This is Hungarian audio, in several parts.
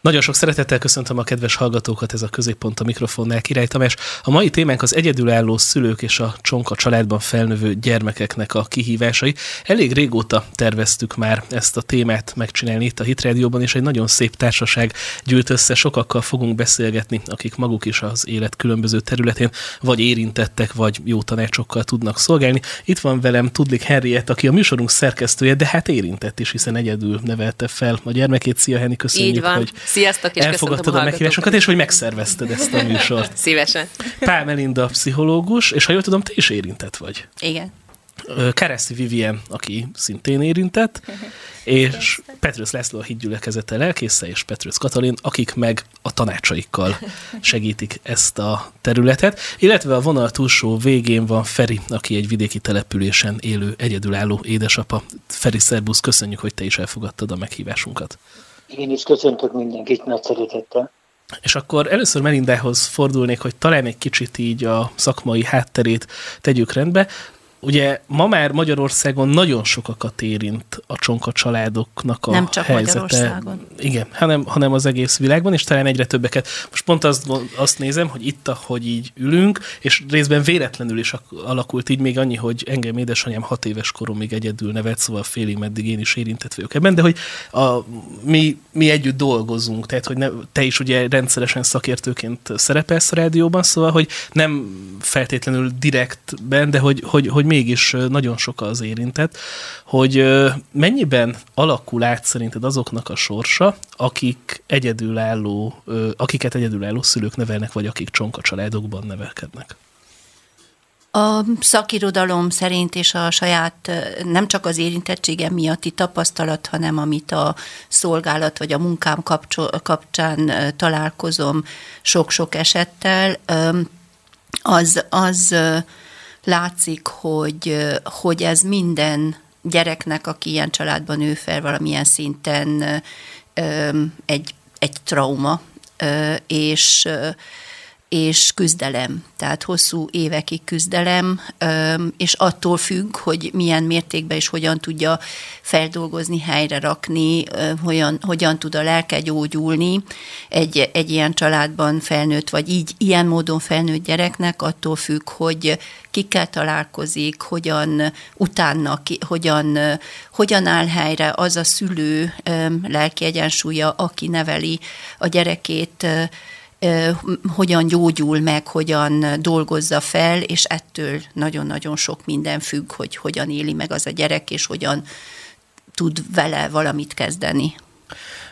Nagyon sok szeretettel köszöntöm a kedves hallgatókat, ez a középpont a mikrofonnál Király Tamás. A mai témánk az egyedülálló szülők és a csonka családban felnövő gyermekeknek a kihívásai. Elég régóta terveztük már ezt a témát megcsinálni itt a Hitrádióban, és egy nagyon szép társaság gyűlt össze. Sokakkal fogunk beszélgetni, akik maguk is az élet különböző területén vagy érintettek, vagy jó tanácsokkal tudnak szolgálni. Itt van velem Tudlik Henriett, aki a műsorunk szerkesztője, de hát érintett is, hiszen egyedül nevelte fel a gyermekét. Szia Henni, köszönjük, hogy Sziasztok, és elfogadtad a, a meghívásunkat, és hogy megszervezted ezt a műsort. Szívesen. Pál Melinda pszichológus, és ha jól tudom, te is érintett vagy. Igen. Kereszi Vivien, aki szintén érintett, és Petrus László a hídgyülekezete lelkésze, és Petrus Katalin, akik meg a tanácsaikkal segítik ezt a területet, illetve a vonal túlsó végén van Feri, aki egy vidéki településen élő egyedülálló édesapa. Feri, szerbusz, köszönjük, hogy te is elfogadtad a meghívásunkat. Én is köszöntök mindenkit nagy szeretettel. És akkor először Melindához fordulnék, hogy talán egy kicsit így a szakmai hátterét tegyük rendbe. Ugye ma már Magyarországon nagyon sokakat érint a csonka családoknak a Nem csak helyzete. Magyarországon. Igen, hanem, hanem az egész világban, és talán egyre többeket. Most pont azt, azt nézem, hogy itt, ahogy így ülünk, és részben véletlenül is alakult így még annyi, hogy engem édesanyám hat éves koromig egyedül nevet, szóval félig meddig én is érintett vagyok ebben, de hogy a, mi, mi együtt dolgozunk, tehát hogy ne, te is ugye rendszeresen szakértőként szerepelsz a rádióban, szóval, hogy nem feltétlenül direktben, de hogy, hogy, hogy mégis nagyon sok az érintett, hogy mennyiben alakul át szerinted azoknak a sorsa, akik egyedülálló, akiket egyedülálló szülők nevelnek, vagy akik csonka családokban nevelkednek? A szakirodalom szerint és a saját nem csak az érintettségem miatti tapasztalat, hanem amit a szolgálat vagy a munkám kapcsán találkozom sok-sok esettel, az, az látszik, hogy, hogy ez minden gyereknek, aki ilyen családban nő fel, valamilyen szinten egy, egy trauma, és és küzdelem, tehát hosszú évekig küzdelem, és attól függ, hogy milyen mértékben és hogyan tudja feldolgozni, helyre rakni, hogyan, hogyan tud a lelke gyógyulni. Egy, egy ilyen családban felnőtt, vagy így ilyen módon felnőtt gyereknek, attól függ, hogy kikkel találkozik, hogyan utána, hogyan, hogyan áll helyre az a szülő lelki egyensúlya, aki neveli a gyerekét, hogyan gyógyul meg, hogyan dolgozza fel, és ettől nagyon-nagyon sok minden függ, hogy hogyan éli meg az a gyerek, és hogyan tud vele valamit kezdeni.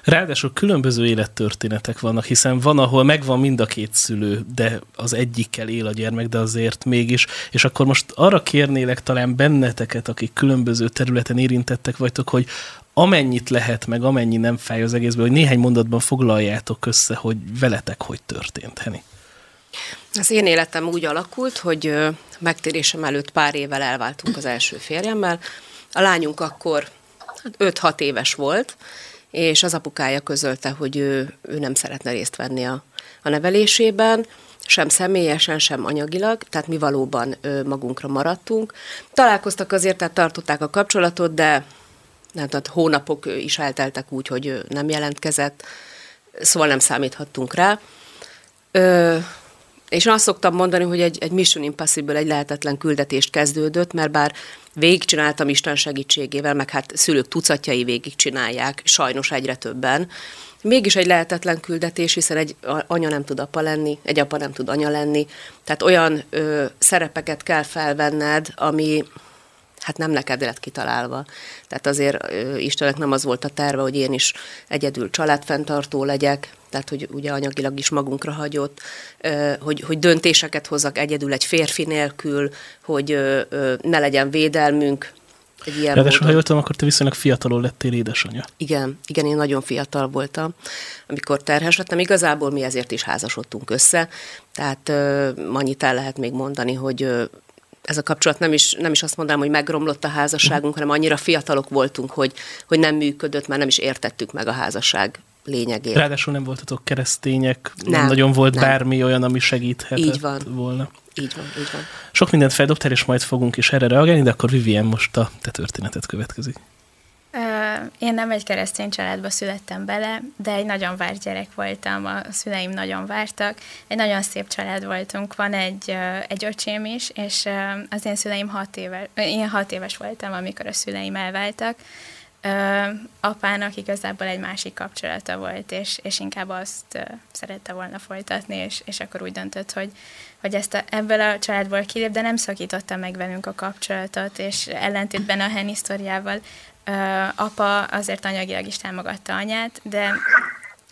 Ráadásul különböző élettörténetek vannak, hiszen van, ahol megvan mind a két szülő, de az egyikkel él a gyermek, de azért mégis. És akkor most arra kérnélek talán benneteket, akik különböző területen érintettek vagytok, hogy amennyit lehet, meg amennyi nem fáj az egészben, hogy néhány mondatban foglaljátok össze, hogy veletek hogy történt, Heni. Az én életem úgy alakult, hogy megtérésem előtt pár évvel elváltunk az első férjemmel. A lányunk akkor 5-6 éves volt, és az apukája közölte, hogy ő, ő nem szeretne részt venni a, a nevelésében, sem személyesen, sem anyagilag, tehát mi valóban magunkra maradtunk. Találkoztak azért, tehát tartották a kapcsolatot, de tehát hónapok is elteltek úgy, hogy nem jelentkezett, szóval nem számíthattunk rá. Ö, és azt szoktam mondani, hogy egy, egy Mission Impossible, egy lehetetlen küldetést kezdődött, mert bár végigcsináltam Isten segítségével, meg hát szülők tucatjai végigcsinálják, sajnos egyre többen, mégis egy lehetetlen küldetés, hiszen egy anya nem tud apa lenni, egy apa nem tud anya lenni, tehát olyan ö, szerepeket kell felvenned, ami hát nem neked lett kitalálva. Tehát azért Istennek nem az volt a terve, hogy én is egyedül családfenntartó legyek, tehát hogy ugye anyagilag is magunkra hagyott, hogy, hogy döntéseket hozzak egyedül egy férfi nélkül, hogy ne legyen védelmünk, egy ilyen Ráadásul, ha jól tudom, akkor te viszonylag fiatalon lettél édesanyja. Igen, igen, én nagyon fiatal voltam, amikor terhes lettem. Igazából mi ezért is házasodtunk össze, tehát uh, annyit el lehet még mondani, hogy uh, ez a kapcsolat nem is, nem is azt mondanám, hogy megromlott a házasságunk, hanem annyira fiatalok voltunk, hogy, hogy nem működött, mert nem is értettük meg a házasság lényegét. Ráadásul nem voltatok keresztények, nem, nem nagyon volt nem. bármi olyan, ami segíthetett így van. volna. Így van, így van. Sok mindent feldobtál, és majd fogunk is erre reagálni, de akkor Vivien most a te történetet következik. Én nem egy keresztény családba születtem bele, de egy nagyon várt gyerek voltam, a szüleim nagyon vártak. Egy nagyon szép család voltunk, van egy, egy öcsém is, és az én szüleim hat éves, én hat éves voltam, amikor a szüleim elváltak. Apának igazából egy másik kapcsolata volt, és, és inkább azt szerette volna folytatni, és, és akkor úgy döntött, hogy, hogy ezt a, ebből a családból kilép, de nem szakította meg velünk a kapcsolatot, és ellentétben a Hen apa azért anyagilag is támogatta anyát, de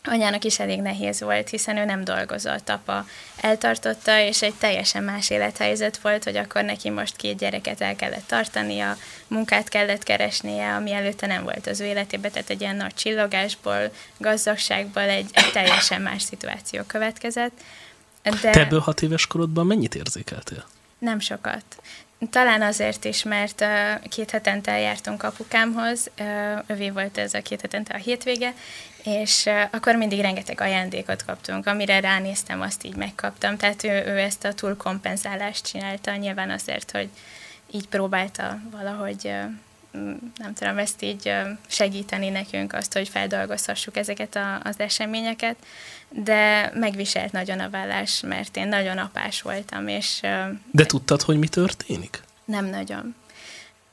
anyának is elég nehéz volt, hiszen ő nem dolgozott, apa eltartotta, és egy teljesen más élethelyzet volt, hogy akkor neki most két gyereket el kellett tartania, munkát kellett keresnie, ami előtte nem volt az ő életében, tehát egy ilyen nagy csillogásból, gazdagságból egy, egy teljesen más szituáció következett. De Te ebből hat éves korodban mennyit érzékeltél? Nem sokat. Talán azért is, mert két hetente eljártunk apukámhoz, övé volt ez a két hetente a hétvége, és akkor mindig rengeteg ajándékot kaptunk, amire ránéztem, azt így megkaptam, tehát ő, ő ezt a túlkompenzálást csinálta, nyilván azért, hogy így próbálta valahogy nem tudom, ezt így segíteni nekünk azt, hogy feldolgozhassuk ezeket a, az eseményeket, de megviselt nagyon a vállás, mert én nagyon apás voltam, és... De tudtad, hogy mi történik? Nem nagyon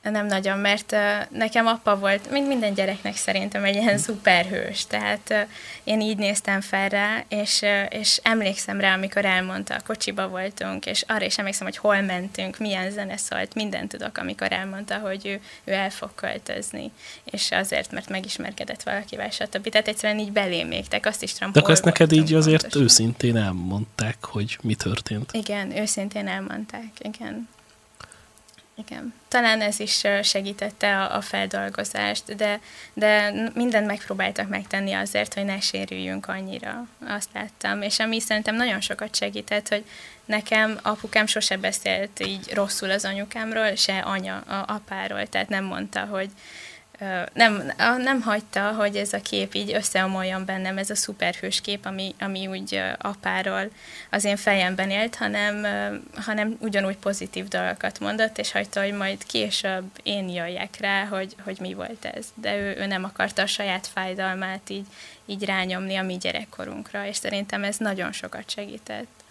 nem nagyon, mert nekem apa volt, mint minden gyereknek szerintem egy ilyen szuperhős, tehát én így néztem fel rá, és, és emlékszem rá, amikor elmondta, kocsiba voltunk, és arra is emlékszem, hogy hol mentünk, milyen zene szólt, mindent tudok, amikor elmondta, hogy ő, ő el fog költözni, és azért, mert megismerkedett valakivel, stb. Tehát egyszerűen így belémégtek, azt is tudom, De akkor ezt neked így azért pontosan. őszintén elmondták, hogy mi történt. Igen, őszintén elmondták, igen. Igen. Talán ez is segítette a, a feldolgozást, de, de mindent megpróbáltak megtenni azért, hogy ne sérüljünk annyira. Azt láttam. És ami szerintem nagyon sokat segített, hogy nekem apukám sose beszélt így rosszul az anyukámról, se anya a apáról, tehát nem mondta, hogy nem, nem hagyta, hogy ez a kép így összeomoljon bennem, ez a szuperhős kép, ami, ami úgy apáról az én fejemben élt, hanem, hanem ugyanúgy pozitív dolgokat mondott, és hagyta, hogy majd később én jöjjek rá, hogy, hogy mi volt ez. De ő, ő nem akarta a saját fájdalmát így, így rányomni a mi gyerekkorunkra, és szerintem ez nagyon sokat segített.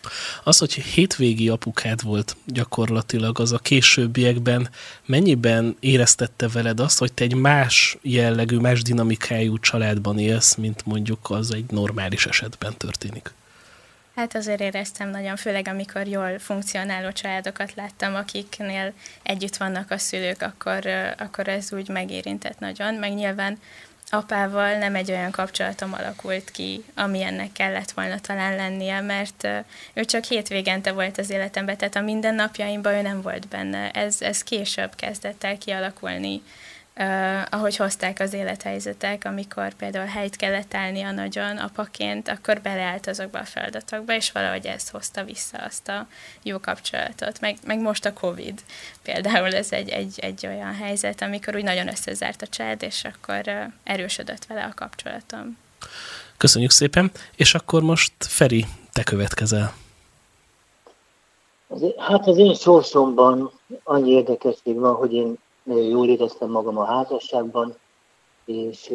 Az, hogy hétvégi apukád volt gyakorlatilag, az a későbbiekben mennyiben éreztette veled azt, hogy te egy más jellegű, más dinamikájú családban élsz, mint mondjuk az egy normális esetben történik? Hát azért éreztem nagyon, főleg amikor jól funkcionáló családokat láttam, akiknél együtt vannak a szülők, akkor, akkor ez úgy megérintett nagyon, meg nyilván apával nem egy olyan kapcsolatom alakult ki, ami kellett volna talán lennie, mert ő csak hétvégente volt az életemben, tehát a mindennapjaimban ő nem volt benne. Ez, ez később kezdett el kialakulni Uh, ahogy hozták az élethelyzetek, amikor például helyt kellett állnia nagyon apaként, akkor beleállt azokba a feladatokba, és valahogy ez hozta vissza azt a jó kapcsolatot. Meg, meg most a Covid például ez egy, egy, egy olyan helyzet, amikor úgy nagyon összezárt a család, és akkor uh, erősödött vele a kapcsolatom. Köszönjük szépen, és akkor most Feri, te következel. Hát az én sorsomban annyi érdekesség van, hogy én jól éreztem magam a házasságban, és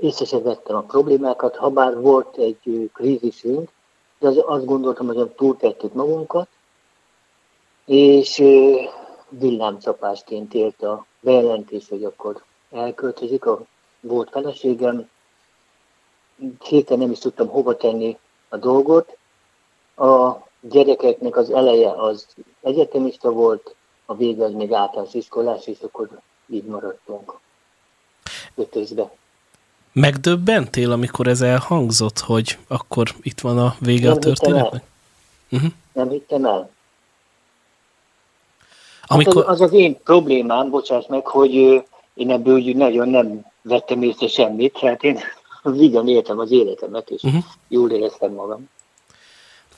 észre vettem a problémákat, ha bár volt egy krízisünk, de az, azt gondoltam, hogy túltettük magunkat, és villámcsapásként ért a bejelentés, hogy akkor elköltözik a volt feleségem. Héten nem is tudtam hova tenni a dolgot. A gyerekeknek az eleje az egyetemista volt, a vége az még általános iskolás, és akkor így maradtunk ötözbe. Megdöbbentél, amikor ez elhangzott, hogy akkor itt van a vége Nem a történetnek? Uh-huh. Nem hittem el. Amikor... Hát az, az az én problémám, bocsáss meg, hogy én ebből úgy nagyon nem vettem észre semmit, hát én vigyan éltem az életemet, és uh-huh. jól éreztem magam.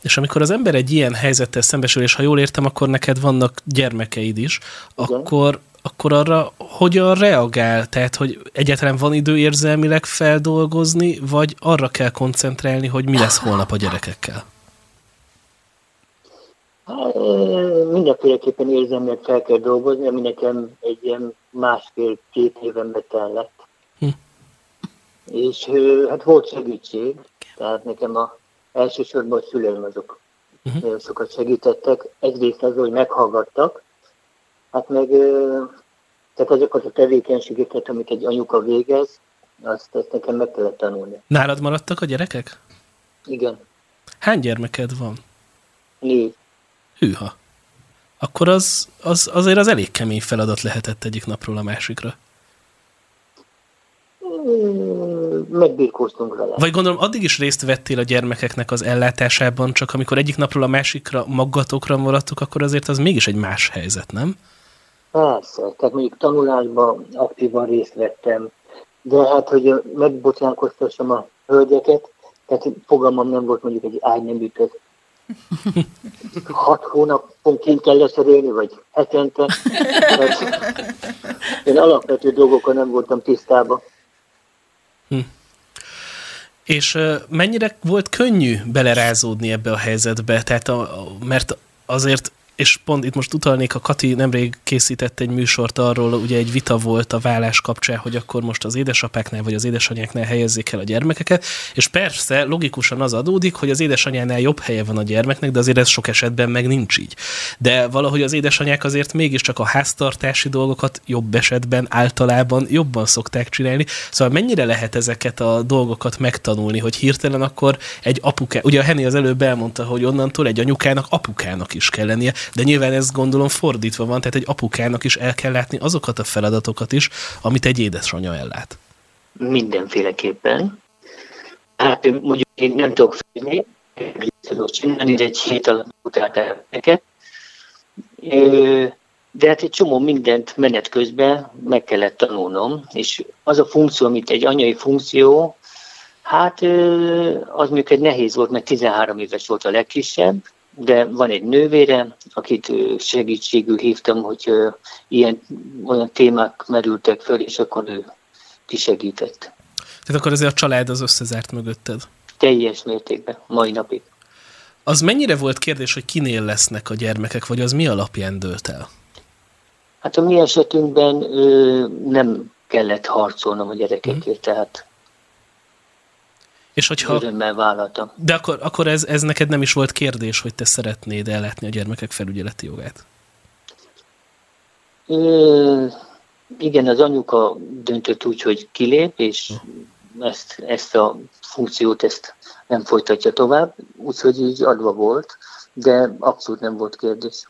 És amikor az ember egy ilyen helyzettel szembesül, és ha jól értem, akkor neked vannak gyermekeid is, Igen. akkor, akkor arra hogyan reagál? Tehát, hogy egyáltalán van idő érzelmileg feldolgozni, vagy arra kell koncentrálni, hogy mi lesz holnap a gyerekekkel? Hát, mindenféleképpen érzelmileg fel kell dolgozni, ami nekem egy ilyen másfél-két éven betellett. Hm. és hát volt segítség, tehát nekem a elsősorban a szüleim azok uh-huh. nagyon sokat segítettek. Egyrészt az, hogy meghallgattak, hát meg tehát azokat a tevékenységeket, amit egy anyuka végez, azt, azt nekem meg kellett tanulni. Nálad maradtak a gyerekek? Igen. Hány gyermeked van? Négy. Hűha. Akkor az, az azért az elég kemény feladat lehetett egyik napról a másikra. Megbírkoztunk vele. Vagy gondolom, addig is részt vettél a gyermekeknek az ellátásában, csak amikor egyik napról a másikra magatokra maradtuk, akkor azért az mégis egy más helyzet, nem? Persze, tehát mondjuk tanulásban aktívan részt vettem, de hát, hogy megbocsánkoztassam a hölgyeket, tehát fogalmam nem volt mondjuk egy ágyneműtött. Hat hónapon kint kell leszerélni, vagy hetente. én alapvető dolgokkal nem voltam tisztában. Hm. És mennyire volt könnyű belerázódni ebbe a helyzetbe? Tehát a, mert azért és pont itt most utalnék, a Kati nemrég készített egy műsort arról, ugye egy vita volt a vállás kapcsán, hogy akkor most az édesapáknál vagy az édesanyáknál helyezzék el a gyermekeket, és persze logikusan az adódik, hogy az édesanyánál jobb helye van a gyermeknek, de azért ez sok esetben meg nincs így. De valahogy az édesanyák azért mégiscsak a háztartási dolgokat jobb esetben általában jobban szokták csinálni. Szóval mennyire lehet ezeket a dolgokat megtanulni, hogy hirtelen akkor egy apuká, ugye a Henny az előbb elmondta, hogy onnantól egy anyukának apukának is kell lennie, de nyilván ez gondolom fordítva van, tehát egy apukának is el kell látni azokat a feladatokat is, amit egy édesanyja ellát. Mindenféleképpen. Hát mondjuk én nem tudok főzni, tudok csinálni, de egy hét alatt utáltál neked. De hát egy csomó mindent menet közben meg kellett tanulnom, és az a funkció, amit egy anyai funkció, hát az mondjuk nehéz volt, mert 13 éves volt a legkisebb, de van egy nővére, akit segítségül hívtam, hogy ilyen olyan témák merültek föl, és akkor ő kisegített. Tehát akkor azért a család az összezárt mögötted? Teljes mértékben, mai napig. Az mennyire volt kérdés, hogy kinél lesznek a gyermekek, vagy az mi alapján dőlt el? Hát a mi esetünkben ö, nem kellett harcolnom a gyerekekért, mm. tehát és hogyha... Örömmel vállaltam. De akkor, akkor ez, ez neked nem is volt kérdés, hogy te szeretnéd ellátni a gyermekek felügyeleti jogát? Ö, igen, az anyuka döntött úgy, hogy kilép, és ezt, ezt a funkciót ezt nem folytatja tovább, úgyhogy így adva volt, de abszolút nem volt kérdés.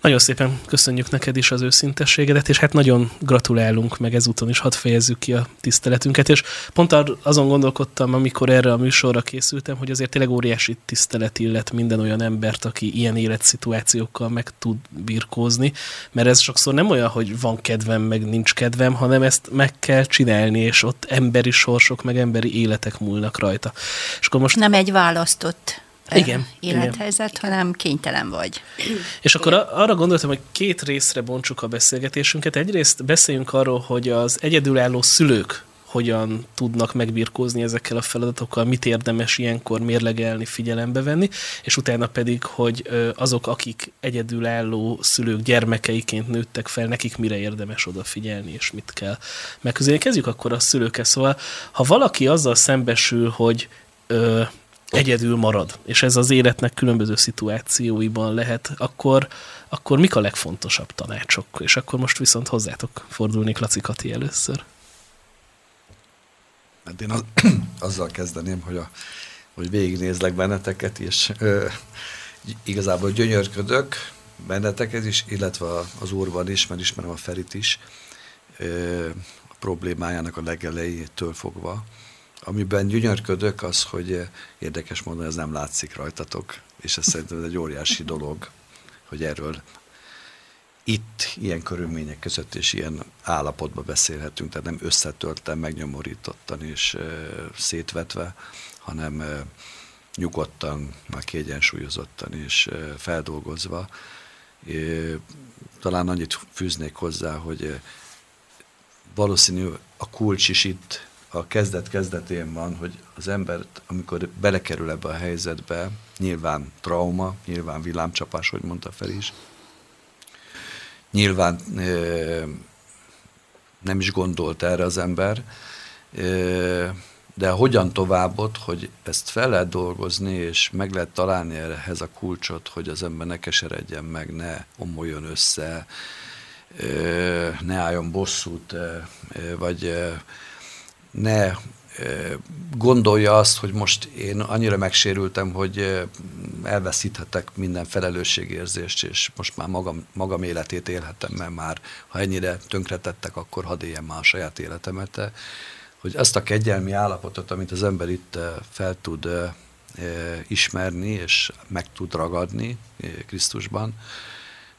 Nagyon szépen köszönjük neked is az őszintességedet, és hát nagyon gratulálunk, meg ezúton is hadd fejezzük ki a tiszteletünket, és pont azon gondolkodtam, amikor erre a műsorra készültem, hogy azért tényleg óriási tisztelet illet minden olyan embert, aki ilyen életszituációkkal meg tud birkózni, mert ez sokszor nem olyan, hogy van kedvem, meg nincs kedvem, hanem ezt meg kell csinálni, és ott emberi sorsok, meg emberi életek múlnak rajta. És akkor most... Nem egy választott igen, élethelyzet, igen. hanem kénytelen vagy. És akkor arra gondoltam, hogy két részre bontsuk a beszélgetésünket. Egyrészt beszéljünk arról, hogy az egyedülálló szülők hogyan tudnak megbirkózni ezekkel a feladatokkal, mit érdemes ilyenkor mérlegelni, figyelembe venni, és utána pedig, hogy azok, akik egyedülálló szülők gyermekeiként nőttek fel, nekik mire érdemes odafigyelni, és mit kell megközelni. Kezdjük akkor a szülőkkel. Szóval, ha valaki azzal szembesül, hogy egyedül marad, és ez az életnek különböző szituációiban lehet, akkor, akkor mik a legfontosabb tanácsok? És akkor most viszont hozzátok fordulnék Laci Kati először. Hát én az, azzal kezdeném, hogy, a, hogy végignézlek benneteket, és ö, igazából gyönyörködök benneteket is, illetve az úrban is, mert ismerem a Ferit is, ö, a problémájának a legelejétől fogva amiben gyönyörködök, az, hogy eh, érdekes mondani, ez nem látszik rajtatok, és ez szerintem egy óriási dolog, hogy erről itt ilyen körülmények között és ilyen állapotban beszélhetünk, tehát nem összetöltem, megnyomorítottan és e, szétvetve, hanem e, nyugodtan, már kiegyensúlyozottan és e, feldolgozva. E, talán annyit fűznék hozzá, hogy e, valószínű a kulcs is itt a kezdet-kezdetén van, hogy az ember, amikor belekerül ebbe a helyzetbe, nyilván trauma, nyilván villámcsapás, hogy mondta fel is, nyilván e, nem is gondolt erre az ember, de hogyan továbbot, hogy ezt fel lehet dolgozni, és meg lehet találni ehhez a kulcsot, hogy az ember ne keseredjen meg, ne omoljon össze, ne álljon bosszút, vagy ne gondolja azt, hogy most én annyira megsérültem, hogy elveszíthetek minden felelősségérzést, és most már magam, magam életét élhetem, mert már ha ennyire tönkretettek, akkor hadd éljem már a saját életemet. Hogy azt a kegyelmi állapotot, amit az ember itt fel tud ismerni, és meg tud ragadni Krisztusban,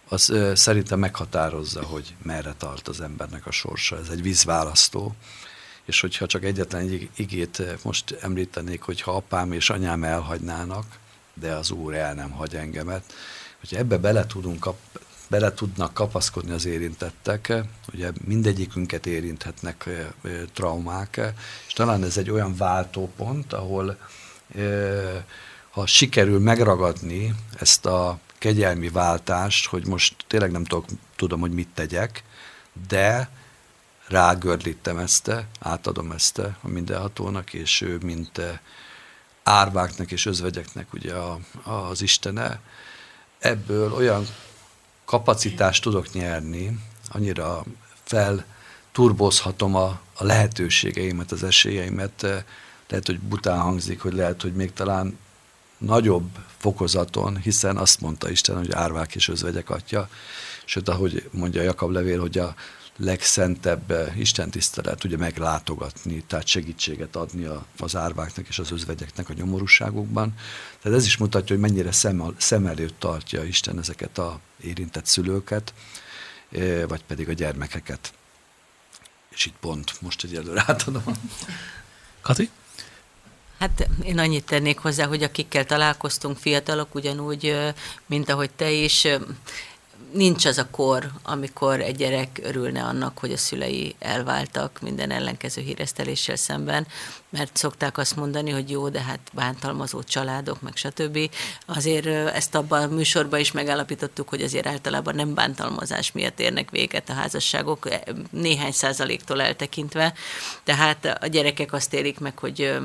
az szerintem meghatározza, hogy merre tart az embernek a sorsa. Ez egy vízválasztó és hogyha csak egyetlen egy igét eh, most említenék, hogy ha apám és anyám elhagynának, de az Úr el nem hagy engemet, hogyha ebbe bele tudunk kap, bele tudnak kapaszkodni az érintettek, ugye mindegyikünket érinthetnek eh, eh, traumák, és talán ez egy olyan váltópont, ahol ha sikerül megragadni ezt a kegyelmi váltást, hogy most tényleg nem tudok, tudom, hogy mit tegyek, de rágördítem ezt, átadom ezt a mindenhatónak, és ő, mint árváknak és özvegyeknek ugye a, az Istene, ebből olyan kapacitást tudok nyerni, annyira fel turbozhatom a, a lehetőségeimet, az esélyeimet, lehet, hogy bután hangzik, hogy lehet, hogy még talán nagyobb fokozaton, hiszen azt mondta Isten, hogy árvák és özvegyek atya, sőt, ahogy mondja Jakab levél, hogy a legszentebb eh, istentisztelet, ugye meglátogatni, tehát segítséget adni a, az árváknak és az özvegyeknek a nyomorúságukban. Tehát ez is mutatja, hogy mennyire szem, szem előtt tartja Isten ezeket a érintett szülőket, eh, vagy pedig a gyermekeket. És itt pont most egyelőre átadom. Kati? Hát én annyit tennék hozzá, hogy akikkel találkoztunk fiatalok, ugyanúgy, mint ahogy te is, nincs az a kor, amikor egy gyerek örülne annak, hogy a szülei elváltak minden ellenkező híreszteléssel szemben, mert szokták azt mondani, hogy jó, de hát bántalmazó családok, meg stb. Azért ezt abban a műsorban is megállapítottuk, hogy azért általában nem bántalmazás miatt érnek véget a házasságok, e, néhány százaléktól eltekintve, tehát a gyerekek azt érik meg, hogy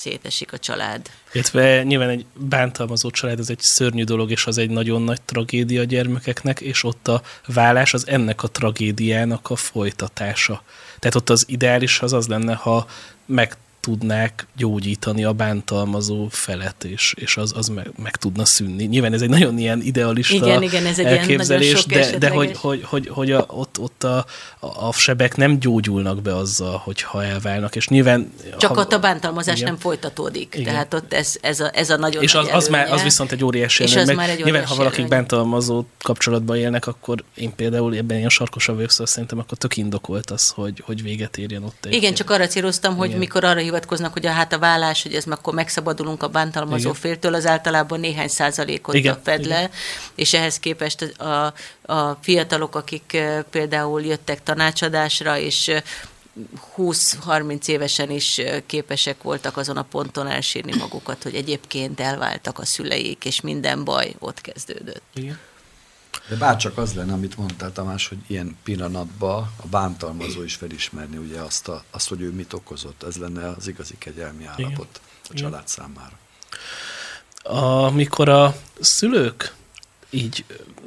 szétesik a család. Illetve nyilván egy bántalmazó család az egy szörnyű dolog, és az egy nagyon nagy tragédia a gyermekeknek, és ott a vállás az ennek a tragédiának a folytatása. Tehát ott az ideális az az lenne, ha meg tudnák gyógyítani a bántalmazó felet, és, és az, az meg, meg tudna szűnni. Nyilván ez egy nagyon ilyen idealista igen, igen, ez egy elképzelés, ilyen de, de hogy, hogy, hogy, hogy a, ott, ott a, a, sebek nem gyógyulnak be azzal, hogyha elválnak, és nyilván... Csak ha, ott a bántalmazás igen. nem folytatódik, igen. tehát ott ez, ez, a, ez a nagyon És az, az, már, az viszont egy óriási és az meg, már egy Nyilván, ha valaki bántalmazó kapcsolatban élnek, akkor én például ebben ilyen sarkosabb szóval szerintem akkor tök indokolt az, hogy, hogy véget érjen ott. Egy igen, csak arra céloztam, hogy mikor arra hivatkoznak, hogy a, hát a vállás, hogy ez akkor megszabadulunk a bántalmazó Igen. féltől, az általában néhány százalékot Igen. fed Igen. le, és ehhez képest a, a fiatalok, akik például jöttek tanácsadásra, és 20-30 évesen is képesek voltak azon a ponton elsírni magukat, hogy egyébként elváltak a szüleik, és minden baj ott kezdődött. Igen. De bárcsak az lenne, amit mondtál Tamás, hogy ilyen pillanatban a bántalmazó is felismerni ugye azt, a, azt, hogy ő mit okozott. Ez lenne az igazi kegyelmi állapot Igen. a család Igen. számára. Amikor a szülők így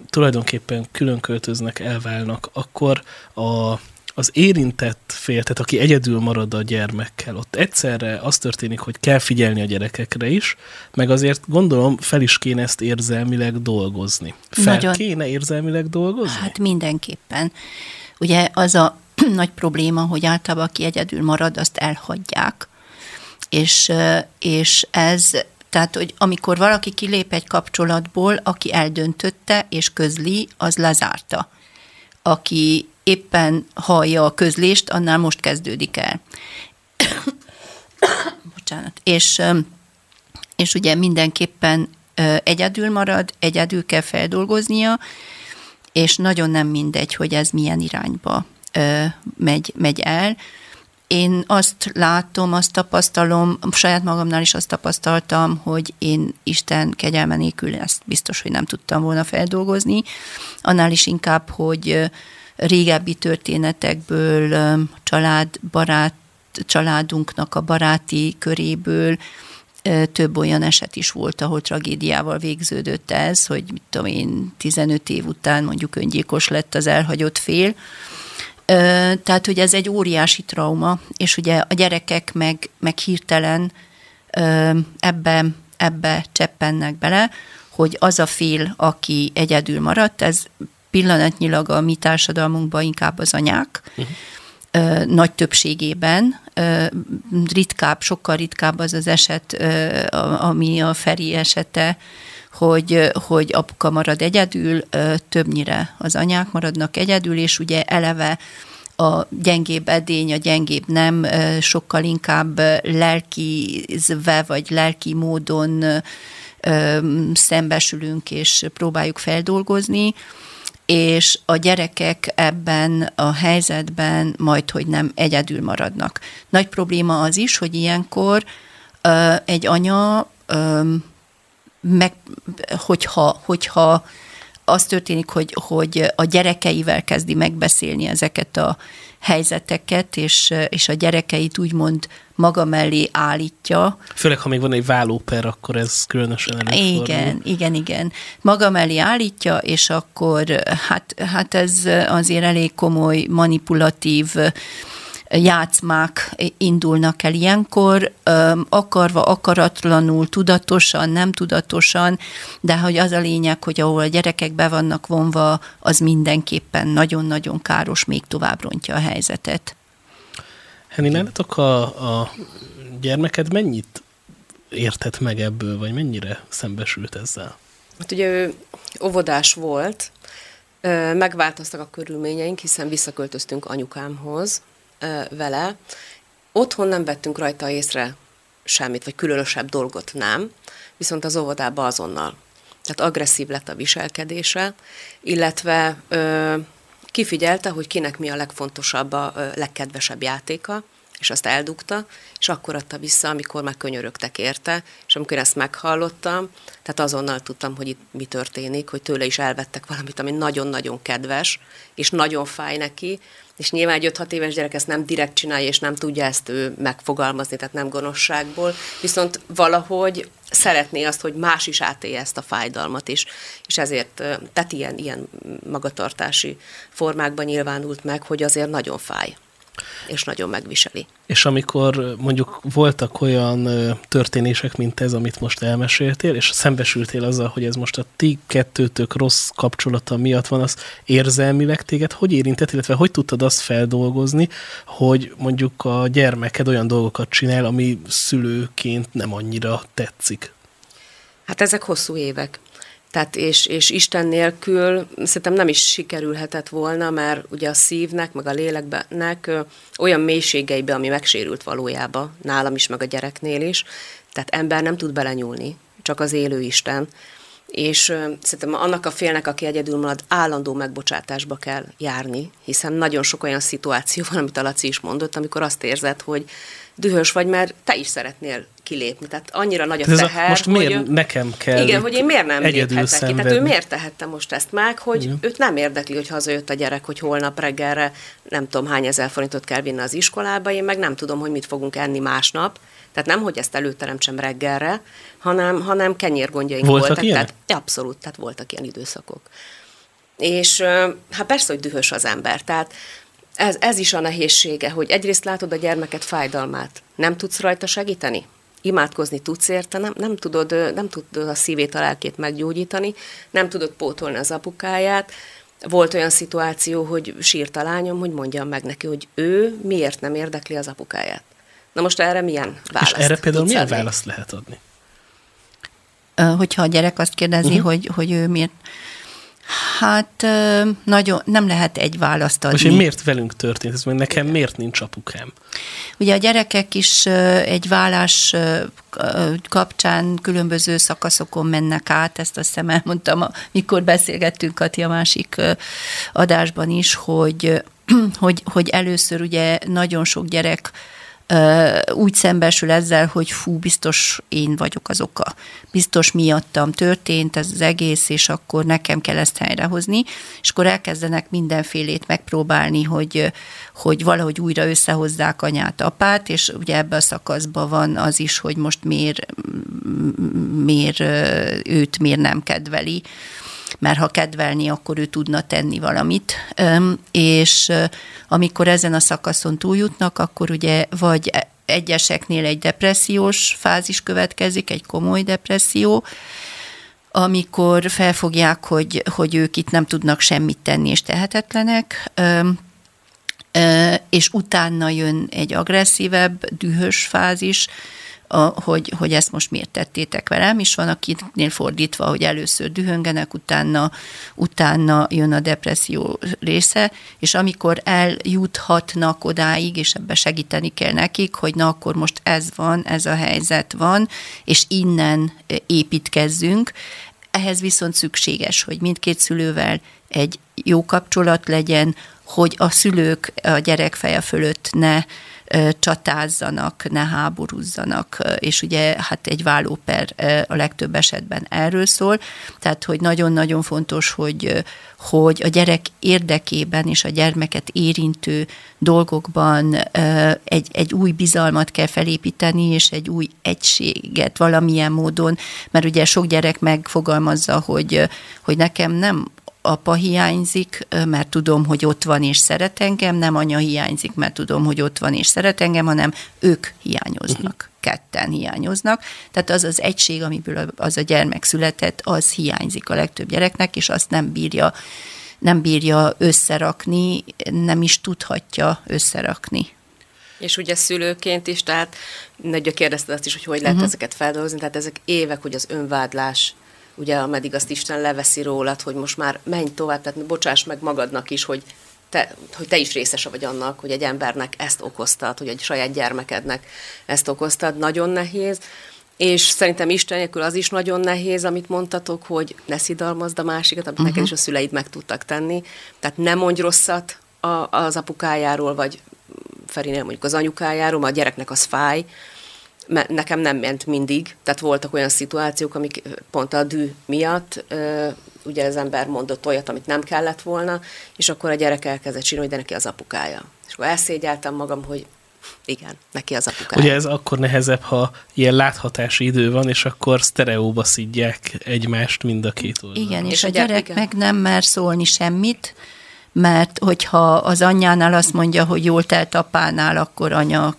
tulajdonképpen külön költöznek, elválnak, akkor a az érintett fél, tehát aki egyedül marad a gyermekkel, ott egyszerre az történik, hogy kell figyelni a gyerekekre is, meg azért gondolom fel is kéne ezt érzelmileg dolgozni. Fel Nagyon. kéne érzelmileg dolgozni? Hát mindenképpen. Ugye az a nagy probléma, hogy általában aki egyedül marad, azt elhagyják. És, és ez tehát, hogy amikor valaki kilép egy kapcsolatból, aki eldöntötte és közli, az lezárta. Aki éppen hallja a közlést, annál most kezdődik el. Bocsánat. És, és ugye mindenképpen egyedül marad, egyedül kell feldolgoznia, és nagyon nem mindegy, hogy ez milyen irányba megy, megy el. Én azt látom, azt tapasztalom, saját magamnál is azt tapasztaltam, hogy én Isten kegyelme nélkül ezt biztos, hogy nem tudtam volna feldolgozni. Annál is inkább, hogy régebbi történetekből, család, barát családunknak a baráti köréből több olyan eset is volt, ahol tragédiával végződött ez, hogy mit tudom én, 15 év után mondjuk öngyilkos lett az elhagyott fél. Tehát, hogy ez egy óriási trauma, és ugye a gyerekek meg, meg hirtelen ebbe, ebbe cseppennek bele, hogy az a fél, aki egyedül maradt, ez pillanatnyilag a mi társadalmunkban inkább az anyák, uh-huh. Nagy többségében. Ritkább, sokkal ritkább az az eset, ami a Feri esete, hogy, hogy apuka marad egyedül, többnyire az anyák maradnak egyedül, és ugye eleve a gyengébb edény, a gyengébb nem sokkal inkább lelkizve, vagy lelki módon szembesülünk, és próbáljuk feldolgozni és a gyerekek ebben a helyzetben majd, hogy nem egyedül maradnak. Nagy probléma az is, hogy ilyenkor egy anya, meg, hogyha, hogyha az történik, hogy, hogy a gyerekeivel kezdi megbeszélni ezeket a helyzeteket, és, és a gyerekeit úgymond maga mellé állítja. Főleg, ha még van egy vállóper, akkor ez különösen előfordul. Igen, igen, igen. Maga mellé állítja, és akkor hát, hát ez azért elég komoly manipulatív játszmák indulnak el ilyenkor, akarva, akaratlanul, tudatosan, nem tudatosan, de hogy az a lényeg, hogy ahol a gyerekek be vannak vonva, az mindenképpen nagyon-nagyon káros, még tovább rontja a helyzetet. Henni, nálatok a, a gyermeked mennyit értett meg ebből, vagy mennyire szembesült ezzel? Hát ugye ő óvodás volt, megváltoztak a körülményeink, hiszen visszaköltöztünk anyukámhoz, vele. Otthon nem vettünk rajta észre semmit, vagy különösebb dolgot nem, viszont az óvodában azonnal. Tehát agresszív lett a viselkedése, illetve ö, kifigyelte, hogy kinek mi a legfontosabb, a legkedvesebb játéka, és azt eldugta, és akkor adta vissza, amikor már könyörögtek érte, és amikor ezt meghallottam, tehát azonnal tudtam, hogy itt mi történik, hogy tőle is elvettek valamit, ami nagyon-nagyon kedves, és nagyon fáj neki, és nyilván egy 5-6 éves gyerek ezt nem direkt csinálja, és nem tudja ezt ő megfogalmazni, tehát nem gonoszságból, viszont valahogy szeretné azt, hogy más is átélje ezt a fájdalmat is, és ezért, tehát ilyen, ilyen magatartási formákban nyilvánult meg, hogy azért nagyon fáj és nagyon megviseli. És amikor mondjuk voltak olyan történések, mint ez, amit most elmeséltél, és szembesültél azzal, hogy ez most a ti kettőtök rossz kapcsolata miatt van, az érzelmileg téged hogy érintett, illetve hogy tudtad azt feldolgozni, hogy mondjuk a gyermeked olyan dolgokat csinál, ami szülőként nem annyira tetszik? Hát ezek hosszú évek. Tehát és, és Isten nélkül szerintem nem is sikerülhetett volna, mert ugye a szívnek, meg a léleknek olyan mélységeibe, ami megsérült valójában, nálam is, meg a gyereknél is, tehát ember nem tud belenyúlni, csak az élő Isten. És ö, szerintem annak a félnek, aki egyedül marad, állandó megbocsátásba kell járni, hiszen nagyon sok olyan szituáció van, amit a Laci is mondott, amikor azt érzed, hogy dühös vagy, mert te is szeretnél kilépni. Tehát annyira nagy a Ez teher. Most miért hogy, nekem kell Igen, hogy én miért nem léphetek ki. Tehát ő miért tehette most ezt meg, hogy igen. őt nem érdekli, hogy hazajött a gyerek, hogy holnap reggelre nem tudom hány ezer forintot kell vinni az iskolába, én meg nem tudom, hogy mit fogunk enni másnap. Tehát nem, hogy ezt előteremtsem reggelre, hanem, hanem kenyérgondjaink voltak. voltak. Ilyenek? Tehát, abszolút, tehát voltak ilyen időszakok. És hát persze, hogy dühös az ember. Tehát ez, ez is a nehézsége, hogy egyrészt látod a gyermeket fájdalmát, nem tudsz rajta segíteni? Imádkozni tudsz érte, nem, nem, tudod, nem tudod a szívét, a lelkét meggyógyítani, nem tudod pótolni az apukáját. Volt olyan szituáció, hogy sírt a lányom, hogy mondjam meg neki, hogy ő miért nem érdekli az apukáját. Na most erre milyen választ És erre például milyen adni? választ lehet adni? Hogyha a gyerek azt kérdezi, uh-huh. hogy, hogy ő miért Hát nagyon, nem lehet egy választ adni. Most miért velünk történt ez, mert nekem miért nincs apukám? Ugye a gyerekek is egy vállás kapcsán különböző szakaszokon mennek át, ezt azt hiszem elmondtam, amikor beszélgettünk Kati a másik adásban is, hogy, hogy, hogy először ugye nagyon sok gyerek úgy szembesül ezzel, hogy fú, biztos én vagyok az oka. Biztos miattam történt ez az egész, és akkor nekem kell ezt helyrehozni, és akkor elkezdenek mindenfélét megpróbálni, hogy, hogy valahogy újra összehozzák anyát, apát, és ugye ebbe a szakaszban van az is, hogy most miért, miért őt miért nem kedveli, mert ha kedvelni, akkor ő tudna tenni valamit. És amikor ezen a szakaszon túljutnak, akkor ugye vagy egyeseknél egy depressziós fázis következik, egy komoly depresszió, amikor felfogják, hogy, hogy ők itt nem tudnak semmit tenni, és tehetetlenek, és utána jön egy agresszívebb, dühös fázis, a, hogy, hogy ezt most miért tettétek velem, és van akiknél fordítva, hogy először dühöngenek, utána, utána jön a depresszió része, és amikor eljuthatnak odáig, és ebbe segíteni kell nekik, hogy na akkor most ez van, ez a helyzet van, és innen építkezzünk, ehhez viszont szükséges, hogy mindkét szülővel egy jó kapcsolat legyen, hogy a szülők a gyerek feje fölött ne csatázzanak, ne háborúzzanak, és ugye hát egy vállóper a legtöbb esetben erről szól, tehát hogy nagyon-nagyon fontos, hogy, hogy a gyerek érdekében és a gyermeket érintő dolgokban egy, egy új bizalmat kell felépíteni, és egy új egységet valamilyen módon, mert ugye sok gyerek megfogalmazza, hogy, hogy nekem nem apa hiányzik, mert tudom, hogy ott van és szeret engem, nem anya hiányzik, mert tudom, hogy ott van és szeret engem, hanem ők hiányoznak, ketten hiányoznak. Tehát az az egység, amiből az a gyermek született, az hiányzik a legtöbb gyereknek, és azt nem bírja nem bírja összerakni, nem is tudhatja összerakni. És ugye szülőként is, tehát ugye kérdezted azt is, hogy hogy lehet uh-huh. ezeket feldolgozni, tehát ezek évek, hogy az önvádlás, ugye ameddig azt Isten leveszi rólad, hogy most már menj tovább, tehát bocsáss meg magadnak is, hogy te, hogy te is részese vagy annak, hogy egy embernek ezt okoztad, hogy egy saját gyermekednek ezt okoztad, nagyon nehéz. És szerintem Isten nélkül az is nagyon nehéz, amit mondtatok, hogy ne szidalmazd a másikat, amit uh-huh. neked is a szüleid meg tudtak tenni. Tehát ne mondj rosszat a, az apukájáról, vagy Ferinél mondjuk az anyukájáról, mert a gyereknek az fáj, mert nekem nem ment mindig, tehát voltak olyan szituációk, amik pont a dű miatt, ugye az ember mondott olyat, amit nem kellett volna, és akkor a gyerek elkezdett csinálni, hogy de neki az apukája. És akkor elszégyeltem magam, hogy igen, neki az apukája. Ugye ez akkor nehezebb, ha ilyen láthatási idő van, és akkor sztereóba szidják egymást mind a két oldalon. Igen, és, és a gyerek igen. meg nem mer szólni semmit, mert hogyha az anyjánál azt mondja, hogy jól telt apánál, akkor anya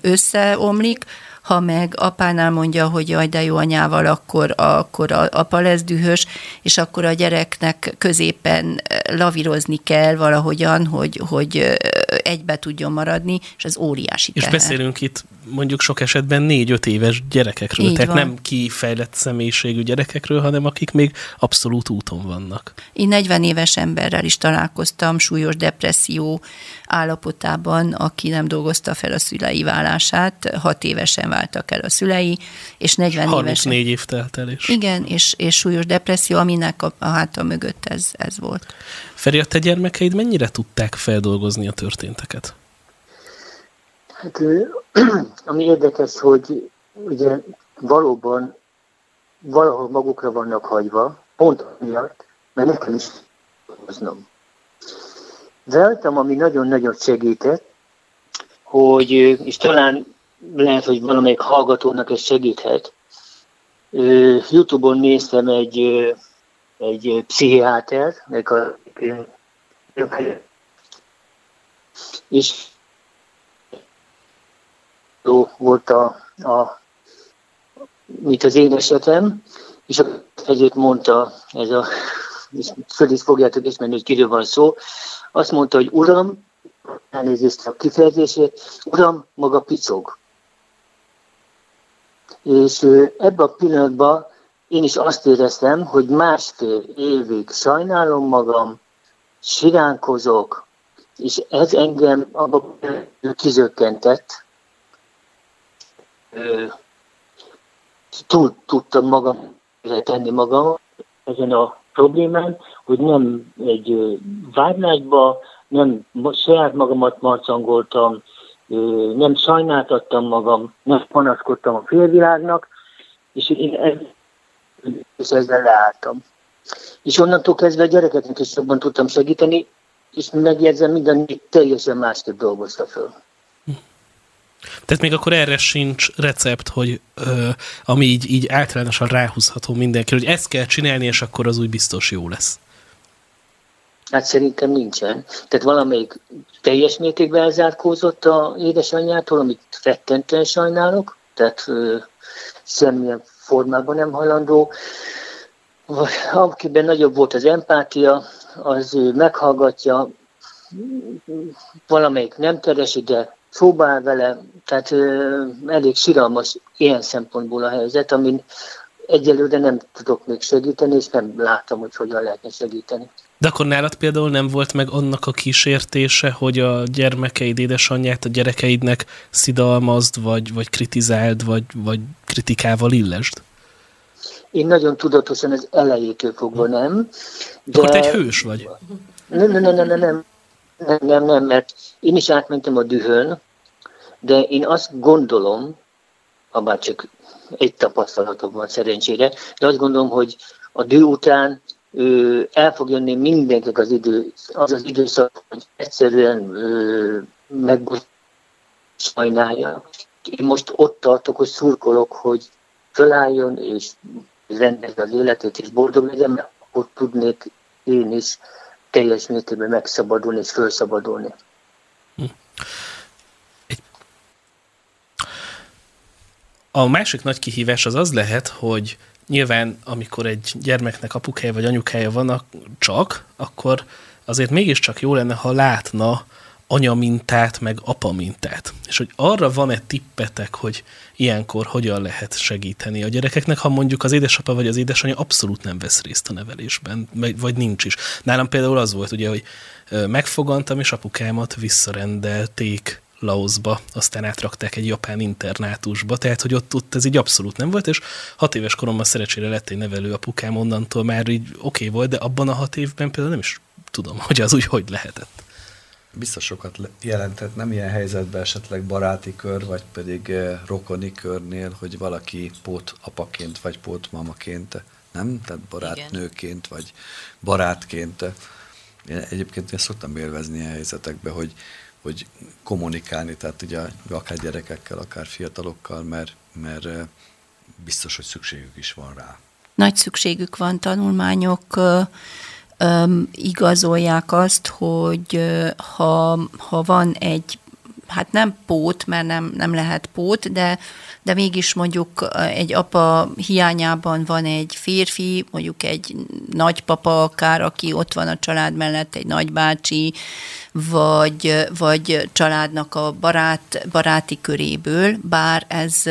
összeomlik, ha meg apánál mondja, hogy jaj, de jó anyával, akkor, akkor a, apa lesz dühös, és akkor a gyereknek középen lavírozni kell valahogyan, hogy, hogy egybe tudjon maradni, és az óriási teher. És beszélünk itt mondjuk sok esetben négy-öt éves gyerekekről, Így tehát van. nem kifejlett személyiségű gyerekekről, hanem akik még abszolút úton vannak. Én 40 éves emberrel is találkoztam súlyos depresszió állapotában, aki nem dolgozta fel a szülei vállását, hat évesen váltak el a szülei, és 40 34 évesen. év telt el is. Igen, és, és súlyos depresszió, aminek a, a háta mögött ez, ez volt. Feri, a te gyermekeid mennyire tudták feldolgozni a történteket? Hát, ami érdekes, hogy ugye valóban valahol magukra vannak hagyva, pont miatt, mert nekem is hoznom. Rajtam, ami nagyon-nagyon segített, hogy, és talán lehet, hogy valamelyik hallgatónak ez segíthet. Youtube-on néztem egy, egy pszichiáter, a, és volt a, a mint az én esetem, és ezért mondta ez a, és föl is fogjátok ismerni, hogy kiről van szó, azt mondta, hogy uram, elnézést a kifejezését, uram, maga picog. És ebben a pillanatban én is azt éreztem, hogy másfél évig sajnálom magam, siránkozok, és ez engem abban kizökkentett, túl tudtam magam tenni magam ezen a problémán, hogy nem egy vádlásba, nem saját magamat marcangoltam, nem sajnáltattam magam, nem panaszkodtam a félvilágnak, és én ezzel leálltam. És onnantól kezdve a gyerekeknek is jobban tudtam segíteni, és megjegyzem, minden teljesen másképp dolgozta föl. Tehát még akkor erre sincs recept, hogy ö, ami így, így általánosan ráhúzható mindenki, hogy ezt kell csinálni, és akkor az úgy biztos jó lesz. Hát szerintem nincsen. Tehát valamelyik teljes mértékben elzárkózott a édesanyjától, amit rettentően sajnálok, tehát ö, semmilyen formában nem hajlandó. Akiben nagyobb volt az empátia, az ő meghallgatja, valamelyik nem keresi, de szóba áll vele, tehát ö, elég siralmas ilyen szempontból a helyzet, amin egyelőre nem tudok még segíteni, és nem látom, hogy hogyan lehetne segíteni. De akkor nálad például nem volt meg annak a kísértése, hogy a gyermekeid édesanyját a gyerekeidnek szidalmazd, vagy, vagy kritizáld, vagy, vagy kritikával illesd? Én nagyon tudatosan az elejétől fogva nem. De... Akkor te egy hős vagy. Nem, nem, nem, nem, nem, nem, nem, nem, mert én is átmentem a dühön, de én azt gondolom, bár csak egy tapasztalatom van szerencsére, de azt gondolom, hogy a dű után ő, el fog jönni mindenkinek az idő, az az időszak, hogy egyszerűen meg sajnálja. Én most ott tartok, hogy szurkolok, hogy fölálljon és rendezze az életét, és boldog legyen, mert akkor tudnék én is teljes mértékben megszabadulni és felszabadulni. Hm. A másik nagy kihívás az az lehet, hogy nyilván amikor egy gyermeknek apukája vagy anyukája van csak, akkor azért mégiscsak jó lenne, ha látna anya mintát, meg apa mintát. És hogy arra van-e tippetek, hogy ilyenkor hogyan lehet segíteni a gyerekeknek, ha mondjuk az édesapa vagy az édesanyja abszolút nem vesz részt a nevelésben, vagy nincs is. Nálam például az volt ugye, hogy megfogantam, és apukámat visszarendelték Laosba, aztán átrakták egy japán internátusba, tehát hogy ott, ott ez így abszolút nem volt, és hat éves koromban szerencsére lett egy nevelő apukám, onnantól már így oké okay volt, de abban a hat évben például nem is tudom, hogy az úgy hogy lehetett. Biztos sokat jelentett, nem ilyen helyzetben esetleg baráti kör, vagy pedig eh, rokoni körnél, hogy valaki pót apaként, vagy pót mamaként, nem? Tehát barátnőként, vagy barátként. Én egyébként én szoktam élvezni a helyzetekbe, hogy hogy kommunikálni, tehát ugye akár gyerekekkel, akár fiatalokkal, mert, mert biztos, hogy szükségük is van rá. Nagy szükségük van, tanulmányok igazolják azt, hogy ha, ha van egy hát nem pót, mert nem, nem lehet pót, de, de mégis mondjuk egy apa hiányában van egy férfi, mondjuk egy nagypapa akár, aki ott van a család mellett, egy nagybácsi, vagy, vagy családnak a barát, baráti köréből, bár ez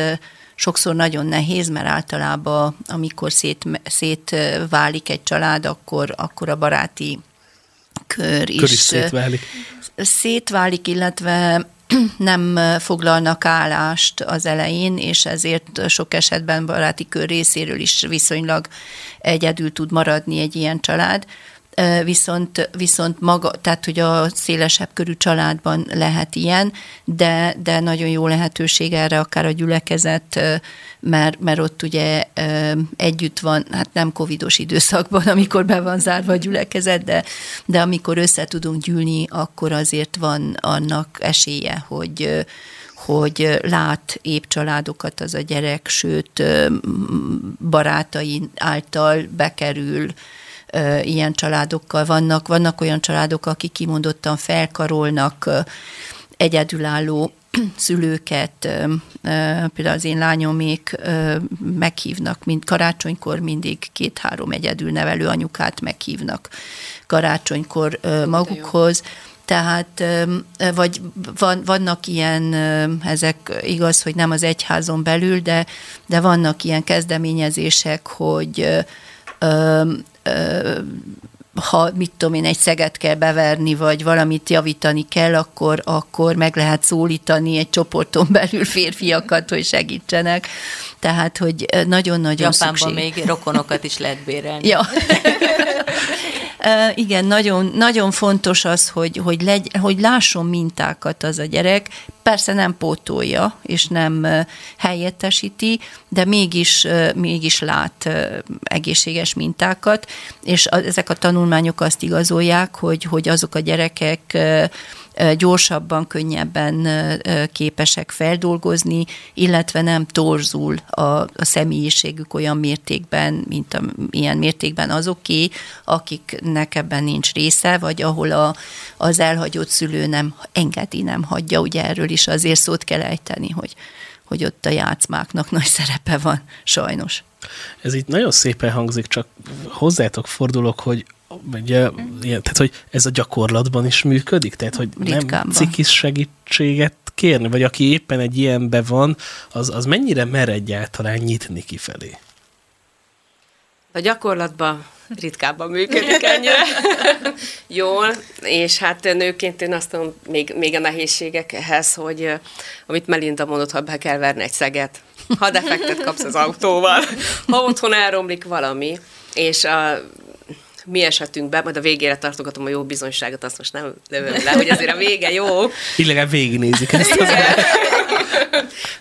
sokszor nagyon nehéz, mert általában amikor szét, szét válik egy család, akkor, akkor a baráti kör is, kör is szétválik. szétválik, illetve nem foglalnak állást az elején, és ezért sok esetben baráti kör részéről is viszonylag egyedül tud maradni egy ilyen család viszont, viszont maga, tehát hogy a szélesebb körű családban lehet ilyen, de, de nagyon jó lehetőség erre akár a gyülekezet, mert, mert ott ugye együtt van, hát nem covidos időszakban, amikor be van zárva a gyülekezet, de, de amikor össze tudunk gyűlni, akkor azért van annak esélye, hogy hogy lát épp családokat az a gyerek, sőt barátai által bekerül ilyen családokkal vannak. Vannak olyan családok, akik kimondottan felkarolnak egyedülálló szülőket, például az én lányomék meghívnak, mint karácsonykor mindig két-három egyedül nevelő anyukát meghívnak karácsonykor magukhoz. Tehát, vagy van, vannak ilyen, ezek igaz, hogy nem az egyházon belül, de, de vannak ilyen kezdeményezések, hogy ha mit tudom én, egy szeget kell beverni, vagy valamit javítani kell, akkor, akkor meg lehet szólítani egy csoporton belül férfiakat, hogy segítsenek. Tehát, hogy nagyon-nagyon Japánban szükség. még rokonokat is lehet bérelni. Ja. Igen, nagyon, nagyon fontos az, hogy, hogy, legy, hogy lásson mintákat az a gyerek. Persze nem pótolja, és nem helyettesíti, de mégis, mégis lát egészséges mintákat, és ezek a tanulmányok azt igazolják, hogy, hogy azok a gyerekek gyorsabban, könnyebben képesek feldolgozni, illetve nem torzul a, a személyiségük olyan mértékben, mint a, ilyen mértékben azoké, akiknek ebben nincs része, vagy ahol a, az elhagyott szülő nem engedi, nem hagyja, ugye erről is azért szót kell ejteni, hogy, hogy ott a játszmáknak nagy szerepe van, sajnos. Ez itt nagyon szépen hangzik, csak hozzátok fordulok, hogy ugye, ilyen, tehát, hogy ez a gyakorlatban is működik? Tehát, hogy nem cikis segítséget kérni, vagy aki éppen egy ilyenbe van, az, az mennyire mer egyáltalán nyitni kifelé? A gyakorlatban ritkábban működik ennyire. Jól, és hát nőként én azt mondom, még, még a nehézségekhez, hogy amit Melinda mondott, ha be kell verni egy szeget, ha defektet kapsz az autóval, ha otthon elromlik valami, és a mi esetünkben, majd a végére tartogatom a jó bizonyságot, azt most nem lövöm le, hogy azért a vége jó. Legalább végignézik ezt az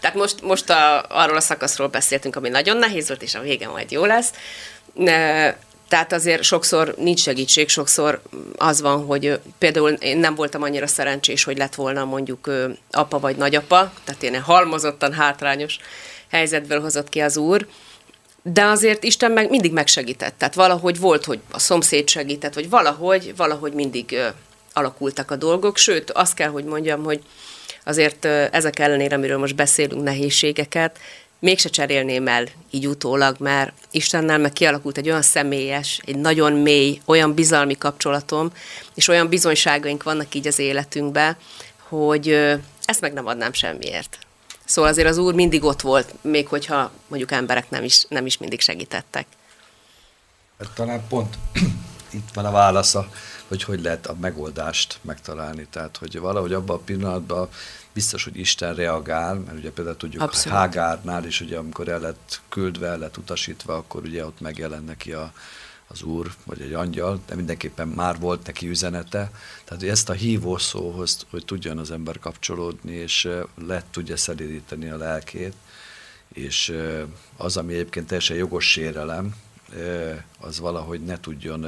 Tehát most, most a, arról a szakaszról beszéltünk, ami nagyon nehéz volt, és a vége majd jó lesz. Tehát azért sokszor nincs segítség, sokszor az van, hogy például én nem voltam annyira szerencsés, hogy lett volna mondjuk apa vagy nagyapa, tehát én halmozottan hátrányos helyzetből hozott ki az úr, de azért Isten meg mindig megsegített. Tehát valahogy volt, hogy a szomszéd segített, vagy valahogy, valahogy mindig ö, alakultak a dolgok. Sőt, azt kell, hogy mondjam, hogy azért ö, ezek ellenére, amiről most beszélünk, nehézségeket, mégse cserélném el így utólag, mert Istennel meg kialakult egy olyan személyes, egy nagyon mély, olyan bizalmi kapcsolatom, és olyan bizonyságaink vannak így az életünkben, hogy ö, ezt meg nem adnám semmiért. Szóval azért az úr mindig ott volt, még hogyha mondjuk emberek nem is, nem is mindig segítettek. Hát talán pont itt van a válasza, hogy hogy lehet a megoldást megtalálni. Tehát, hogy valahogy abban a pillanatban biztos, hogy Isten reagál, mert ugye például tudjuk Abszolút. Hágárnál is, ugye amikor el lett küldve, el lett utasítva, akkor ugye ott megjelen neki a, az úr, vagy egy angyal, de mindenképpen már volt neki üzenete. Tehát hogy ezt a hívó szóhoz, hogy tudjon az ember kapcsolódni, és le tudja szelidíteni a lelkét, és az, ami egyébként teljesen jogos sérelem, az valahogy ne tudjon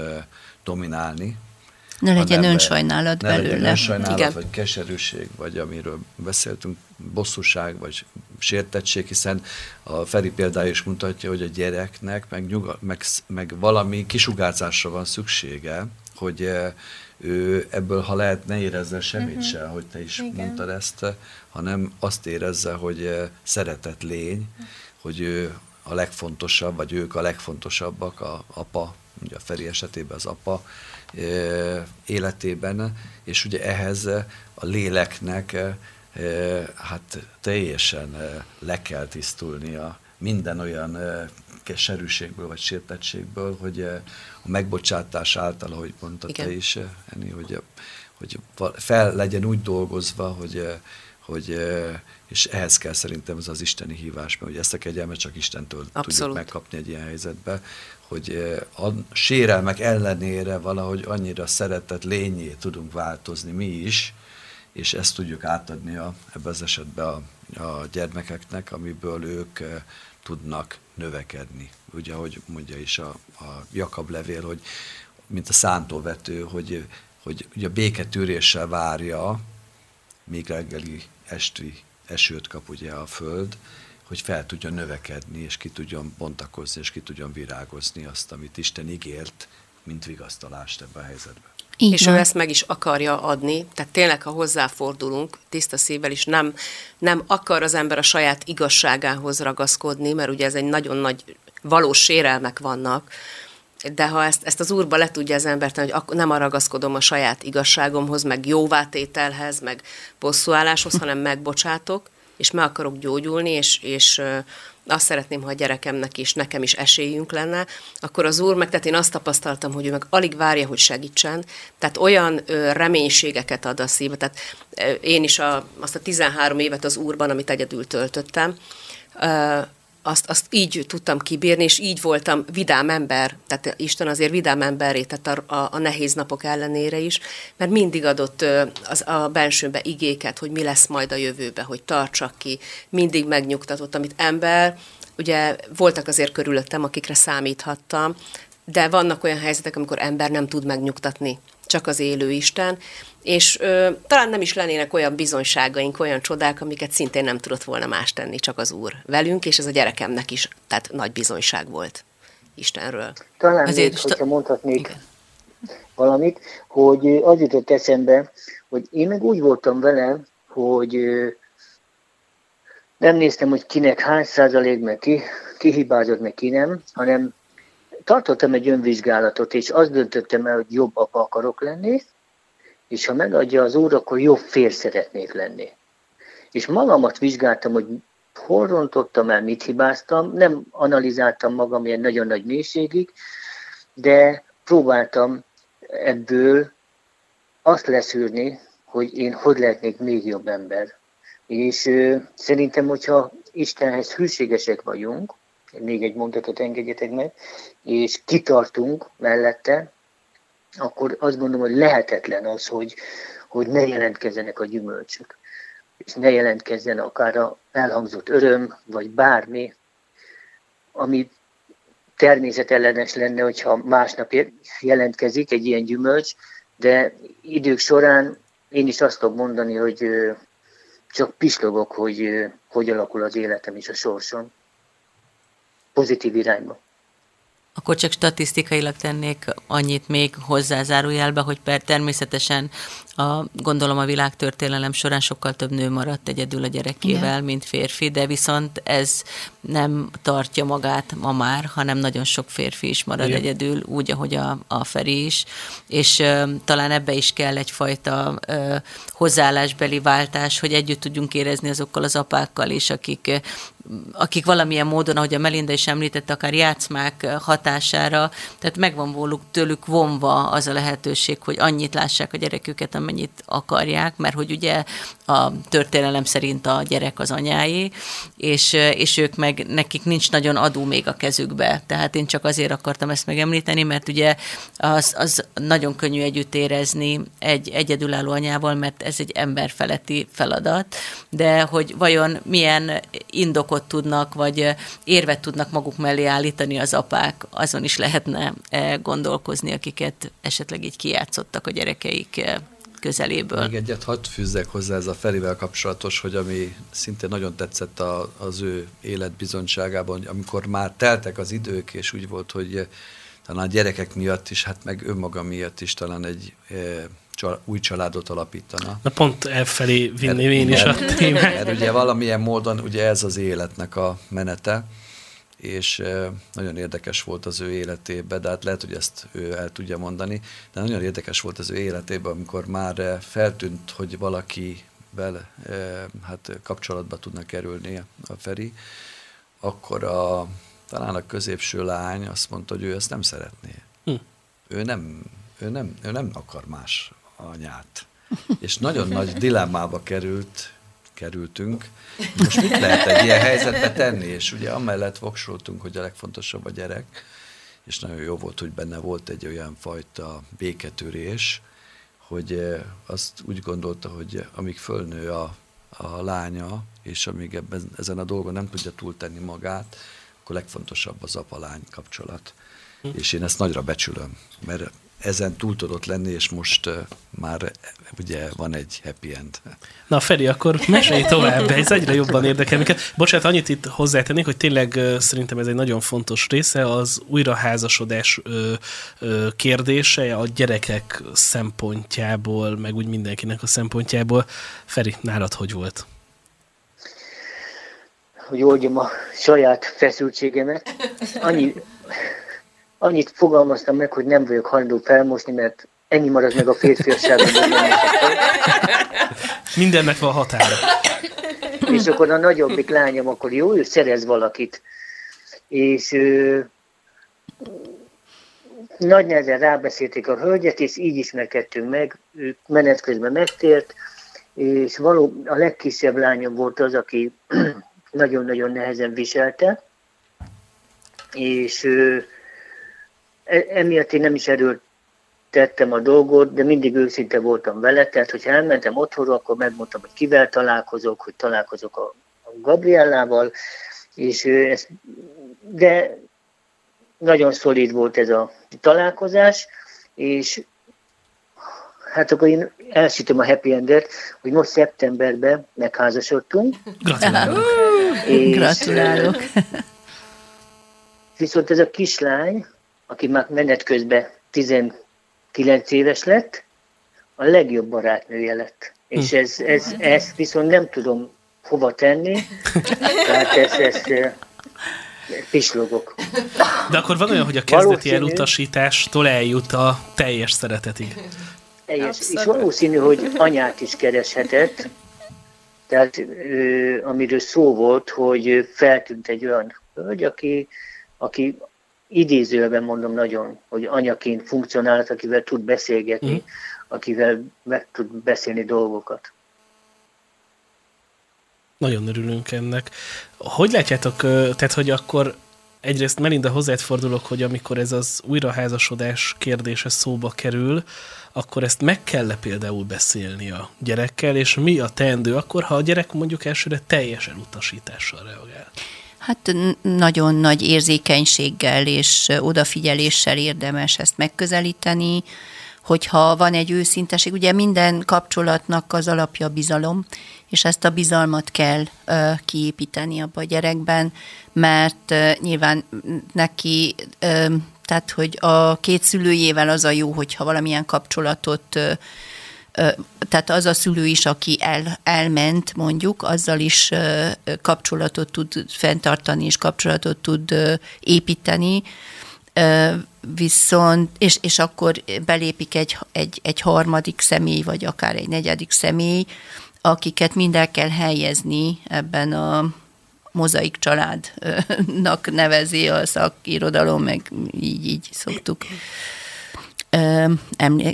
dominálni, ne legyen önsajnálat ne belőle. Legyen önsajnálat, Igen. vagy keserűség, vagy amiről beszéltünk, bosszúság, vagy sértettség, hiszen a Feri példája is mutatja, hogy a gyereknek meg, nyuga, meg, meg valami kisugárzásra van szüksége, hogy eh, ő ebből, ha lehet, ne érezze semmit uh-huh. se, hogy te is Igen. mondtad ezt, hanem azt érezze, hogy eh, szeretett lény, hogy ő a legfontosabb, vagy ők a legfontosabbak, a apa, ugye a Feri esetében az apa, életében, és ugye ehhez a léleknek hát teljesen le kell tisztulnia minden olyan keserűségből vagy sértettségből, hogy a megbocsátás által, ahogy mondta Igen. te is, Eni, hogy, hogy fel legyen úgy dolgozva, hogy, hogy és ehhez kell szerintem ez az isteni hívás, mert hogy ezt a kegyelmet csak Istentől Abszolút. tudjuk megkapni egy ilyen helyzetben, hogy a sérelmek ellenére valahogy annyira szeretett lényé tudunk változni mi is, és ezt tudjuk átadni a, ebben az esetben a, a gyermekeknek, amiből ők tudnak növekedni. Ugye, ahogy mondja is a, a Jakab levél, hogy mint a szántóvető, hogy, hogy ugye a béketűréssel várja, még reggeli esti esőt kap ugye a föld, hogy fel tudjon növekedni, és ki tudjon bontakozni, és ki tudjon virágozni azt, amit Isten ígért, mint vigasztalást ebbe a helyzetbe. Így és van. ő ezt meg is akarja adni, tehát tényleg, ha hozzáfordulunk tiszta szívvel is, nem, nem akar az ember a saját igazságához ragaszkodni, mert ugye ez egy nagyon nagy valós sérelmek vannak, de ha ezt, ezt az úrba le tudja az ember tenni, hogy akkor nem ragaszkodom a saját igazságomhoz, meg jóvátételhez, meg bosszúálláshoz, hanem megbocsátok, és meg akarok gyógyulni, és, és azt szeretném, ha a gyerekemnek is, nekem is esélyünk lenne, akkor az úr meg, tehát én azt tapasztaltam, hogy ő meg alig várja, hogy segítsen, tehát olyan ö, reménységeket ad a szíve, tehát ö, én is a, azt a 13 évet az úrban, amit egyedül töltöttem, ö, azt, azt így tudtam kibírni, és így voltam vidám ember, tehát Isten azért vidám emberré tett a, a, a nehéz napok ellenére is, mert mindig adott az, a bensőbe igéket, hogy mi lesz majd a jövőbe, hogy tartsak ki, mindig megnyugtatott, amit ember, ugye voltak azért körülöttem, akikre számíthattam, de vannak olyan helyzetek, amikor ember nem tud megnyugtatni, csak az élő Isten, és ö, talán nem is lennének olyan bizonyságaink, olyan csodák, amiket szintén nem tudott volna más tenni, csak az Úr velünk, és ez a gyerekemnek is, tehát nagy bizonyság volt Istenről. Talán Azért még, hogyha mondhatnék Igen. valamit, hogy az jutott eszembe, hogy én meg úgy voltam vele, hogy nem néztem, hogy kinek hány százalék, meg ki, ki hibázott, meg ki nem, hanem tartottam egy önvizsgálatot, és azt döntöttem el, hogy jobb apa akarok lenni, és ha megadja az úr, akkor jobb fér szeretnék lenni. És magamat vizsgáltam, hogy hol rontottam el, mit hibáztam, nem analizáltam magam ilyen nagyon nagy mélységig, de próbáltam ebből azt leszűrni, hogy én hogy lehetnék még jobb ember. És ö, szerintem, hogyha Istenhez hűségesek vagyunk, még egy mondatot engedjetek meg, és kitartunk mellette, akkor azt gondolom, hogy lehetetlen az, hogy, hogy ne jelentkezzenek a gyümölcsök. És ne jelentkezzen akár a elhangzott öröm, vagy bármi, ami természetellenes lenne, hogyha másnap jelentkezik egy ilyen gyümölcs, de idők során én is azt tudom mondani, hogy csak pislogok, hogy hogy alakul az életem és a sorsom. Pozitív irányba. Akkor csak statisztikailag tennék annyit még hozzázárójelbe, hogy per természetesen a, gondolom a világtörténelem során sokkal több nő maradt egyedül a gyerekével, Igen. mint férfi, de viszont ez nem tartja magát ma már, hanem nagyon sok férfi is marad Igen. egyedül, úgy, ahogy a, a Feri is, és ö, talán ebbe is kell egyfajta ö, hozzáállásbeli váltás, hogy együtt tudjunk érezni azokkal az apákkal is, akik akik valamilyen módon, ahogy a Melinda is említette, akár játszmák hatására, tehát megvan voluk tőlük vonva az a lehetőség, hogy annyit lássák a gyereküket, amennyit akarják, mert hogy ugye a történelem szerint a gyerek az anyáé, és, és ők meg, nekik nincs nagyon adó még a kezükbe. Tehát én csak azért akartam ezt megemlíteni, mert ugye az, az nagyon könnyű együtt érezni egy egyedülálló anyával, mert ez egy emberfeletti feladat, de hogy vajon milyen indokot tudnak, vagy érvet tudnak maguk mellé állítani az apák, azon is lehetne gondolkozni, akiket esetleg így kijátszottak a gyerekeik közeléből. Még egyet hadd fűzzek hozzá ez a Ferivel kapcsolatos, hogy ami szintén nagyon tetszett a, az ő életbizonyságában, amikor már teltek az idők, és úgy volt, hogy talán a gyerekek miatt is, hát meg önmaga miatt is talán egy csal, új családot alapítana. Na pont e felé vinném én is a témát. Mert ugye valamilyen módon ugye ez az életnek a menete, és nagyon érdekes volt az ő életében, de hát lehet, hogy ezt ő el tudja mondani, de nagyon érdekes volt az ő életében, amikor már feltűnt, hogy valaki vele hát kapcsolatba tudna kerülni a Feri, akkor a, talán a középső lány azt mondta, hogy ő ezt nem szeretné. Hm. Ő, nem, ő, nem, ő nem akar más anyát. És nagyon nagy dilemmába került kerültünk. Most mit lehet egy ilyen helyzetbe tenni? És ugye amellett voksoltunk, hogy a legfontosabb a gyerek, és nagyon jó volt, hogy benne volt egy olyan fajta béketörés, hogy azt úgy gondolta, hogy amíg fölnő a, a lánya, és amíg ebben, ezen a dolgon nem tudja túltenni magát, akkor legfontosabb az apa-lány kapcsolat. Hm. És én ezt nagyra becsülöm, mert ezen túl tudott lenni, és most már ugye van egy happy end. Na Feri, akkor mesélj tovább, ez egyre jobban érdekel minket. Bocsánat, annyit itt hozzátennék, hogy tényleg szerintem ez egy nagyon fontos része, az újraházasodás kérdése a gyerekek szempontjából, meg úgy mindenkinek a szempontjából. Feri, nálad hogy volt? Hogy oldjam a saját feszültségemet. Annyi, annyit fogalmaztam meg, hogy nem vagyok hajlandó felmosni, mert ennyi marad meg a férfiasságban. Mindennek van határa. És akkor a nagyobbik lányom, akkor jó, ő szerez valakit. És ö, nagy nehezen rábeszélték a hölgyet, és így ismerkedtünk meg, ő menet közben megtért, és való, a legkisebb lányom volt az, aki nagyon-nagyon nehezen viselte, és e, emiatt én nem is erőlt tettem a dolgot, de mindig őszinte voltam vele, tehát hogyha elmentem otthonra, akkor megmondtam, hogy kivel találkozok, hogy találkozok a, a Gabriellával, és ez, de nagyon szolid volt ez a találkozás, és hát akkor én elsütöm a happy endet, hogy most szeptemberben megházasodtunk. Gratulálok. És, Gratulálok. Viszont ez a kislány, aki már menet közben 19 éves lett, a legjobb barátnője lett. És Hm. ez, ez, ezt viszont nem tudom hova tenni, tehát ezt, ezt pislogok. De akkor van olyan, hogy a kezdeti Valószínű. elutasítástól eljut a teljes szeretetig. Teljes, és valószínű, hogy anyát is kereshetett, tehát ö, amiről szó volt, hogy feltűnt egy olyan hölgy, aki, aki idézőben mondom nagyon, hogy anyaként funkcionált, akivel tud beszélgetni, Mhm. akivel meg tud beszélni dolgokat. Nagyon örülünk ennek. Hogy látjátok, tehát hogy akkor egyrészt Melinda hozzád fordulok, hogy amikor ez az újraházasodás kérdése szóba kerül, akkor ezt meg kell -e például beszélni a gyerekkel, és mi a teendő akkor, ha a gyerek mondjuk elsőre teljes elutasítással reagál? Hát nagyon nagy érzékenységgel és odafigyeléssel érdemes ezt megközelíteni, hogyha van egy őszinteség, ugye minden kapcsolatnak az alapja bizalom, és ezt a bizalmat kell ö, kiépíteni abba a gyerekben, mert ö, nyilván neki, ö, tehát hogy a két szülőjével az a jó, hogyha valamilyen kapcsolatot Ö, tehát az a szülő is, aki el, elment mondjuk, azzal is kapcsolatot tud fenntartani, és kapcsolatot tud építeni, viszont, és, és akkor belépik egy, egy, egy harmadik személy, vagy akár egy negyedik személy, akiket mind el kell helyezni ebben a mozaik családnak nevezi a szakirodalom, meg így, így szoktuk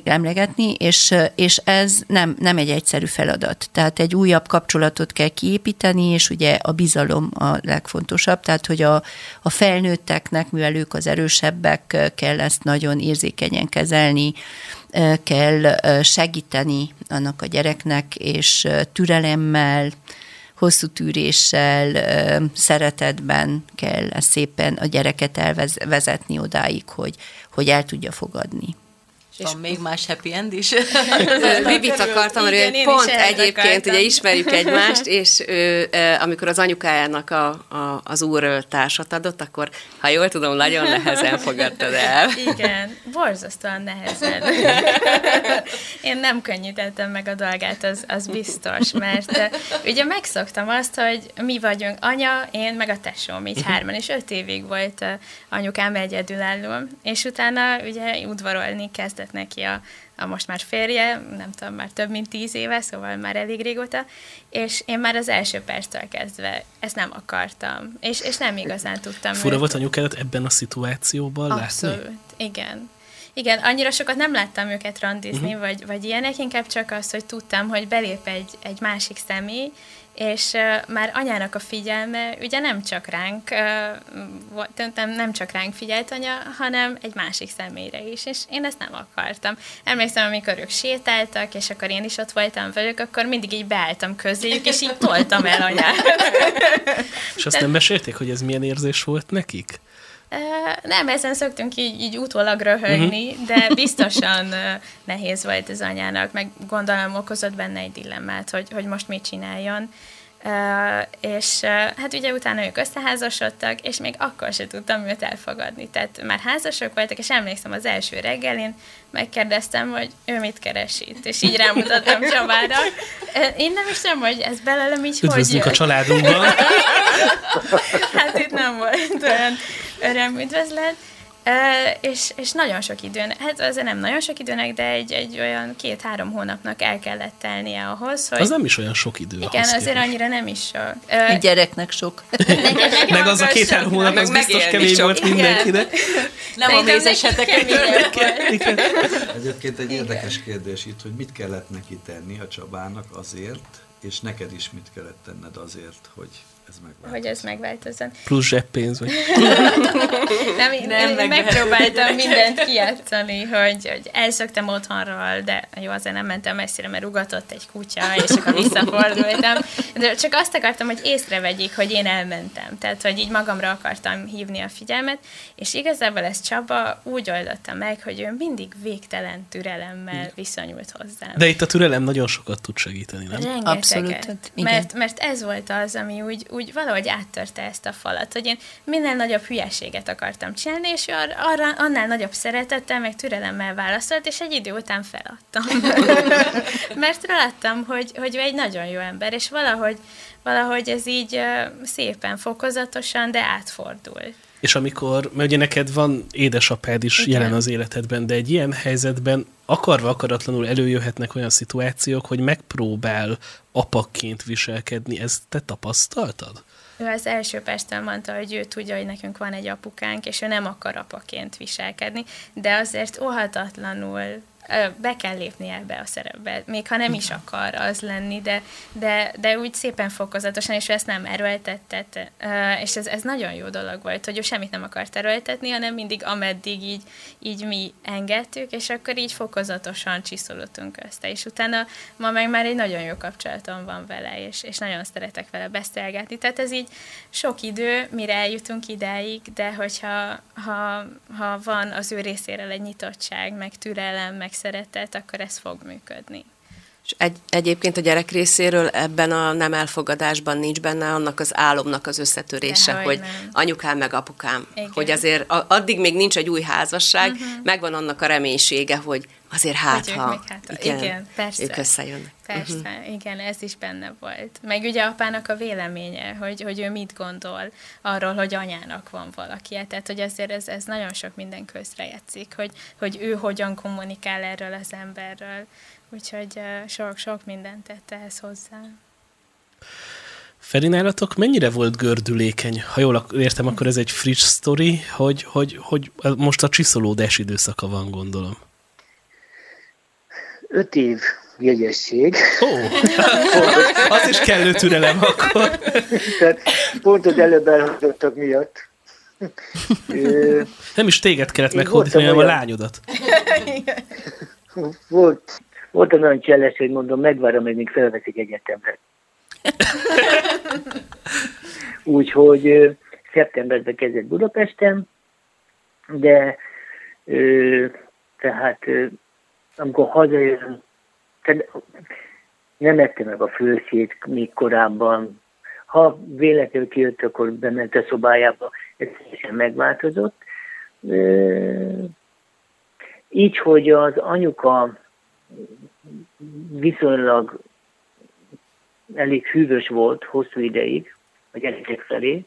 emlegetni, és, és ez nem, nem egy egyszerű feladat. Tehát egy újabb kapcsolatot kell kiépíteni, és ugye a bizalom a legfontosabb, tehát hogy a, a felnőtteknek, mivel ők az erősebbek, kell ezt nagyon érzékenyen kezelni, kell segíteni annak a gyereknek, és türelemmel, hosszú tűréssel, szeretetben kell szépen a gyereket elvezetni odáig, hogy, hogy el tudja fogadni. Van még más happy end is? Vivit akartam, mert Igen, ő pont egyébként akartam. ugye ismerjük egymást, és ő, amikor az anyukájának a, a, az úr társat adott, akkor, ha jól tudom, nagyon nehezen fogadtad el. Igen, borzasztóan nehezen. Én nem könnyítettem meg a dolgát, az, az biztos, mert ugye megszoktam azt, hogy mi vagyunk anya, én meg a tesóm, így hárman, és öt évig volt anyukám egyedülálló, és utána ugye udvarolni kezdett neki a, a most már férje, nem tudom, már több mint tíz éve, szóval már elég régóta, és én már az első perctől kezdve ezt nem akartam, és, és nem igazán tudtam. Fura őt- volt anyukádat ebben a szituációban Abszolút, látni? igen. Igen, annyira sokat nem láttam őket randizni, uh-huh. vagy, vagy ilyenek, inkább csak az, hogy tudtam, hogy belép egy, egy másik személy, és már anyának a figyelme ugye nem csak ránk, nem, nem csak ránk figyelt anya, hanem egy másik személyre is, és én ezt nem akartam. Emlékszem, amikor ők sétáltak, és akkor én is ott voltam velük, akkor mindig így beálltam közéjük, és így toltam el anyát. És azt nem mesélték, hogy ez milyen érzés volt nekik? Nem, ezen szoktunk így, így utólag röhögni, uh-huh. de biztosan nehéz volt az anyának, meg gondolom okozott benne egy dilemmát, hogy, hogy most mit csináljon. Uh, és uh, hát ugye utána ők összeházasodtak, és még akkor se tudtam őt elfogadni. Tehát már házasok voltak, és emlékszem az első reggelin, megkérdeztem, hogy ő mit keres itt, és így rámutattam Csabára. Én nem is tudom, hogy ez belőlem így hogy Üdvözlünk a jött. családunkban. Hát itt nem volt olyan örömüdvözlet. Uh, és, és nagyon sok időn, hát azért nem nagyon sok időnek, de egy, egy olyan két-három hónapnak el kellett telnie ahhoz, hogy Az nem is olyan sok idő. igen, azért képest. annyira nem is sok. Egy Uh, gyereknek sok. Meg az a két-három hónap, az biztos kemény sok. volt mindenkinek. Nem a mézeseteket Egyébként egy érdekes kérdés itt, hogy mit kellett neki tenni a Csabának azért, és neked is mit kellett tenned azért, hogy ez megváltozzon. hogy ez megváltozzon. Plusz zseppénz, vagy... Nem, én, Nem, én, meg- megpróbáltam mindent kijátszani, hogy, hogy elszöktem otthonról, de jó, azért nem mentem messzire, mert ugatott egy kutya, és akkor visszafordultam. De csak azt akartam, hogy észrevegyék, hogy én elmentem. Tehát, hogy így magamra akartam hívni a figyelmet, és igazából ez Csaba úgy oldotta meg, hogy ő mindig végtelen türelemmel viszonyult hozzám. De itt a türelem nagyon sokat tud segíteni, nem? Abszolút, Rengeteget. hát igen. Mert, mert ez volt az, ami úgy, úgy valahogy áttörte ezt a falat, hogy én minél nagyobb hülyeséget akartam csinálni, és ar- arra, annál nagyobb szeretettel, meg türelemmel válaszolt, és egy idő után feladtam. mert láttam, hogy, hogy ő egy nagyon jó ember, és valahogy, valahogy ez így szépen, fokozatosan, de átfordult. És amikor, mert ugye neked van édesapád is Igen. jelen az életedben, de egy ilyen helyzetben akarva akaratlanul előjöhetnek olyan szituációk, hogy megpróbál apakként viselkedni. Ezt te tapasztaltad? Ő az első perctől mondta, hogy ő tudja, hogy nekünk van egy apukánk, és ő nem akar apaként viselkedni, de azért óhatatlanul be kell lépni ebbe a szerepbe, még ha nem is akar az lenni, de, de, de úgy szépen fokozatosan, és ő ezt nem erőltetett, és ez, ez nagyon jó dolog volt, hogy ő semmit nem akart erőltetni, hanem mindig ameddig így, így mi engedtük, és akkor így fokozatosan csiszolottunk össze, és utána ma meg már egy nagyon jó kapcsolatom van vele, és, és nagyon szeretek vele beszélgetni, tehát ez így sok idő, mire eljutunk idáig, de hogyha ha, ha van az ő részéről egy nyitottság, meg türelem, meg szeretet, akkor ez fog működni. És egy, egyébként a gyerek részéről ebben a nem elfogadásban nincs benne annak az álomnak az összetörése, Dehogy hogy nem. anyukám meg apukám. Igen. Hogy azért addig még nincs egy új házasság, uh-huh. megvan annak a reménysége, hogy azért hát, Hogy ők ha még hát- igen, persze. ők összejönnek. Persze, uh-huh. igen, ez is benne volt. Meg ugye apának a véleménye, hogy, hogy ő mit gondol arról, hogy anyának van valaki. Tehát, hogy azért ez, ez nagyon sok minden közrejátszik, hogy, hogy ő hogyan kommunikál erről az emberről. Úgyhogy sok-sok mindent tette ehhez hozzá. Feri, nálatok mennyire volt gördülékeny? Ha jól értem, akkor ez egy friss sztori, hogy, hogy, hogy most a csiszolódás időszaka van, gondolom. Öt év jegyesség. Ó, az is kellő türelem akkor. Tehát pont az előbb elhangzottak miatt. Nem is téged kellett meghódítani, hanem voltam a olyan- lányodat. Volt, voltam olyan cseles, hogy mondom, megvárom, hogy még felveszik egyetemre. Úgyhogy szeptemberben kezdett Budapesten, de ö, tehát ö, amikor tehát nem ette meg a főszét még korábban. Ha véletlenül kijött, akkor bement a szobájába, ez teljesen megváltozott. Így, hogy az anyuka viszonylag elég hűvös volt hosszú ideig a gyerekek felé,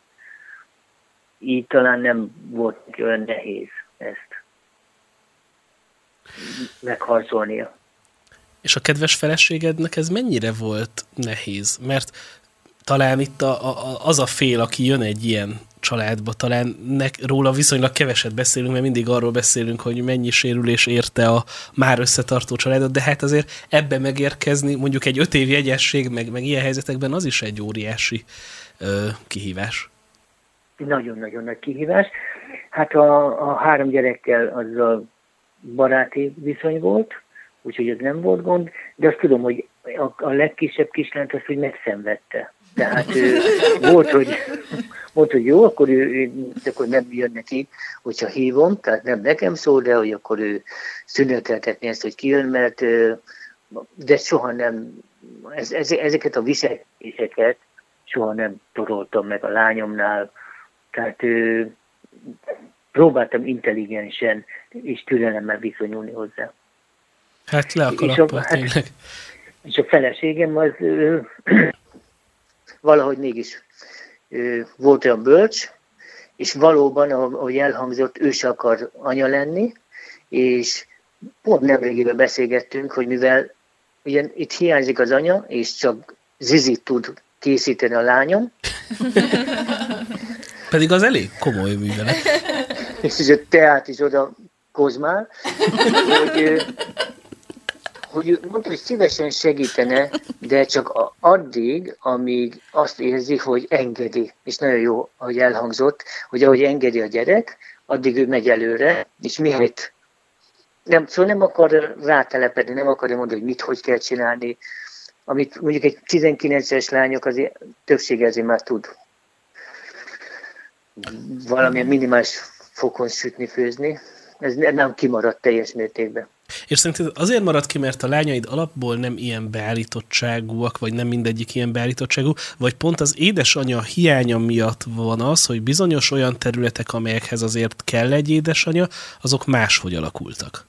így talán nem volt olyan nehéz megharcolnia. És a kedves feleségednek ez mennyire volt nehéz? Mert talán itt a, a, az a fél, aki jön egy ilyen családba, talán nek, róla viszonylag keveset beszélünk, mert mindig arról beszélünk, hogy mennyi sérülés érte a már összetartó családot, de hát azért ebbe megérkezni, mondjuk egy öt év jegyesség, meg, meg ilyen helyzetekben az is egy óriási ö, kihívás. Nagyon-nagyon nagy kihívás. Hát a, a három gyerekkel azzal baráti viszony volt, úgyhogy ez nem volt gond, de azt tudom, hogy a, a legkisebb kislányt azt, hogy megszenvedte. Tehát ő, volt, hogy, volt, hogy jó, akkor ő, ő akkor nem jön neki, hogyha hívom, tehát nem nekem szól, de hogy akkor ő szüneteltetni ezt, hogy kijön, mert de soha nem, ez, ez, ezeket a viselkedéseket soha nem toroltam meg a lányomnál, tehát ö, próbáltam intelligensen és türelemmel viszonyulni hozzá. Hát le a És a- kalappal, hát- tényleg. És a feleségem az ö, valahogy mégis ö, volt olyan bölcs, és valóban, ahogy elhangzott, ő se akar anya lenni, és pont nemrégében beszélgettünk, hogy mivel ugye itt hiányzik az anya, és csak zizit tud készíteni a lányom, Pedig az elég komoly művelet. És ugye teát is oda kozmál, hogy, hogy mondta, hogy szívesen segítene, de csak addig, amíg azt érzi, hogy engedi. És nagyon jó, hogy elhangzott, hogy ahogy engedi a gyerek, addig ő megy előre, és mihelyt nem, szóval nem akar rátelepedni, nem akarja mondani, hogy mit, hogy kell csinálni, amit mondjuk egy 19-es lányok azért többsége azért már tud. Valamilyen minimális fokon sütni, főzni. Ez nem kimaradt teljes mértékben. És szerinted azért maradt ki, mert a lányaid alapból nem ilyen beállítottságúak, vagy nem mindegyik ilyen beállítottságú, vagy pont az édesanyja hiánya miatt van az, hogy bizonyos olyan területek, amelyekhez azért kell egy édesanyja, azok máshogy alakultak?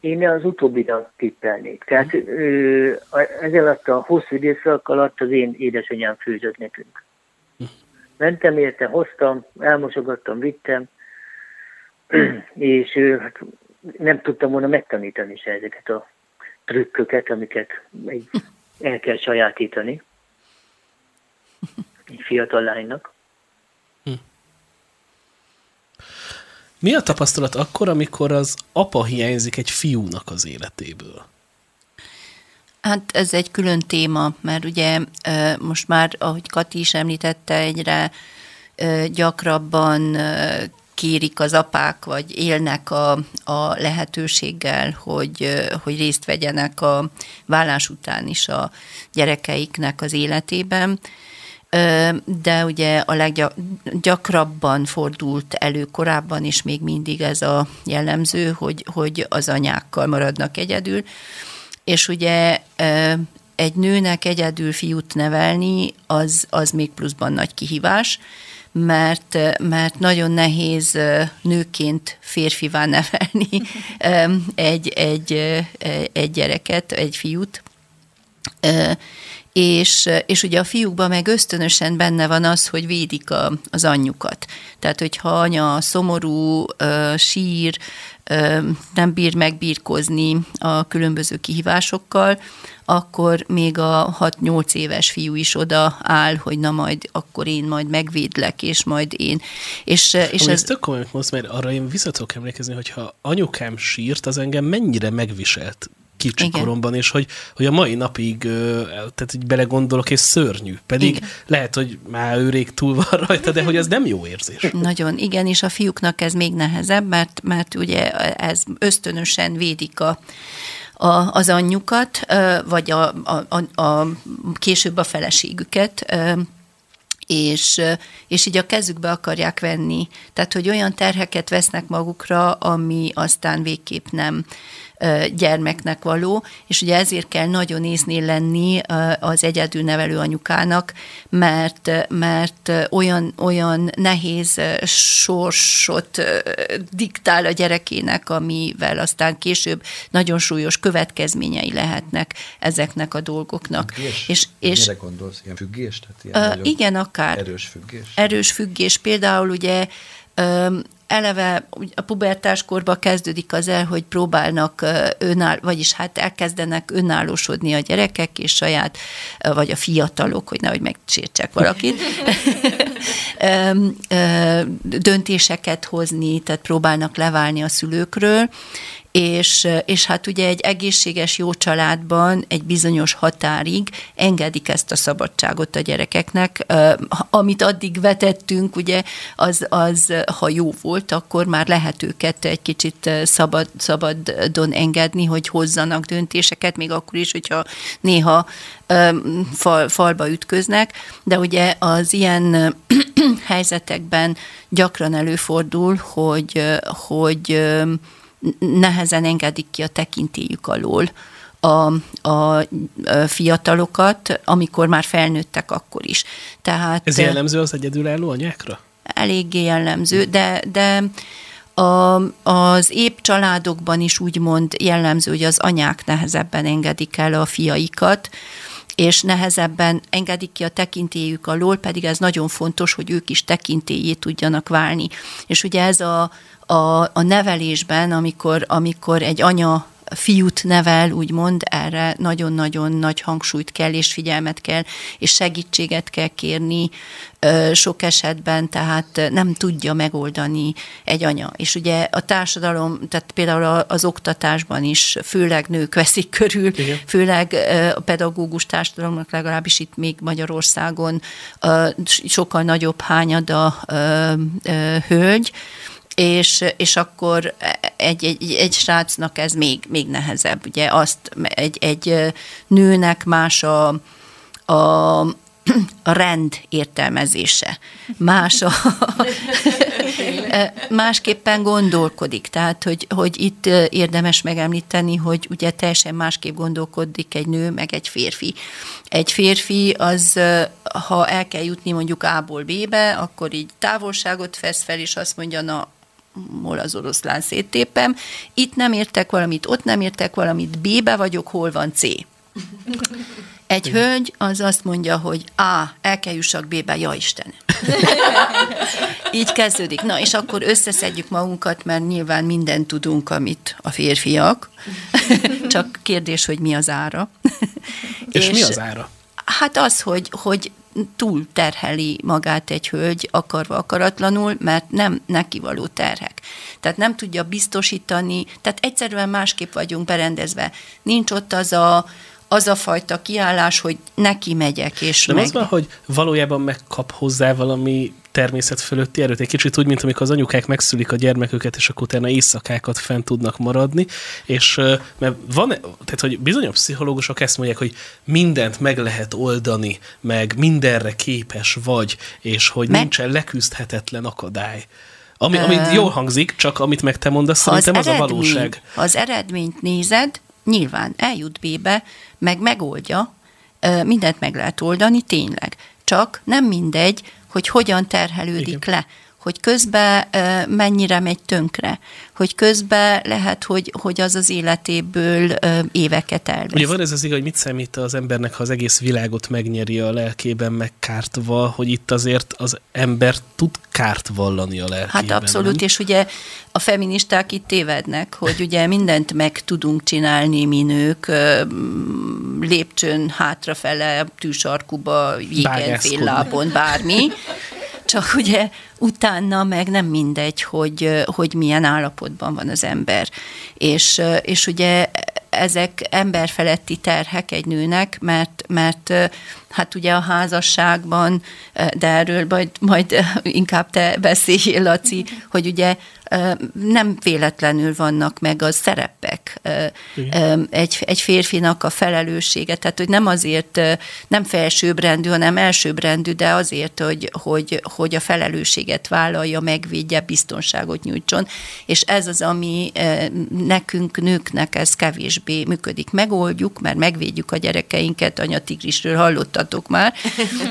Én az utóbbira tippelnék. Tehát ö, ez alatt a hosszú időszak alatt az én édesanyám főzött nekünk. Mentem érte, hoztam, elmosogattam, vittem, és hát nem tudtam volna megtanítani se ezeket a trükköket, amiket egy, el kell sajátítani egy fiatal lánynak. Hm. Mi a tapasztalat akkor, amikor az apa hiányzik egy fiúnak az életéből? Hát ez egy külön téma, mert ugye most már, ahogy Kati is említette, egyre gyakrabban kérik az apák, vagy élnek a, a lehetőséggel, hogy, hogy részt vegyenek a vállás után is a gyerekeiknek az életében. De ugye a leggyakrabban fordult elő korábban is még mindig ez a jellemző, hogy, hogy az anyákkal maradnak egyedül. És ugye egy nőnek egyedül fiút nevelni, az, az még pluszban nagy kihívás, mert, mert nagyon nehéz nőként férfivá nevelni egy, egy, egy gyereket, egy fiút. És, és ugye a fiúkban meg ösztönösen benne van az, hogy védik a, az anyjukat. Tehát, hogyha anya szomorú, sír, nem bír megbírkozni a különböző kihívásokkal, akkor még a 6-8 éves fiú is oda áll, hogy na majd akkor én majd megvédlek, és majd én. És, és ez, ez tök komoly, most, mert arra én vissza tudok emlékezni, hogyha anyukám sírt, az engem mennyire megviselt kicsi Igen. koromban, és hogy, hogy a mai napig, tehát így belegondolok, és szörnyű. Pedig igen. lehet, hogy már ő rég túl van rajta, de hogy ez nem jó érzés. Nagyon, igen, és a fiúknak ez még nehezebb, mert, mert ugye ez ösztönösen védik a, a, az anyjukat, vagy a, a, a, a később a feleségüket, és, és így a kezükbe akarják venni. Tehát, hogy olyan terheket vesznek magukra, ami aztán végképp nem, gyermeknek való, és ugye ezért kell nagyon észnél lenni az egyedül nevelő anyukának, mert, mert olyan, olyan nehéz sorsot diktál a gyerekének, amivel aztán később nagyon súlyos következményei lehetnek ezeknek a dolgoknak. Függés? És, és, Mire gondolsz? Ilyen függés? Tehát ilyen uh, igen, akár. Erős függés? Erős függés. Például ugye eleve a pubertáskorban kezdődik az el, hogy próbálnak önáll, vagyis hát elkezdenek önállósodni a gyerekek, és saját, vagy a fiatalok, hogy nehogy megsértsek valakit, döntéseket hozni, tehát próbálnak leválni a szülőkről, és, és hát ugye egy egészséges, jó családban egy bizonyos határig engedik ezt a szabadságot a gyerekeknek. Amit addig vetettünk, ugye, az, az ha jó volt, akkor már lehet őket egy kicsit szabad, szabadon engedni, hogy hozzanak döntéseket, még akkor is, hogyha néha fal, falba ütköznek, de ugye az ilyen helyzetekben gyakran előfordul, hogy, hogy nehezen engedik ki a tekintélyük alól a, a fiatalokat, amikor már felnőttek akkor is. Tehát, Ez jellemző az egyedülálló anyákra? Eléggé jellemző, de, de a, az épp családokban is úgymond jellemző, hogy az anyák nehezebben engedik el a fiaikat, és nehezebben engedik ki a tekintélyük alól, pedig ez nagyon fontos, hogy ők is tekintélyé tudjanak válni. És ugye ez a, a, a nevelésben, amikor, amikor egy anya fiút nevel, úgymond, erre nagyon-nagyon nagy hangsúlyt kell, és figyelmet kell, és segítséget kell kérni sok esetben, tehát nem tudja megoldani egy anya. És ugye a társadalom, tehát például az oktatásban is főleg nők veszik körül, Igen. főleg a pedagógus társadalomnak legalábbis itt még Magyarországon sokkal nagyobb hányada hölgy, és, és akkor egy, egy, egy srácnak ez még, még nehezebb. Ugye azt egy, egy nőnek más a, a a rend értelmezése. Más a, másképpen gondolkodik. Tehát, hogy, hogy itt érdemes megemlíteni, hogy ugye teljesen másképp gondolkodik egy nő, meg egy férfi. Egy férfi az, ha el kell jutni mondjuk A-ból B-be, akkor így távolságot vesz fel, és azt mondja, na, hol az oroszlán széttépem. Itt nem értek valamit, ott nem értek valamit, B-be vagyok, hol van C. Egy Igen. hölgy az azt mondja, hogy A, el kell jussak B-be, ja Isten. Így kezdődik. Na, és akkor összeszedjük magunkat, mert nyilván mindent tudunk, amit a férfiak. Csak kérdés, hogy mi az ára. és, és mi az ára? Hát az, hogy, hogy túl terheli magát egy hölgy akarva akaratlanul, mert nem neki való terhek. Tehát nem tudja biztosítani, tehát egyszerűen másképp vagyunk berendezve. Nincs ott az a, az a fajta kiállás, hogy neki megyek, és Nem meg... az van, hogy valójában megkap hozzá valami természet fölötti erőt, egy kicsit úgy, mint amikor az anyukák megszülik a gyermeküket, és akkor utána éjszakákat fent tudnak maradni, és mert van, tehát hogy bizonyos pszichológusok ezt mondják, hogy mindent meg lehet oldani, meg mindenre képes vagy, és hogy meg... nincsen leküzdhetetlen akadály. Ami, amit jól hangzik, csak amit meg te mondasz, szerintem az, az eredmény, a valóság. Ha az eredményt nézed, nyilván eljut B-be, meg megoldja, mindent meg lehet oldani, tényleg. Csak nem mindegy, hogy hogyan terhelődik Igen. le hogy közben mennyire megy tönkre, hogy közben lehet, hogy, hogy az az életéből éveket elvesz. Ugye van ez az igaz, hogy mit számít az embernek, ha az egész világot megnyeri a lelkében megkártva, hogy itt azért az ember tud kárt vallani a lelkében. Hát abszolút, nem? és ugye a feministák itt tévednek, hogy ugye mindent meg tudunk csinálni mi nők, lépcsőn hátrafele, tűsarkuba, jégen lábon, bármi, csak ugye utána meg nem mindegy, hogy, hogy milyen állapotban van az ember. És, és ugye ezek emberfeletti terhek egy nőnek, mert, mert hát ugye a házasságban, de erről majd, majd inkább te beszélj, Laci, hogy ugye nem véletlenül vannak meg a szerepek. Egy, egy férfinak a felelőssége, tehát hogy nem azért, nem felsőbbrendű, hanem elsőbbrendű, de azért, hogy, hogy, hogy a felelősséget vállalja, megvédje, biztonságot nyújtson. És ez az, ami nekünk, nőknek ez kevésbé működik. Megoldjuk, mert megvédjük a gyerekeinket, anyatigrisről hallottatok már,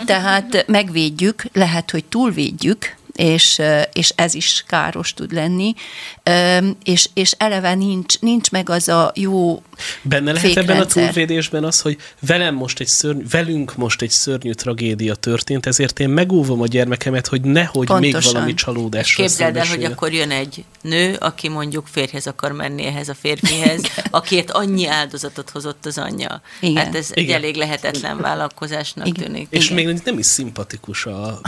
tehát megvédjük, lehet, hogy túlvédjük, és, és ez is káros tud lenni, és, és eleve nincs, nincs meg az a jó Benne lehet fékrendszer. ebben a túlvédésben az, hogy velem most egy szörny, velünk most egy szörnyű tragédia történt, ezért én megóvom a gyermekemet, hogy nehogy Pontosan. még valami csalódás. Képzeld el, hogy akkor jön egy nő, aki mondjuk férjhez akar menni ehhez a férfihez, akiért annyi áldozatot hozott az anyja. Igen. Hát ez Igen. egy elég lehetetlen vállalkozásnak Igen. tűnik. És Igen. még nem is szimpatikus a...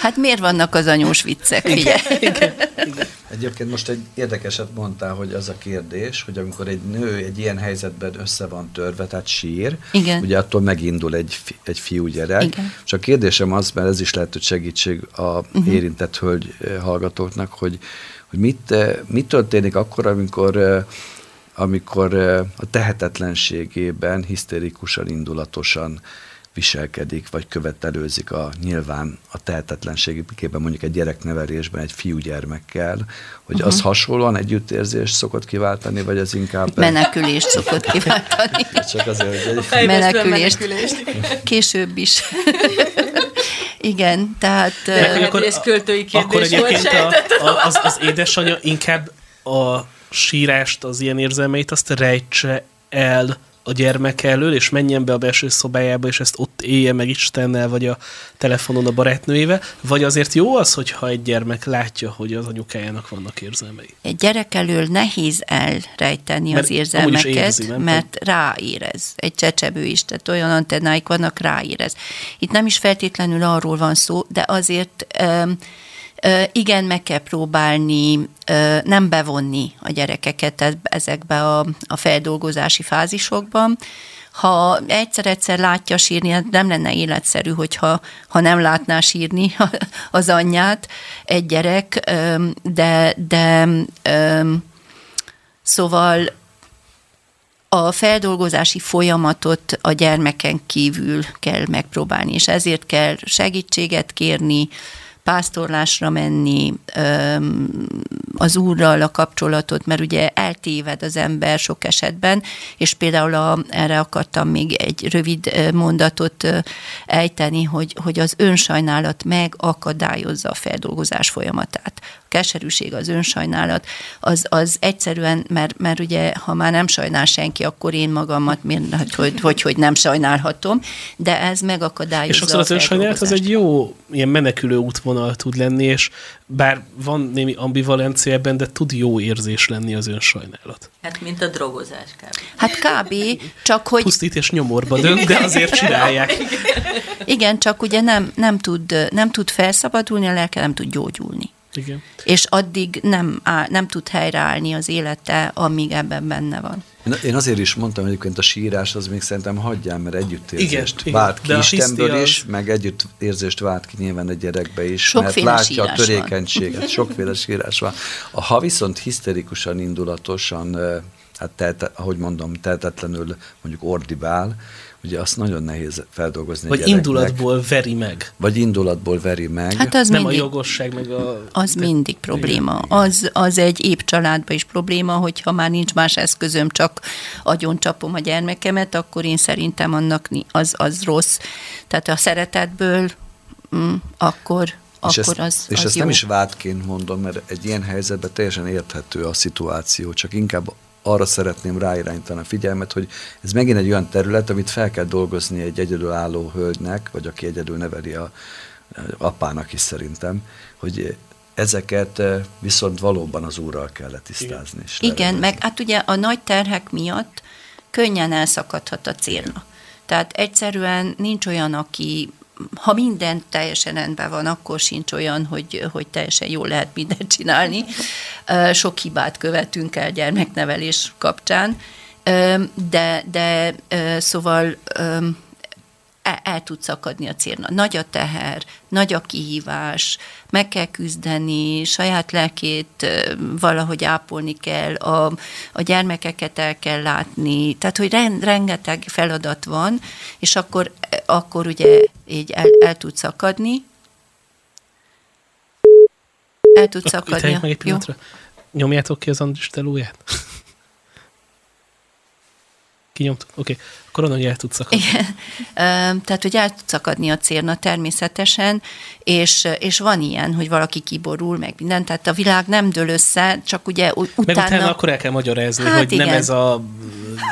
hát miért vannak az anyós viccek, Igen. Igen. Igen. Egyébként most egy érdekeset mondtál, hogy az a kérdés, hogy amikor egy nő egy ilyen helyzetben össze van törve, tehát sír, Igen. ugye attól megindul egy, egy fiúgyerek. Igen. És a kérdésem az, mert ez is lehet, hogy segítség a uh-huh. érintett hölgy eh, hallgatóknak, hogy, hogy mit, eh, mit történik akkor, amikor eh, amikor a tehetetlenségében hisztérikusan, indulatosan viselkedik, vagy követelőzik a nyilván a tehetetlenségében mondjuk egy gyereknevelésben egy fiúgyermekkel, hogy uh-huh. az hasonlóan együttérzés szokott kiváltani, vagy az inkább... Menekülést szokott kiváltani. Csak azért, hogy egy... Menekülést. menekülést. Később is. Igen, tehát... De, akkor, ez költői kérdés akkor egyébként a, a, az, az édesanyja inkább a sírást, az ilyen érzelmeit azt rejtse el a gyermek elől, és menjen be a belső szobájába, és ezt ott élje meg Istennel, vagy a telefonon a barátnőjével, vagy azért jó az, hogyha egy gyermek látja, hogy az anyukájának vannak érzelmei? Egy gyerek elől nehéz elrejteni mert az érzelmeket, érzi, mert ráérez. Egy csecsebő is, tehát olyan antennáik vannak, ráérez. Itt nem is feltétlenül arról van szó, de azért um, igen, meg kell próbálni nem bevonni a gyerekeket ezekbe a, a feldolgozási fázisokban. Ha egyszer-egyszer látja sírni, hát nem lenne életszerű, hogyha ha nem látná sírni az anyját egy gyerek, de, de szóval a feldolgozási folyamatot a gyermeken kívül kell megpróbálni, és ezért kell segítséget kérni, pásztorlásra menni, az úrral a kapcsolatot, mert ugye eltéved az ember sok esetben, és például a, erre akartam még egy rövid mondatot ejteni, hogy, hogy az önsajnálat megakadályozza a feldolgozás folyamatát. Keserűség, az önsajnálat, az, az egyszerűen, mert, mert ugye, ha már nem sajnál senki, akkor én magamat, miért, hogy, hogy, hogy, hogy nem sajnálhatom, de ez megakadályozza És sokszor az önsajnálat az egy jó ilyen menekülő útvonal tud lenni, és bár van némi ambivalencia ebben, de tud jó érzés lenni az önsajnálat. Hát, mint a drogozás kb. Hát kb. csak hogy... Pusztít és nyomorba dönt, de azért csinálják. Igen, csak ugye nem, nem, tud, nem tud felszabadulni, a lelke nem tud gyógyulni. Igen. És addig nem, áll, nem tud helyreállni az élete, amíg ebben benne van. Én azért is mondtam, hogy egyébként a sírás az még szerintem hagyjál, mert együttérzést igen, vált ki Istemből az... is, meg együttérzést vált ki nyilván egy gyerekbe is, Sokféle mert látja a törékenységet, van. sokféle sírás van. A, ha viszont hiszterikusan, indulatosan, hát tehet, ahogy mondom, tehetetlenül mondjuk ordibál, ugye azt nagyon nehéz feldolgozni Vagy indulatból veri meg. Vagy indulatból veri meg. Hát az Nem mindig, a jogosság, meg a... Az te... mindig probléma. Igen, Az, az egy épp családban is probléma, hogyha már nincs más eszközöm, csak agyon csapom a gyermekemet, akkor én szerintem annak az, az rossz. Tehát a szeretetből mm, akkor és akkor ezt, az, És az ezt jó. nem is vádként mondom, mert egy ilyen helyzetben teljesen érthető a szituáció, csak inkább arra szeretném ráirányítani a figyelmet, hogy ez megint egy olyan terület, amit fel kell dolgozni egy egyedülálló hölgynek, vagy aki egyedül neveli a, a apának is szerintem, hogy ezeket eh, viszont valóban az úrral kell letisztázni. Igen, Igen meg hát ugye a nagy terhek miatt könnyen elszakadhat a célna. Tehát egyszerűen nincs olyan, aki ha minden teljesen rendben van, akkor sincs olyan, hogy, hogy teljesen jól lehet mindent csinálni. Sok hibát követünk el gyermeknevelés kapcsán, de, de szóval el, el tud szakadni a célna. Nagy a teher, nagy a kihívás, meg kell küzdeni, saját lelkét valahogy ápolni kell, a, a gyermekeket el kell látni, tehát, hogy rengeteg feladat van, és akkor, akkor ugye így el, el tud szakadni. El tud szakadni. Meg egy pillanatra. Nyomjátok ki az Andris telóját. Kinyomtuk? Oké. Okay. Akkor onnan el tud szakadni. Igen. Tehát, hogy el tud szakadni a cérna természetesen, és, és van ilyen, hogy valaki kiborul, meg minden, tehát a világ nem dől össze, csak ugye utána... Meg utána akkor el kell magyarázni, hát hogy igen. nem ez a...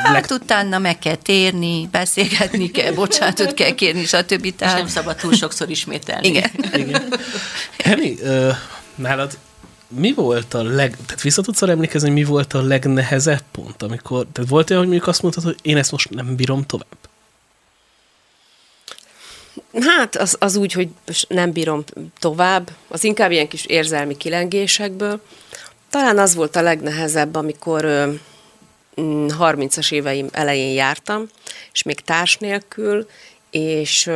Hát utána meg kell térni, beszélgetni kell, bocsánatot kell kérni, stb. Tehát... És nem szabad túl sokszor ismételni. Igen. igen. Hemi, nálad mi volt a leg... Tehát vissza tudsz emlékezni, hogy mi volt a legnehezebb pont, amikor... Tehát volt olyan, hogy mondjuk azt mondtad, hogy én ezt most nem bírom tovább? Hát az, az úgy, hogy nem bírom tovább, az inkább ilyen kis érzelmi kilengésekből. Talán az volt a legnehezebb, amikor ö, 30-as mm, éveim elején jártam, és még társ nélkül, és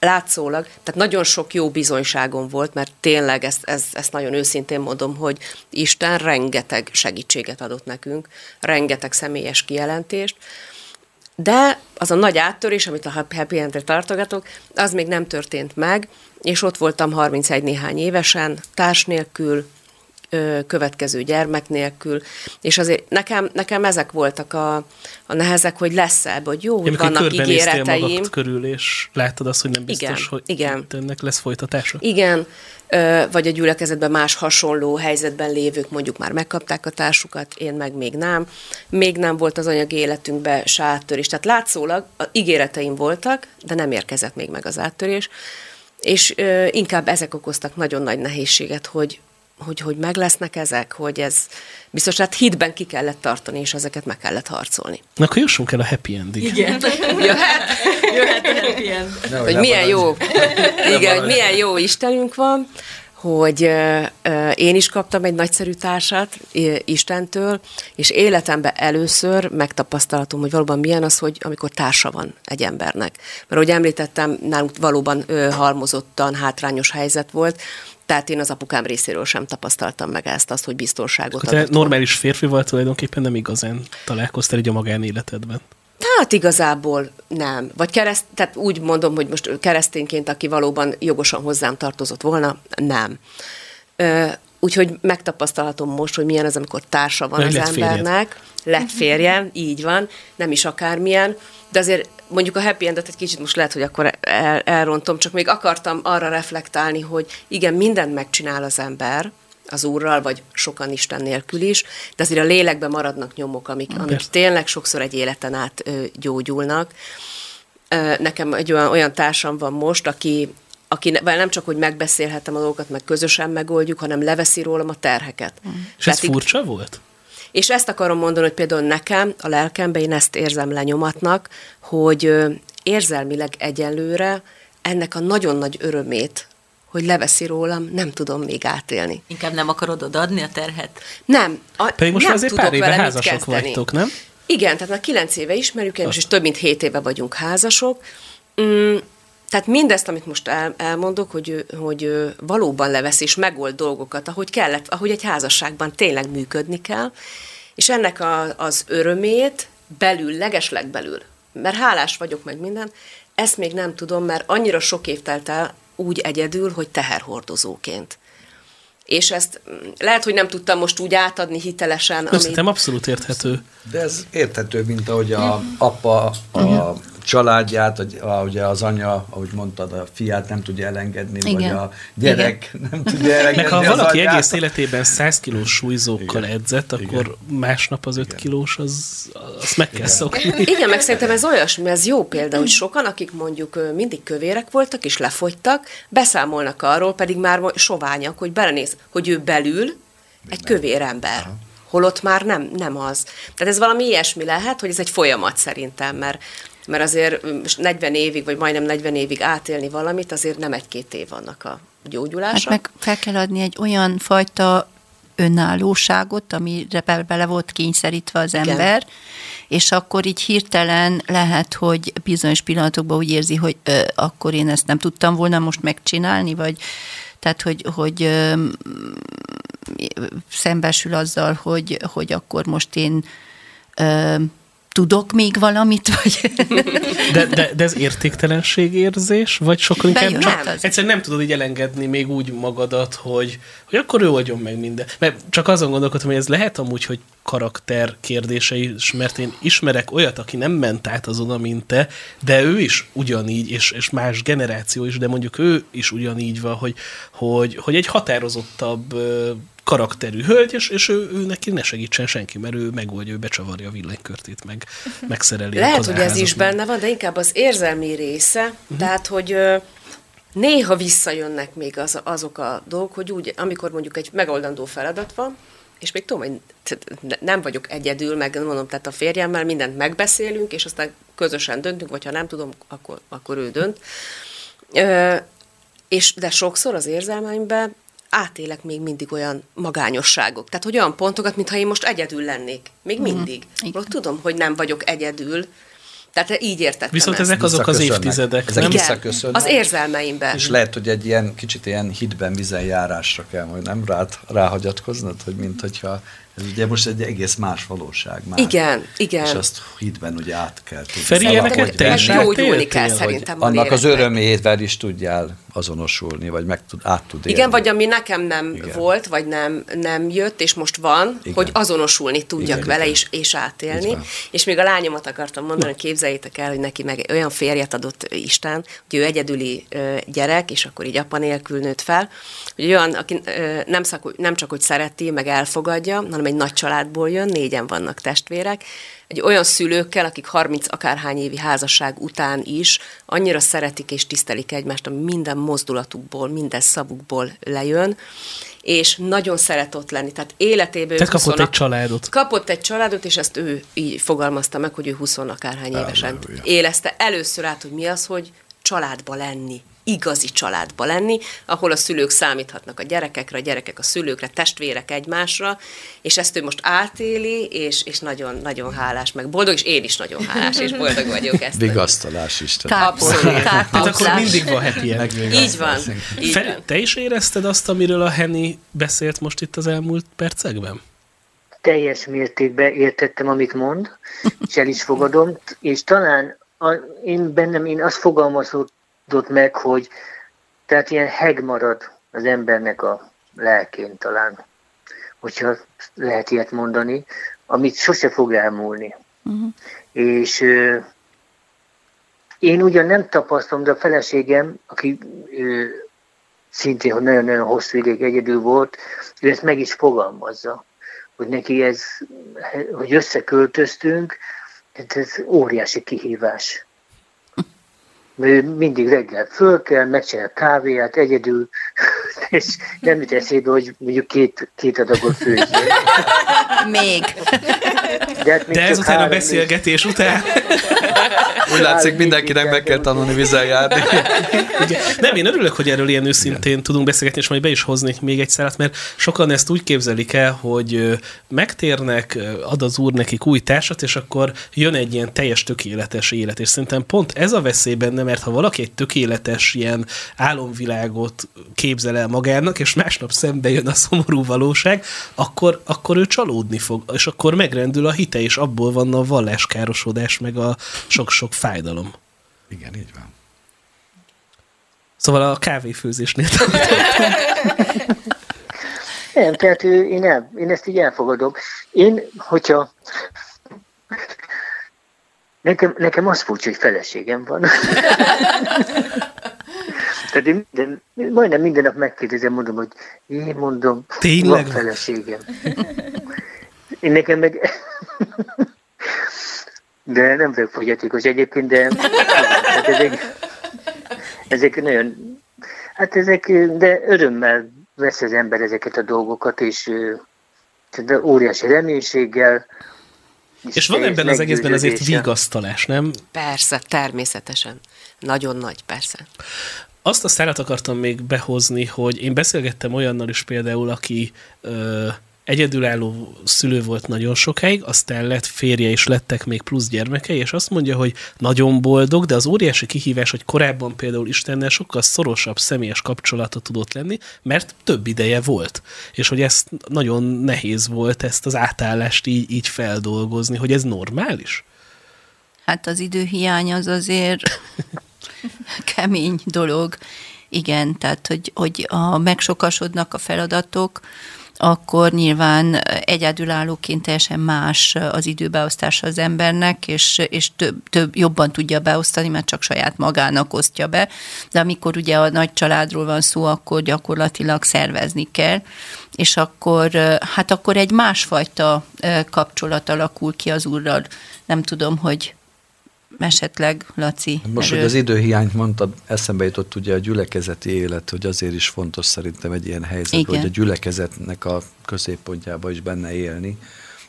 látszólag, tehát nagyon sok jó bizonyságom volt, mert tényleg ezt, ezt, ezt nagyon őszintén mondom, hogy Isten rengeteg segítséget adott nekünk, rengeteg személyes kijelentést, de az a nagy áttörés, amit a Happy End-re tartogatok, az még nem történt meg, és ott voltam 31 néhány évesen, társ nélkül, következő gyermek nélkül, és azért nekem, nekem ezek voltak a, a nehezek, hogy lesz ebből, hogy jó, hogy vannak ígéreteim. magad körül, és láttad azt, hogy nem biztos, Igen, hogy igen. ennek lesz folytatása? Igen, vagy a gyülekezetben más hasonló helyzetben lévők mondjuk már megkapták a társukat, én meg még nem. Még nem volt az anyagi életünkben se áttörés. Tehát látszólag a ígéreteim voltak, de nem érkezett még meg az áttörés. És ö, inkább ezek okoztak nagyon nagy nehézséget, hogy, hogy, hogy meg lesznek ezek, hogy ez biztos, hát hitben ki kellett tartani, és ezeket meg kellett harcolni. Na akkor jussunk el a happy endig. Igen. Jöhet, Jöhet a ilyen. hogy milyen jó, igen, hogy milyen jó Istenünk van, hogy ö, ö, én is kaptam egy nagyszerű társat ö, Istentől, és életemben először megtapasztalhatom, hogy valóban milyen az, hogy amikor társa van egy embernek. Mert ahogy említettem, nálunk valóban halmozottan hátrányos helyzet volt, tehát én az apukám részéről sem tapasztaltam meg ezt, azt, hogy biztonságot Akkor te adott. normális férfival tulajdonképpen nem igazán találkoztál így a magánéletedben. Hát igazából nem. Vagy kereszt, tehát úgy mondom, hogy most keresztényként, aki valóban jogosan hozzám tartozott volna, nem. Ö, úgyhogy megtapasztalhatom most, hogy milyen az, amikor társa van Hogy az lett férjed. embernek. Lett férjem, így van, nem is akármilyen, de azért mondjuk a happy endet egy kicsit most lehet, hogy akkor el, elrontom, csak még akartam arra reflektálni, hogy igen, mindent megcsinál az ember, az Úrral, vagy sokan Isten nélkül is, de azért a lélekben maradnak nyomok, amik, amik Persze. tényleg sokszor egy életen át ö, gyógyulnak. Ö, nekem egy olyan, olyan társam van most, aki, aki ne- nem csak, hogy megbeszélhetem a dolgokat, meg közösen megoldjuk, hanem leveszi rólam a terheket. És ez így- furcsa volt? És ezt akarom mondani, hogy például nekem, a lelkemben én ezt érzem lenyomatnak, hogy érzelmileg egyenlőre ennek a nagyon nagy örömét, hogy leveszi rólam, nem tudom még átélni. Inkább nem akarod odaadni a terhet? Nem. A, Pedig most nem azért tudok pár éve házasok vagytok, nem? Igen, tehát már kilenc éve ismerjük egymást, és több mint hét éve vagyunk házasok. Mm, tehát mindezt, amit most el, elmondok, hogy, ő- hogy ő valóban levesz és megold dolgokat, ahogy kellett, ahogy egy házasságban tényleg működni kell, és ennek a, az örömét belül, legesleg belül, mert hálás vagyok meg minden, ezt még nem tudom, mert annyira sok év telt el úgy egyedül, hogy teherhordozóként. És ezt lehet, hogy nem tudtam most úgy átadni hitelesen, amit, Szerintem abszolút érthető. De ez érthető, mint ahogy a apa a családját, hogy a, ugye az anya, ahogy mondtad, a fiát nem tudja elengedni, vagy Igen. a gyerek nem tudja elengedni Meg ha az valaki anyját. egész életében 100 kilós súlyzókkal Igen. edzett, akkor másnap az 5 kilós, az, azt meg kell szokni. Igen, meg szerintem ez olyasmi, ez jó példa, hogy sokan, akik mondjuk mindig kövérek voltak és lefogytak, beszámolnak arról, pedig már soványak, hogy belenéz, hogy ő belül egy kövér ember. Holott már nem, nem az. Tehát ez valami ilyesmi lehet, hogy ez egy folyamat szerintem, mert mert azért ö, most 40 évig, vagy majdnem 40 évig átélni valamit, azért nem egy-két év vannak a Hát gyógyulása. meg fel kell adni egy olyan fajta önállóságot, amire be- bele volt kényszerítve az Igen. ember, és akkor így hirtelen lehet, hogy bizonyos pillanatokban úgy érzi, hogy ö, akkor én ezt nem tudtam volna most megcsinálni, vagy tehát, hogy, hogy ö, szembesül azzal, hogy, hogy akkor most én ö, tudok még valamit, vagy De, de, de ez értéktelenségérzés, vagy sokkal inkább Bejön, csak nem. az. egyszerűen nem tudod így elengedni még úgy magadat, hogy, hogy akkor ő oldjon meg minden. Mert csak azon gondolkodtam, hogy ez lehet amúgy, hogy karakter kérdései, is, mert én ismerek olyat, aki nem ment át azon, mint te, de ő is ugyanígy, és, és más generáció is, de mondjuk ő is ugyanígy van, hogy, hogy, hogy egy határozottabb karakterű hölgy, és, és ő, ő neki ne segítsen senki, mert ő megoldja, ő becsavarja a villanykörtét, meg megszereli a Lehet, hogy ez is benne van, de inkább az érzelmi része, Mhm. uh-huh. tehát, hogy néha visszajönnek még az, azok a dolgok, hogy úgy, amikor mondjuk egy megoldandó feladat van, és még tudom, hogy nem vagyok egyedül, meg mondom, tehát a férjemmel mindent megbeszélünk, és aztán közösen döntünk, vagy ha nem tudom, akkor, akkor ő dönt. Ö, és de sokszor az érzelmeimben átélek még mindig olyan magányosságok. Tehát, hogy olyan pontokat, mintha én most egyedül lennék. Még mindig. igen. Mm, tudom, hogy nem vagyok egyedül. Tehát így értettem Viszont ezt. ezek azok az évtizedek, Ezek nem? az érzelmeimben. És lehet, hogy egy ilyen kicsit ilyen hitben, vizen járásra kell majd nem rád, ráhagyatkoznod, hogy mint hogyha ez ugye most egy egész más valóság már. Igen, igen. És azt hitben ugye át kell tudni. Feri, ilyeneket te is Gyógyulni átéltél, kell szerintem Annak az örömével is tudjál azonosulni, vagy meg tud, át tud élni. Igen, vagy ami nekem nem Igen. volt, vagy nem, nem jött, és most van, Igen. hogy azonosulni tudjak Igen, vele, igen. és, és átélni. És még a lányomat akartam mondani, hogy képzeljétek el, hogy neki meg olyan férjet adott Isten, hogy ő egyedüli gyerek, és akkor így apa nélkül nőtt fel, hogy olyan, aki nem, szak, nem csak, hogy szereti, meg elfogadja, hanem egy nagy családból jön, négyen vannak testvérek, egy olyan szülőkkel, akik 30 akárhány évi házasság után is annyira szeretik és tisztelik egymást, ami minden mozdulatukból, minden szavukból lejön, és nagyon szeret ott lenni. Tehát életéből... Te kapott 20 egy családot. Kapott egy családot, és ezt ő így fogalmazta meg, hogy ő 20 akárhány évesen Elmerülje. élezte először át, hogy mi az, hogy családba lenni, igazi családba lenni, ahol a szülők számíthatnak a gyerekekre, a gyerekek a szülőkre, testvérek egymásra, és ezt ő most átéli, és, és nagyon, nagyon hálás, meg boldog, és én is nagyon hálás, és boldog vagyok ezt. Vigasztalás Isten. Abszolút. Tehát akkor mindig van happy end. Így van. Így Feri, van. te is érezted azt, amiről a Henny beszélt most itt az elmúlt percekben? teljes mértékben értettem, amit mond, és el is fogadom, és talán a, én bennem én azt fogalmazódott meg, hogy tehát ilyen heg marad az embernek a lelkén talán, hogyha lehet ilyet mondani, amit sose fog elmúlni. Uh-huh. És ö, én ugyan nem tapasztalom, de a feleségem, aki ö, szintén, nagyon-nagyon hosszú ideig egyedül volt, ő ezt meg is fogalmazza, hogy neki ez, hogy összeköltöztünk, hát ez óriási kihívás. Mindig reggel föl kell, megcsinál kávéját egyedül, és nem jut eszébe, hogy mondjuk két, két adagot főzzél. Még. De, hát még De ezután a beszélgetés után... Úgy látszik, mindenkinek meg kell tanulni vizen járni. Ugye, nem, én örülök, hogy erről ilyen őszintén tudunk beszélgetni, és majd be is hoznék még egy szállat, mert sokan ezt úgy képzelik el, hogy megtérnek, ad az úr nekik új társat, és akkor jön egy ilyen teljes tökéletes élet. És szerintem pont ez a veszély benne, mert ha valaki egy tökéletes ilyen álomvilágot képzel el magának, és másnap szembe jön a szomorú valóság, akkor, akkor ő csalódni fog, és akkor megrendül a hite, és abból van a valláskárosodás, meg a sok-sok fájdalom. Igen, így van. Szóval a kávéfőzésnél Nem, tehát én, el, én ezt így elfogadom. Én, hogyha... Nekem, nekem az furcsa, hogy feleségem van. Tehát én minden, majdnem minden nap megkérdezem, mondom, hogy én mondom, Tényleg? van feleségem. Én nekem meg... De nem vagyok fogyatékos egyébként, de hát ezek, ezek nagyon... Hát ezek, de örömmel vesz az ember ezeket a dolgokat, és de óriási reménységgel. És van ebben az egészben azért vigasztalás, nem? Persze, természetesen. Nagyon nagy, persze. Azt a szállat akartam még behozni, hogy én beszélgettem olyannal is például, aki ö, egyedülálló szülő volt nagyon sokáig, aztán lett férje, és lettek még plusz gyermekei, és azt mondja, hogy nagyon boldog, de az óriási kihívás, hogy korábban például Istennel sokkal szorosabb személyes kapcsolata tudott lenni, mert több ideje volt. És hogy ez nagyon nehéz volt ezt az átállást így, így feldolgozni, hogy ez normális? Hát az időhiány az azért kemény dolog. Igen, tehát hogy, hogy ha megsokasodnak a feladatok, akkor nyilván egyedülállóként teljesen más az időbeosztása az embernek, és, és több, több, jobban tudja beosztani, mert csak saját magának osztja be. De amikor ugye a nagy családról van szó, akkor gyakorlatilag szervezni kell, és akkor, hát akkor egy másfajta kapcsolat alakul ki az úrral. Nem tudom, hogy esetleg, Laci. Most, hogy az időhiányt mondtad, eszembe jutott ugye a gyülekezeti élet, hogy azért is fontos szerintem egy ilyen helyzet, Igen. hogy a gyülekezetnek a középpontjába is benne élni,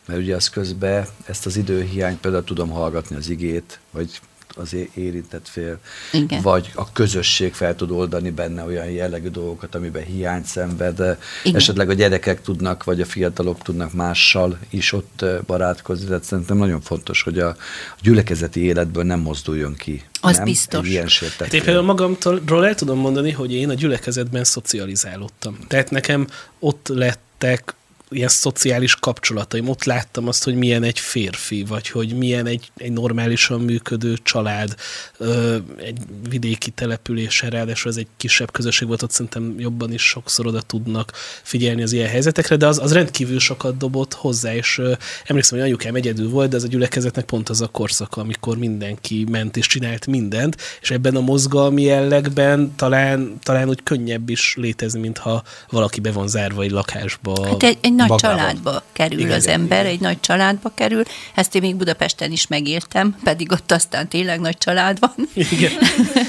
mert ugye az közben ezt az időhiányt például tudom hallgatni az igét, vagy az érintett fél, Igen. vagy a közösség fel tud oldani benne olyan jellegű dolgokat, amiben hiányt szenved. Igen. Esetleg a gyerekek tudnak, vagy a fiatalok tudnak mással is ott barátkozni. Tehát szerintem nagyon fontos, hogy a gyülekezeti életből nem mozduljon ki. Az nem? biztos. Egy ilyen Hát én például magamtól el tudom mondani, hogy én a gyülekezetben szocializálódtam. Tehát nekem ott lettek ilyen szociális kapcsolataim. Ott láttam azt, hogy milyen egy férfi, vagy hogy milyen egy, egy normálisan működő család, ö, egy vidéki településen, ráadásul ez egy kisebb közösség volt, ott szerintem jobban is sokszor oda tudnak figyelni az ilyen helyzetekre, de az, az rendkívül sokat dobott hozzá, és ö, emlékszem, hogy anyukám egyedül volt, de ez a gyülekezetnek pont az a korszaka, amikor mindenki ment és csinált mindent, és ebben a mozgalmi jellegben talán, talán úgy könnyebb is létezni, mintha valaki be van zárva egy lakásba. Hát egy, egy nagy Magában. családba kerül Igen, az igen, ember, igen. egy nagy családba kerül. Ezt én még Budapesten is megéltem, pedig ott aztán tényleg nagy család van. Igen.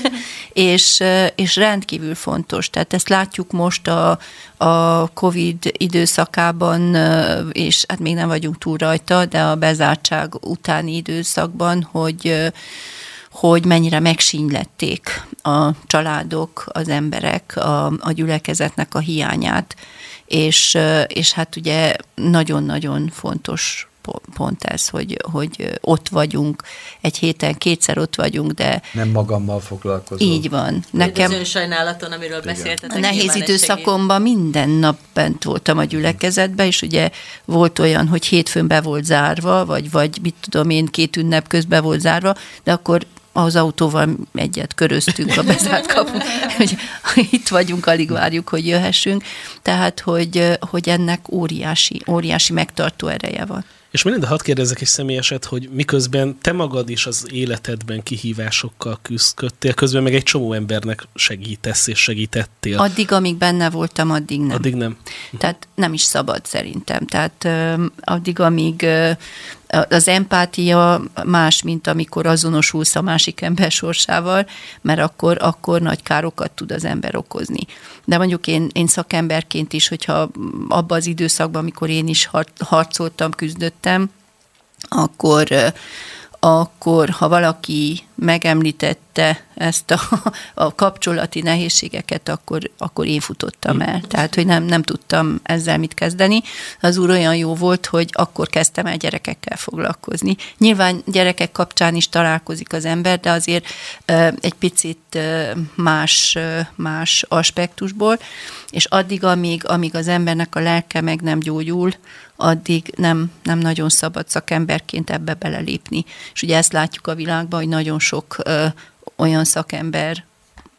és, és rendkívül fontos. Tehát ezt látjuk most a, a COVID időszakában, és hát még nem vagyunk túl rajta, de a bezártság utáni időszakban, hogy hogy mennyire megsínylették a családok, az emberek a, a gyülekezetnek a hiányát, és, és hát ugye nagyon-nagyon fontos pont ez, hogy, hogy ott vagyunk, egy héten kétszer ott vagyunk, de... Nem magammal foglalkozom. Így van. Nekem... Az önsajnálaton, amiről beszéltetek. A nehéz időszakomban minden nap bent voltam a gyülekezetben, és ugye volt olyan, hogy hétfőn be volt zárva, vagy, vagy mit tudom én, két ünnep közben volt zárva, de akkor az autóval egyet köröztünk a bezárt kapu, hogy itt vagyunk, alig várjuk, hogy jöhessünk. Tehát, hogy, hogy ennek óriási, óriási megtartó ereje van. És minden, de hadd kérdezzek egy személyeset, hogy miközben te magad is az életedben kihívásokkal küzdködtél, közben meg egy csomó embernek segítesz és segítettél. Addig, amíg benne voltam, addig nem. Addig nem. Tehát nem is szabad szerintem. Tehát addig, amíg az empátia más, mint amikor azonosulsz a másik ember sorsával, mert akkor, akkor nagy károkat tud az ember okozni. De mondjuk én, én szakemberként is, hogyha abban az időszakban, amikor én is harcoltam, küzdöttem, akkor akkor ha valaki megemlítette ezt a, a kapcsolati nehézségeket, akkor, akkor én futottam el. Tehát, hogy nem, nem tudtam ezzel mit kezdeni. Az úr olyan jó volt, hogy akkor kezdtem el gyerekekkel foglalkozni. Nyilván gyerekek kapcsán is találkozik az ember, de azért egy picit más, más aspektusból, és addig, amíg, amíg az embernek a lelke meg nem gyógyul, addig nem, nem nagyon szabad szakemberként ebbe belelépni. És ugye ezt látjuk a világban, hogy nagyon sok ö, olyan szakember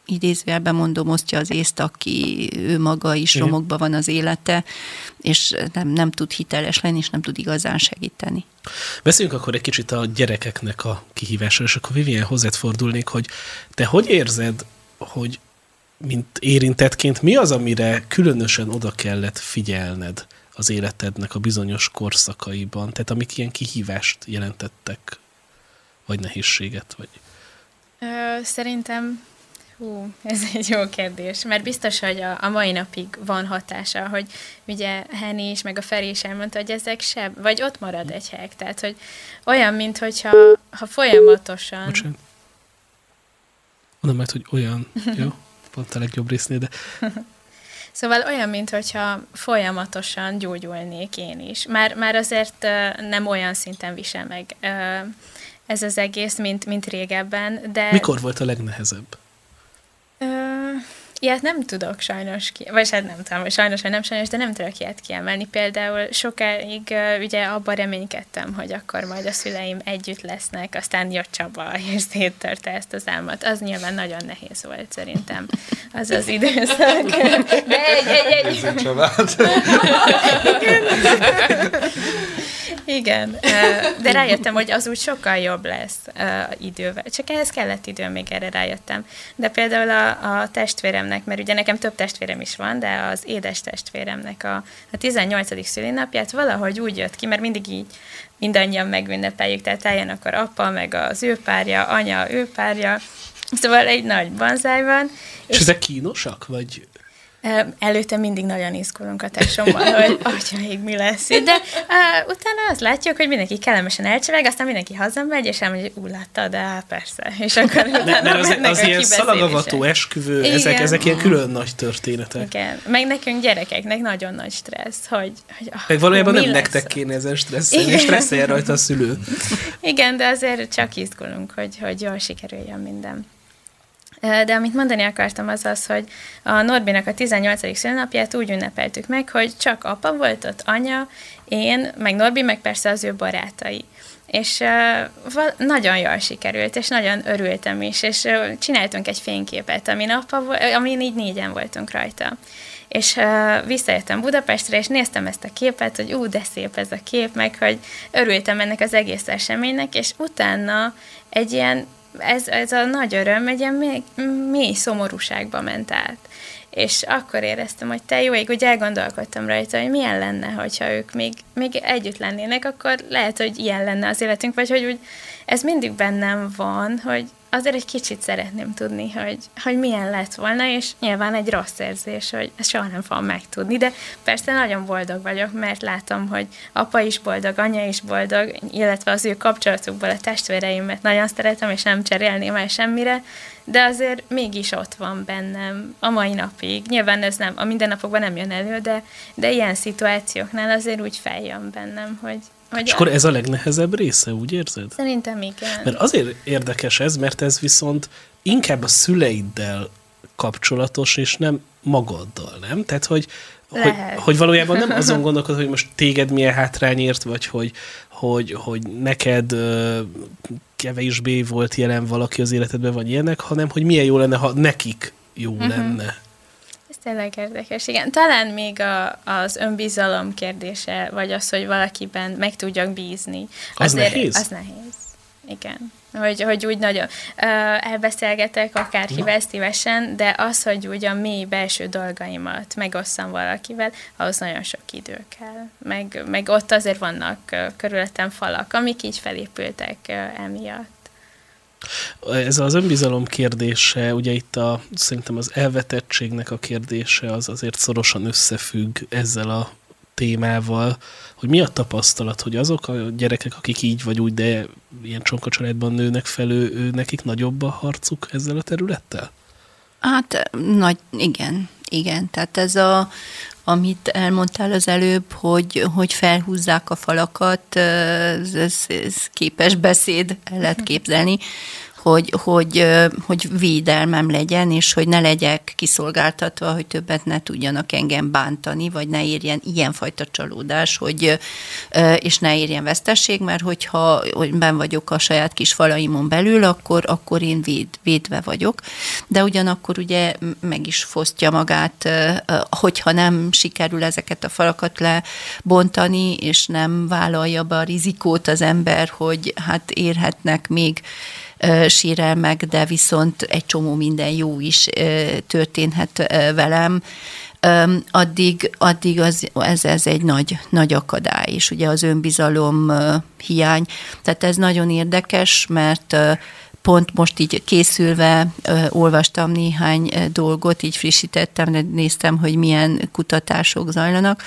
idézőjelben mondom, osztja az észt, aki ő maga is romokban van az élete, és nem, nem tud hiteles lenni, és nem tud igazán segíteni. Beszéljünk akkor egy kicsit a gyerekeknek a kihívásra, és akkor Vivien hozzád fordulnék, hogy te hogy érzed, hogy mint érintettként mi az, amire különösen oda kellett figyelned az életednek a bizonyos korszakaiban? Tehát amik ilyen kihívást jelentettek, vagy nehézséget? Vagy... Ö, szerintem Hú, ez egy jó kérdés, mert biztos, hogy a, a mai napig van hatása, hogy ugye Henny is, meg a Feri is elmondta, hogy ezek se, vagy ott marad egy hely, tehát hogy olyan, mint hogyha ha folyamatosan... Bocsánat. Mondom meg, hogy olyan, jó? Pont a legjobb résznél, de... Szóval olyan, mintha folyamatosan gyógyulnék én is. Már, már azért nem olyan szinten visel meg ez az egész, mint, mint régebben, de... Mikor volt a legnehezebb? Ö, ilyet nem tudok sajnos, ki, vagy hát nem tudom, sajnos vagy nem sajnos, de nem tudok ilyet kiemelni. Például sokáig ugye abban reménykedtem, hogy akkor majd a szüleim együtt lesznek, aztán jött Csaba, és széttörte ezt az álmat. Az nyilván nagyon nehéz volt szerintem, az az időszak. De egy, egy, egy... Igen, de rájöttem, hogy az úgy sokkal jobb lesz idővel. Csak ehhez kellett idő, még erre rájöttem. De például a, a testvéremnek, mert ugye nekem több testvérem is van, de az édes testvéremnek a, a 18. szülinapját valahogy úgy jött ki, mert mindig így mindannyian megünnepeljük, tehát eljön akkor apa, meg az ő párja, anya, ő párja, Szóval egy nagy banzáj van. És, és ezek kínosak, vagy? Előtte mindig nagyon izgulunk a tesómmal, hogy atyaig mi lesz itt, de uh, utána azt látjuk, hogy mindenki kellemesen elcseveg, aztán mindenki hazamegy, és elmegy, hogy ú, látta, de hát persze. És akkor ne, mert az, az ilyen szalagavató esküvő, Igen. ezek, ezek ilyen külön nagy történetek. Igen, meg nekünk gyerekeknek nagyon nagy stressz, hogy, hogy ah, meg valójában nem lesz? nektek kéne ezen stresszelni, stresszeljen rajta a szülő. Igen, de azért csak izgulunk, hogy, hogy jól sikerüljön minden. De amit mondani akartam az az, hogy a Norbinak a 18. szülnapját úgy ünnepeltük meg, hogy csak apa volt ott, anya, én, meg Norbi, meg persze az ő barátai. És uh, nagyon jól sikerült, és nagyon örültem is, és uh, csináltunk egy fényképet, amin, apa, amin így négyen voltunk rajta. És uh, visszajöttem Budapestre, és néztem ezt a képet, hogy ú, de szép ez a kép, meg hogy örültem ennek az egész eseménynek, és utána egy ilyen ez, ez a nagy öröm egy ilyen mély, mély szomorúságba ment át. És akkor éreztem, hogy te jó ég, úgy elgondolkodtam rajta, hogy milyen lenne, hogyha ők még, még együtt lennének, akkor lehet, hogy ilyen lenne az életünk, vagy hogy úgy, ez mindig bennem van, hogy azért egy kicsit szeretném tudni, hogy, hogy milyen lett volna, és nyilván egy rossz érzés, hogy ezt soha nem fogom megtudni, de persze nagyon boldog vagyok, mert látom, hogy apa is boldog, anya is boldog, illetve az ő kapcsolatukból a testvéreimet nagyon szeretem, és nem cserélném el semmire, de azért mégis ott van bennem a mai napig. Nyilván ez nem, a mindennapokban nem jön elő, de, de ilyen szituációknál azért úgy feljön bennem, hogy, hogy És akkor ez a legnehezebb része, úgy érzed? Szerintem igen. Mert azért érdekes ez, mert ez viszont inkább a szüleiddel kapcsolatos, és nem magaddal, nem? Tehát, hogy, hogy, hogy valójában nem azon gondolkod, hogy most téged milyen hátrányért, vagy hogy, hogy, hogy neked kevésbé volt jelen valaki az életedben, vagy ilyenek, hanem hogy milyen jó lenne, ha nekik jó uh-huh. lenne tényleg érdekes, igen. Talán még a, az önbizalom kérdése, vagy az, hogy valakiben meg tudjak bízni. Az Azért, nehéz? Az nehéz, igen. Hogy, hogy úgy nagyon elbeszélgetek akárkivel szívesen, de az, hogy úgy a mély belső dolgaimat megosszam valakivel, ahhoz nagyon sok idő kell. Meg, meg ott azért vannak körülöttem falak, amik így felépültek emiatt. Ez az önbizalom kérdése, ugye itt a, szerintem az elvetettségnek a kérdése az azért szorosan összefügg ezzel a témával, hogy mi a tapasztalat, hogy azok a gyerekek, akik így vagy úgy, de ilyen csonka családban nőnek fel, ő, ő, nekik nagyobb a harcuk ezzel a területtel? Hát nagy, igen, igen. Tehát ez a, amit elmondtál az előbb, hogy, hogy felhúzzák a falakat, ez, ez, ez képes beszéd, el lehet képzelni, hogy, hogy, hogy védelmem legyen, és hogy ne legyek kiszolgáltatva, hogy többet ne tudjanak engem bántani, vagy ne érjen ilyenfajta csalódás, hogy, és ne érjen vesztesség, mert hogyha hogy ben vagyok a saját kis falaimon belül, akkor, akkor én véd, védve vagyok. De ugyanakkor ugye meg is fosztja magát, hogyha nem sikerül ezeket a falakat lebontani, és nem vállalja be a rizikót az ember, hogy hát érhetnek még sérelmek, de viszont egy csomó minden jó is történhet velem, addig, addig az, ez, ez egy nagy, nagy akadály, és ugye az önbizalom hiány. Tehát ez nagyon érdekes, mert pont most így készülve olvastam néhány dolgot, így frissítettem, néztem, hogy milyen kutatások zajlanak,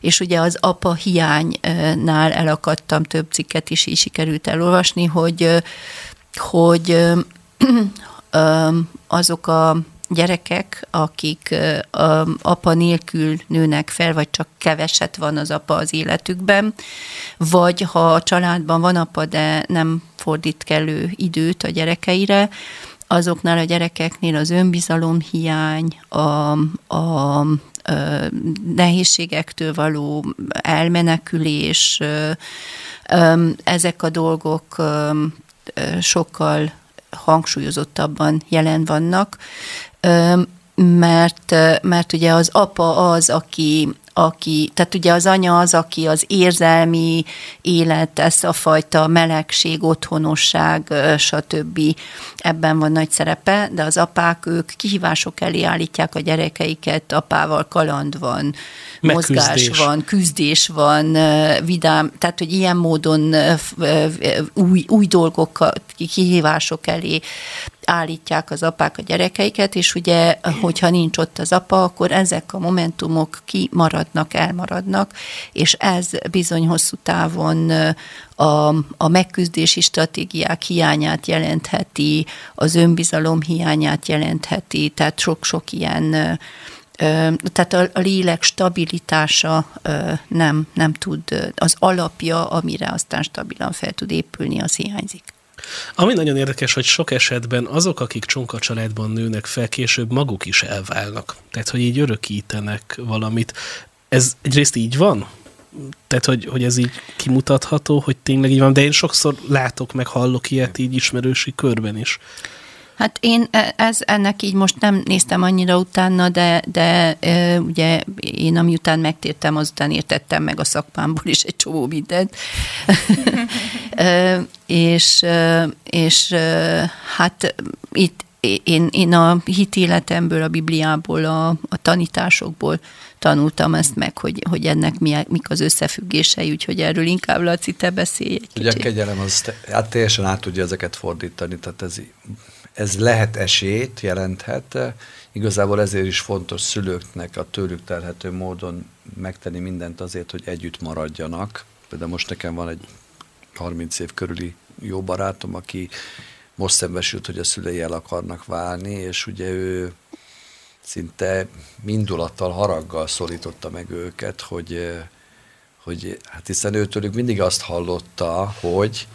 és ugye az apa hiánynál elakadtam, több cikket is így sikerült elolvasni, hogy hogy azok a gyerekek, akik apa nélkül nőnek fel, vagy csak keveset van az apa az életükben, vagy ha a családban van apa, de nem fordít kellő időt a gyerekeire, azoknál a gyerekeknél az önbizalom hiány, a, a nehézségektől való elmenekülés, ezek a dolgok sokkal hangsúlyozottabban jelen vannak, mert, mert ugye az apa az, aki aki, tehát ugye az anya az, aki az érzelmi élet, ez a fajta melegség, otthonosság, stb. ebben van nagy szerepe, de az apák, ők kihívások elé állítják a gyerekeiket, apával kaland van, mozgás van, küzdés van, vidám, tehát hogy ilyen módon új, új dolgok, kihívások elé állítják az apák a gyerekeiket, és ugye, hogyha nincs ott az apa, akkor ezek a momentumok kimaradnak, elmaradnak, és ez bizony hosszú távon a, a megküzdési stratégiák hiányát jelentheti, az önbizalom hiányát jelentheti, tehát sok-sok ilyen tehát a, a lélek stabilitása nem, nem tud, az alapja, amire aztán stabilan fel tud épülni, az hiányzik. Ami nagyon érdekes, hogy sok esetben azok, akik csonka családban nőnek fel, később maguk is elválnak. Tehát, hogy így örökítenek valamit. Ez egyrészt így van? Tehát, hogy, hogy ez így kimutatható, hogy tényleg így van, de én sokszor látok, meg hallok ilyet így ismerősi körben is. Hát én e, ez, ennek így most nem néztem annyira utána, de, de e, ugye én amiután megtértem, azután értettem meg a szakmámból is egy csomó mindent. és, és hát itt én, én a hitéletemből, a Bibliából, a, a tanításokból tanultam ezt meg, hogy, hogy ennek mi, mik az összefüggései, úgyhogy erről inkább Laci, te beszélj egy Ugye a kegyelem az hát teljesen át tudja ezeket fordítani, tehát ez ez lehet esélyt, jelenthet. Igazából ezért is fontos szülőknek a tőlük telhető módon megtenni mindent azért, hogy együtt maradjanak. Például most nekem van egy 30 év körüli jó barátom, aki most szembesült, hogy a szülei el akarnak válni, és ugye ő szinte mindulattal, haraggal szólította meg őket, hogy, hogy hát hiszen őtőlük mindig azt hallotta, hogy,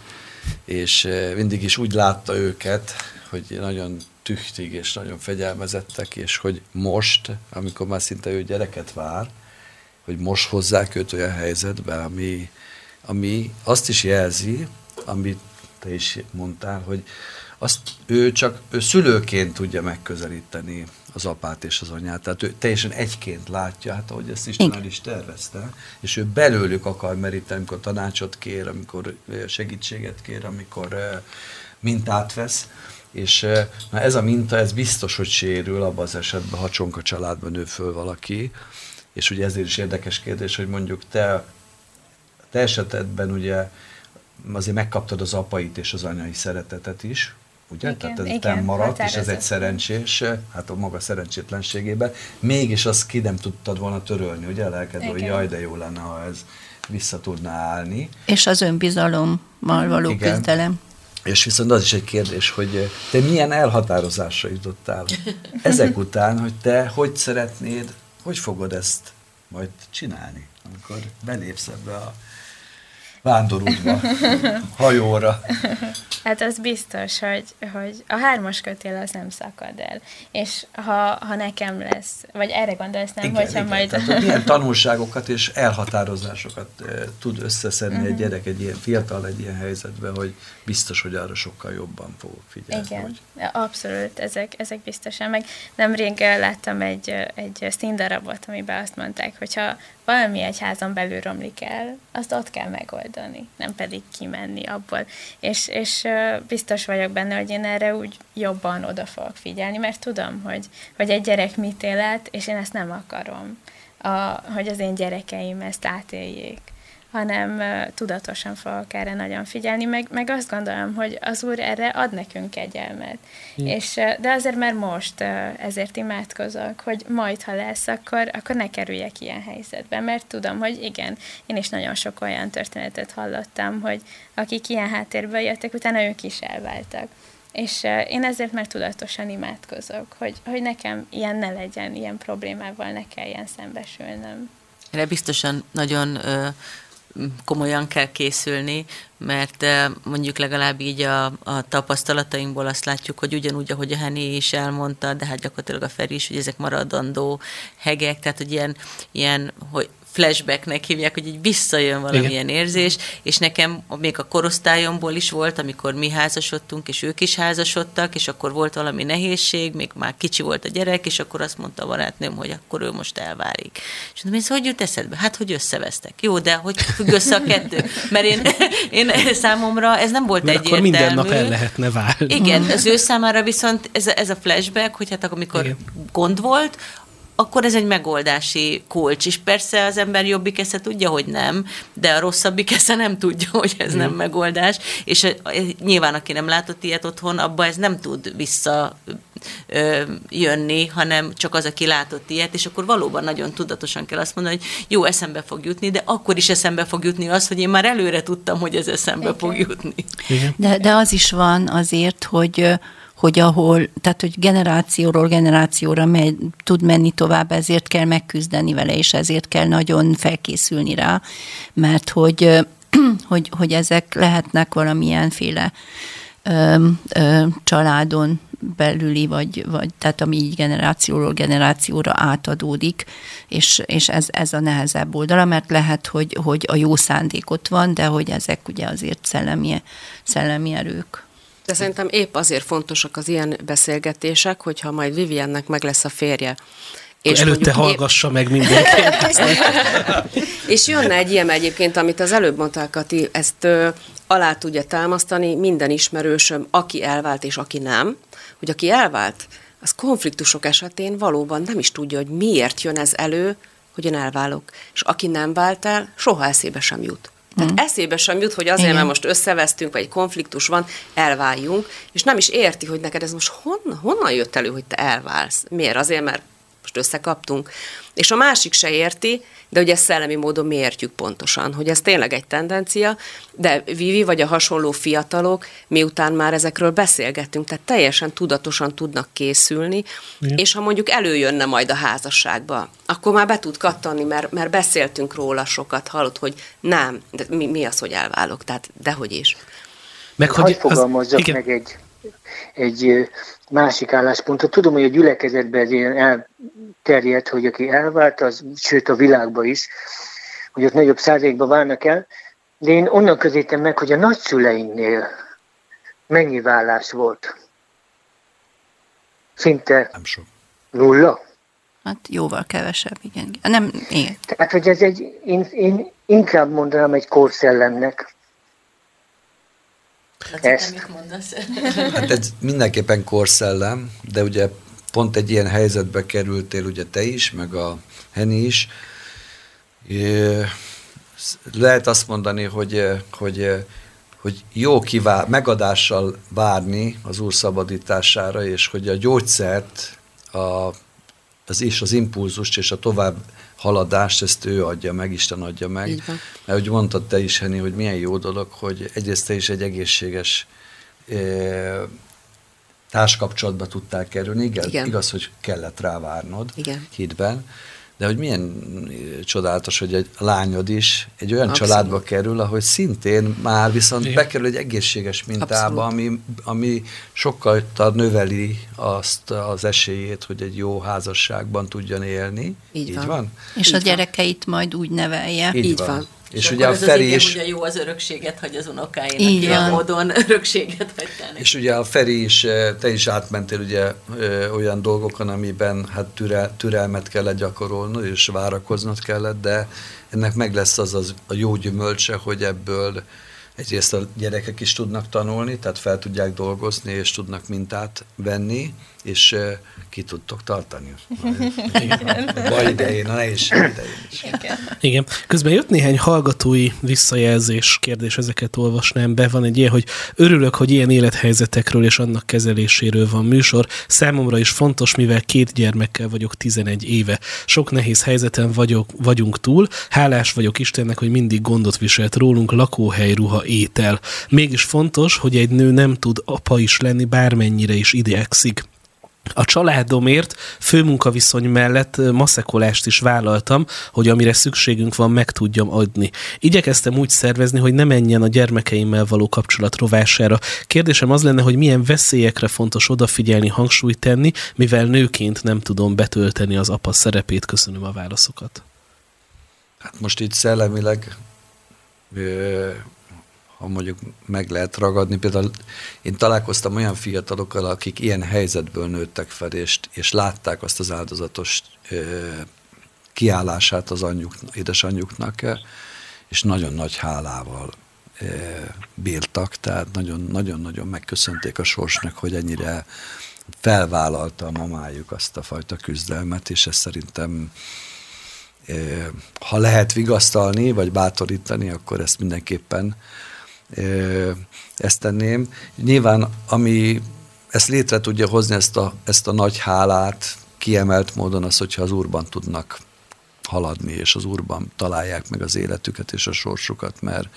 és mindig is úgy látta őket, hogy nagyon tüchtig és nagyon fegyelmezettek, és hogy most, amikor már szinte ő gyereket vár, hogy most hozzák őt olyan helyzetbe, ami, ami azt is jelzi, amit te is mondtál, hogy azt ő csak ő szülőként tudja megközelíteni az apát és az anyát, tehát ő teljesen egyként látja, hát ahogy ezt Isten el is tervezte, és ő belőlük akar meríteni, amikor tanácsot kér, amikor segítséget kér, amikor mintát vesz, és na ez a minta, ez biztos, hogy sérül abban az esetben, ha csonka családban nő föl valaki, és ugye ezért is érdekes kérdés, hogy mondjuk te, te esetedben ugye azért megkaptad az apait és az anyai szeretetet is, ugye? Igen, Tehát ez igen, maradt, és ez egy szerencsés, hát a maga szerencsétlenségében. Mégis azt ki nem tudtad volna törölni, ugye? Lelked, hogy jaj, de jó lenne, ha ez vissza tudná állni. És az önbizalommal való igen. küzdelem. És viszont az is egy kérdés, hogy te milyen elhatározásra jutottál ezek után, hogy te hogy szeretnéd, hogy fogod ezt majd csinálni, amikor belépsz ebbe a vándorútba, hajóra. Hát az biztos, hogy, hogy a hármas kötél az nem szakad el. És ha, ha nekem lesz, vagy erre gondolsz nem, igen, hogyha igen. majd... Tehát, hogy milyen tanulságokat és elhatározásokat e, tud összeszedni uh-huh. egy mhm. gyerek, egy ilyen fiatal egy ilyen helyzetben, hogy biztos, hogy arra sokkal jobban fogok figyelni. Igen, hogy... abszolút, ezek, ezek biztosan. Meg nemrég láttam egy, egy színdarabot, amiben azt mondták, hogyha valami egy házon belül romlik el, azt ott kell megoldani, nem pedig kimenni abból. És, és biztos vagyok benne, hogy én erre úgy jobban oda fogok figyelni, mert tudom, hogy, hogy egy gyerek mit élet, és én ezt nem akarom, a, hogy az én gyerekeim ezt átéljék hanem tudatosan fogok erre nagyon figyelni, meg, meg azt gondolom, hogy az Úr erre ad nekünk kegyelmet. Mm. És, de azért, mert most ezért imádkozok, hogy majd, ha lesz, akkor, akkor ne kerüljek ilyen helyzetbe, mert tudom, hogy igen, én is nagyon sok olyan történetet hallottam, hogy akik ilyen háttérből jöttek, utána ők is elváltak. És én ezért már tudatosan imádkozok, hogy, hogy nekem ilyen ne legyen, ilyen problémával ne kelljen szembesülnöm. Erre biztosan nagyon komolyan kell készülni, mert eh, mondjuk legalább így a, a tapasztalatainkból azt látjuk, hogy ugyanúgy, ahogy a Henny is elmondta, de hát gyakorlatilag a Feri is, hogy ezek maradandó hegek, tehát hogy ilyen, ilyen hogy flashbacknek hívják, hogy így visszajön valamilyen Igen. érzés, és nekem még a korosztályomból is volt, amikor mi házasodtunk, és ők is házasodtak, és akkor volt valami nehézség, még már kicsi volt a gyerek, és akkor azt mondta a barátnőm, hogy akkor ő most elválik. És mondom, ez hogy jut eszedbe? Hát, hogy összevesztek. Jó, de hogy függ össze a kettő? Mert én, én számomra ez nem volt Mert egyértelmű. akkor minden nap el lehetne válni. Igen, az ő számára viszont ez ez a flashback, hogy hát amikor Igen. gond volt, akkor ez egy megoldási kulcs. És persze az ember jobbik esze tudja, hogy nem, de a rosszabbik esze nem tudja, hogy ez mm. nem megoldás. És nyilván, aki nem látott ilyet otthon, abba ez nem tud vissza ö, jönni, hanem csak az, aki látott ilyet, és akkor valóban nagyon tudatosan kell azt mondani, hogy jó, eszembe fog jutni, de akkor is eszembe fog jutni az, hogy én már előre tudtam, hogy ez eszembe Igen. fog jutni. Igen. De, de az is van azért, hogy hogy ahol, tehát hogy generációról generációra megy, tud menni tovább, ezért kell megküzdeni vele, és ezért kell nagyon felkészülni rá, mert hogy, hogy, hogy ezek lehetnek valamilyenféle ö, ö, családon belüli, vagy, vagy tehát ami így generációról generációra átadódik, és, és ez, ez a nehezebb oldala, mert lehet, hogy, hogy a jó szándék ott van, de hogy ezek ugye azért szellemi, szellemi erők. De szerintem épp azért fontosak az ilyen beszélgetések, hogyha majd Viviennek meg lesz a férje, és előtte hallgassa épp... meg mindenki. és jönne egy ilyen egyébként, amit az előbb mondták, Kati, ezt ö, alá tudja támasztani minden ismerősöm, aki elvált és aki nem, hogy aki elvált, az konfliktusok esetén valóban nem is tudja, hogy miért jön ez elő, hogy én elválok. És aki nem vált el, soha eszébe sem jut. Tehát mm. eszébe sem jut, hogy azért, Igen. mert most összevesztünk, vagy egy konfliktus van, elváljunk, és nem is érti, hogy neked ez most hon, honnan jött elő, hogy te elválsz. Miért? Azért, mert most összekaptunk. És a másik se érti, de ugye szellemi módon mi értjük pontosan, hogy ez tényleg egy tendencia, de Vivi vagy a hasonló fiatalok, miután már ezekről beszélgettünk, tehát teljesen tudatosan tudnak készülni, Igen. és ha mondjuk előjönne majd a házasságba, akkor már be tud kattani, mert, mert beszéltünk róla sokat, hallott, hogy nem, de mi, mi az, hogy elválok, tehát dehogy is. Meg, hogy fogalmazzak az, meg egy, egy másik álláspontot. Tudom, hogy a gyülekezetben ez ilyen elterjedt, hogy aki elvált, az, sőt a világban is, hogy ott nagyobb százalékban válnak el, de én onnan közítem meg, hogy a nagyszüleinknél mennyi vállás volt. Szinte Nem sok. nulla. Hát jóval kevesebb, igen. Nem, igen. Tehát, hogy ez egy, én, én inkább mondanám egy korszellemnek. Ezt. mit mondasz? Hát ez mindenképpen korszellem, de ugye pont egy ilyen helyzetbe kerültél ugye te is, meg a Heni is. Lehet azt mondani, hogy, hogy, hogy jó kivár, megadással várni az Úr szabadítására, és hogy a gyógyszert, a, az és az impulzust és a tovább haladást, ezt ő adja meg, Isten adja meg. Mert hogy mondtad te is, Henni, hogy milyen jó dolog, hogy egyrészt te is egy egészséges e, társkapcsolatba tudtál kerülni. Igaz, Igen. igaz, hogy kellett rá várnod Igen. hitben, de hogy milyen csodálatos, hogy egy lányod is egy olyan Abszolút. családba kerül, ahogy szintén már viszont Igen. bekerül egy egészséges mintába, ami, ami sokkal növeli azt az esélyét, hogy egy jó házasságban tudjon élni. Így, Így van. van. És Így a gyerekeit van. majd úgy nevelje. Így, Így van. van. És, és ugye a Feri is... ugye jó az örökséget, hogy az unokáinak Igen. ilyen módon örökséget hagytál. És ugye a Feri is, eh, te is átmentél ugye eh, olyan dolgokon, amiben hát türel, türelmet kellett gyakorolnod, és várakoznod kellett, de ennek meg lesz az, az a jó gyümölcse, hogy ebből egyrészt a gyerekek is tudnak tanulni, tehát fel tudják dolgozni, és tudnak mintát venni, és uh, ki tudtok tartani. A baj idején, a nehézség idején is. Igen. Igen. Közben jött néhány hallgatói visszajelzés kérdés, ezeket olvasnám be. Van egy ilyen, hogy örülök, hogy ilyen élethelyzetekről és annak kezeléséről van műsor. Számomra is fontos, mivel két gyermekkel vagyok 11 éve. Sok nehéz helyzeten vagyok, vagyunk túl. Hálás vagyok Istennek, hogy mindig gondot viselt rólunk lakóhely, ruha, étel. Mégis fontos, hogy egy nő nem tud apa is lenni, bármennyire is idegszik. A családomért főmunkaviszony mellett maszekolást is vállaltam, hogy amire szükségünk van, meg tudjam adni. Igyekeztem úgy szervezni, hogy ne menjen a gyermekeimmel való kapcsolat rovására. Kérdésem az lenne, hogy milyen veszélyekre fontos odafigyelni, hangsúlyt tenni, mivel nőként nem tudom betölteni az apa szerepét. Köszönöm a válaszokat. Hát most itt szellemileg ha mondjuk meg lehet ragadni. Például én találkoztam olyan fiatalokkal, akik ilyen helyzetből nőttek fel, és, és látták azt az áldozatos ö, kiállását az anyjuk, édesanyjuknak, és nagyon nagy hálával ö, bírtak, tehát nagyon-nagyon megköszönték a sorsnak, hogy ennyire felvállalta a mamájuk azt a fajta küzdelmet, és ez szerintem ha lehet vigasztalni, vagy bátorítani, akkor ezt mindenképpen ezt tenném. Nyilván, ami ezt létre tudja hozni, ezt a, ezt a nagy hálát, kiemelt módon az, hogyha az úrban tudnak haladni, és az úrban találják meg az életüket és a sorsukat, mert,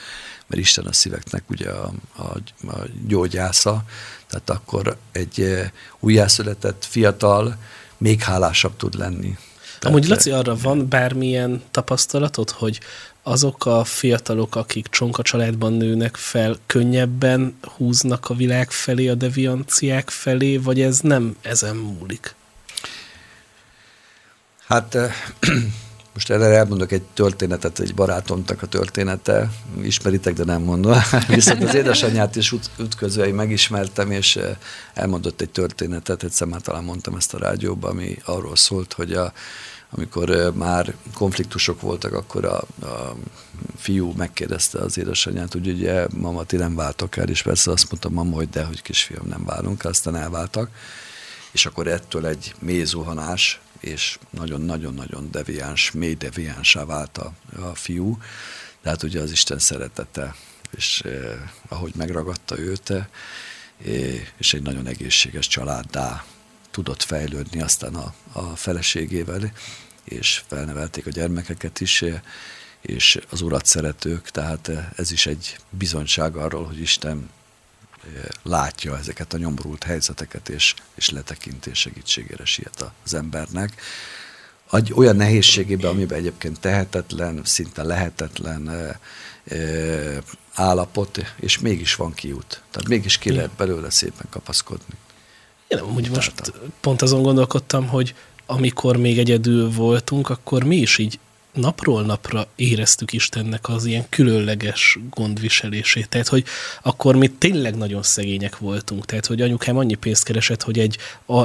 mert Isten a szíveknek ugye a, a, a gyógyásza, tehát akkor egy újjászületett fiatal még hálásabb tud lenni. Tehát Amúgy Laci, arra van bármilyen tapasztalatod, hogy azok a fiatalok, akik csonka családban nőnek fel, könnyebben húznak a világ felé, a devianciák felé, vagy ez nem ezen múlik? Hát most erre elmondok egy történetet, egy barátomnak a története, ismeritek, de nem mondom. Viszont az édesanyját is út, ütközői megismertem, és elmondott egy történetet, egyszer már talán mondtam ezt a rádióban, ami arról szólt, hogy a, amikor már konfliktusok voltak, akkor a, a fiú megkérdezte az édesanyját, hogy ugye mama, ti nem váltok el, és persze azt mondta mama, hogy de, hogy kisfiam, nem válunk, aztán elváltak, és akkor ettől egy mély zuhanás, és nagyon-nagyon-nagyon deviáns, mély deviánsá vált a, a fiú, hát ugye az Isten szeretete, és eh, ahogy megragadta őt, eh, és egy nagyon egészséges családdá tudott fejlődni aztán a, a feleségével, és felnevelték a gyermekeket is, és az urat szeretők, tehát ez is egy bizonyság arról, hogy Isten eh, látja ezeket a nyomorult helyzeteket, és, és letekintés segítségére siet az embernek. Egy olyan nehézségében, amiben egyébként tehetetlen, szinte lehetetlen e, e, állapot, és mégis van kiút. Tehát mégis ki lehet belőle szépen kapaszkodni. Én amúgy most pont azon gondolkodtam, hogy amikor még egyedül voltunk, akkor mi is így napról napra éreztük Istennek az ilyen különleges gondviselését. Tehát, hogy akkor mi tényleg nagyon szegények voltunk. Tehát, hogy anyukám annyi pénzt keresett, hogy egy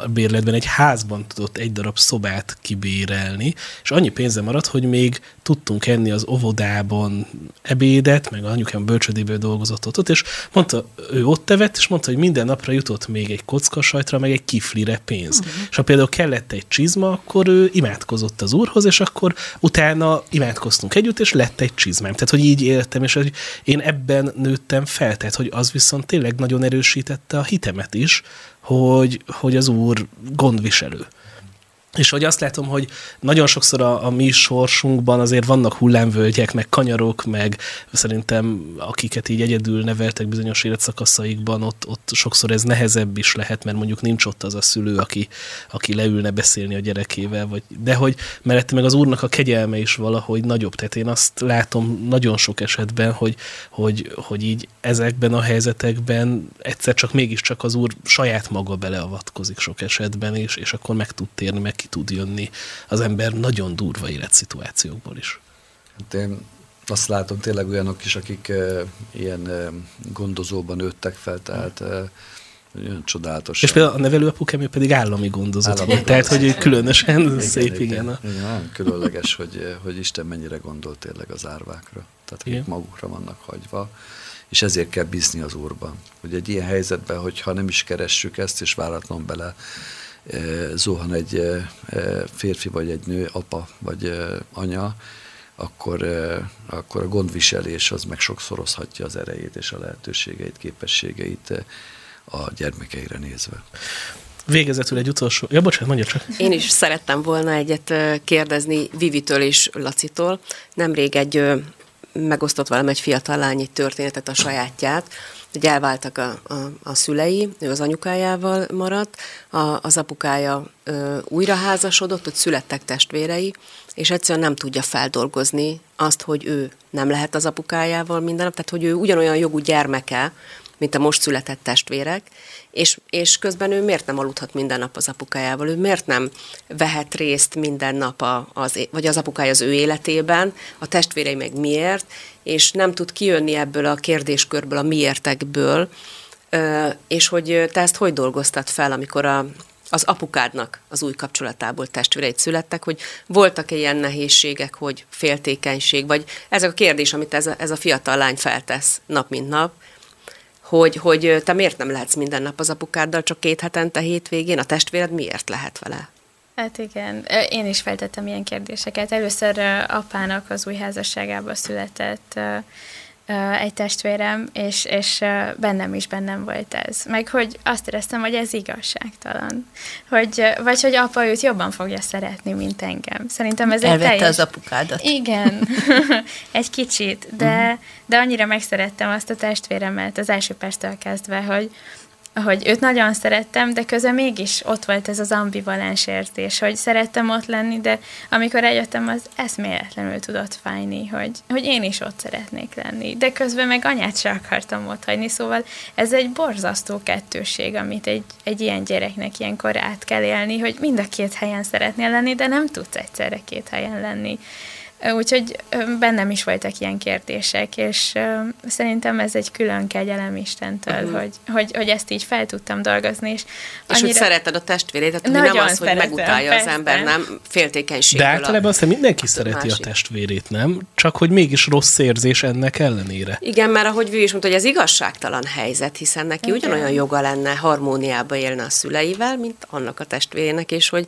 bérletben, egy házban tudott egy darab szobát kibérelni, és annyi pénze maradt, hogy még tudtunk enni az óvodában ebédet, meg anyukám bölcsödéből dolgozott ott, és mondta, ő ott evett, és mondta, hogy minden napra jutott még egy kockasajtra, meg egy kiflire pénz. Uh-huh. És ha például kellett egy csizma, akkor ő imádkozott az úrhoz, és akkor utána utána imádkoztunk együtt, és lett egy csizmám. Tehát, hogy így éltem, és hogy én ebben nőttem fel, tehát, hogy az viszont tényleg nagyon erősítette a hitemet is, hogy, hogy az Úr gondviselő. És hogy azt látom, hogy nagyon sokszor a, a mi sorsunkban azért vannak hullámvölgyek, meg kanyarok, meg szerintem akiket így egyedül neveltek bizonyos életszakaszaikban, ott, ott sokszor ez nehezebb is lehet, mert mondjuk nincs ott az a szülő, aki, aki leülne beszélni a gyerekével, vagy, de hogy mellette meg az úrnak a kegyelme is valahogy nagyobb. Tehát én azt látom nagyon sok esetben, hogy, hogy, hogy így ezekben a helyzetekben egyszer csak mégiscsak az úr saját maga beleavatkozik sok esetben, és, és akkor meg tud térni, meg ki tud jönni az ember nagyon durva életszituációkból is. Hát én azt látom tényleg olyanok is, akik e, ilyen e, gondozóban nőttek fel, tehát olyan csodálatos. És például a nevelőapukám pedig állami gondozott. Állami tehát, hogy különösen igen, szép, igen. igen. igen nagyon különleges, hogy, hogy Isten mennyire gondol tényleg az árvákra. Tehát, igen. magukra vannak hagyva és ezért kell bízni az Úrban. Hogy egy ilyen helyzetben, hogyha nem is keressük ezt, és váratlan bele zuhan egy férfi vagy egy nő, apa vagy anya, akkor, akkor a gondviselés az meg sokszorozhatja az erejét és a lehetőségeit, képességeit a gyermekeire nézve. Végezetül egy utolsó... Ja, bocsánat, mondja csak. Én is szerettem volna egyet kérdezni Vivitől és Lacitól. Nemrég egy megosztott velem egy fiatal lány egy történetet, a sajátját, hogy elváltak a, a, a szülei, ő az anyukájával maradt, a, az apukája ö, újra házasodott, hogy születtek testvérei, és egyszerűen nem tudja feldolgozni azt, hogy ő nem lehet az apukájával minden nap, tehát hogy ő ugyanolyan jogú gyermeke, mint a most született testvérek, és, és közben ő miért nem aludhat minden nap az apukájával, ő miért nem vehet részt minden nap a, az, vagy az apukája az ő életében, a testvérei meg miért, és nem tud kijönni ebből a kérdéskörből, a miértekből, és hogy te ezt hogy dolgoztad fel, amikor a, az apukádnak az új kapcsolatából testvéreit születtek, hogy voltak-e ilyen nehézségek, hogy féltékenység, vagy ezek a kérdés, amit ez a, ez a fiatal lány feltesz nap mint nap, hogy, hogy te miért nem lehetsz minden nap az apukáddal, csak két hetente hétvégén, a testvéred miért lehet vele? Hát igen, én is feltettem ilyen kérdéseket. Először apának az új házasságában született egy testvérem, és, és bennem is bennem volt ez. Meg hogy azt éreztem, hogy ez igazságtalan. Hogy, vagy hogy apa őt jobban fogja szeretni, mint engem. Szerintem ez Elvette egy teljes... az apukádat. Igen, egy kicsit, de, uh-huh. de annyira megszerettem azt a testvéremet az első perctől kezdve, hogy, hogy őt nagyon szerettem, de közben mégis ott volt ez az ambivalens érzés, hogy szerettem ott lenni, de amikor eljöttem, az eszméletlenül tudott fájni, hogy, hogy én is ott szeretnék lenni. De közben meg anyát se akartam ott hagyni, szóval ez egy borzasztó kettőség, amit egy, egy ilyen gyereknek ilyenkor át kell élni, hogy mind a két helyen szeretnél lenni, de nem tudsz egyszerre két helyen lenni. Úgyhogy bennem is voltak ilyen kérdések, és szerintem ez egy külön kegyelem Istentől, uh-huh. hogy, hogy, hogy ezt így fel tudtam dolgozni. És, és hogy szereted a testvérét, tehát nem az, hogy megutálja persze. az ember, nem féltékenység. De általában azt mindenki szereti másik. a testvérét, nem? Csak hogy mégis rossz érzés ennek ellenére. Igen, mert ahogy Vű is mondta, hogy ez igazságtalan helyzet, hiszen neki Igen. ugyanolyan joga lenne harmóniába élni a szüleivel, mint annak a testvérének, és hogy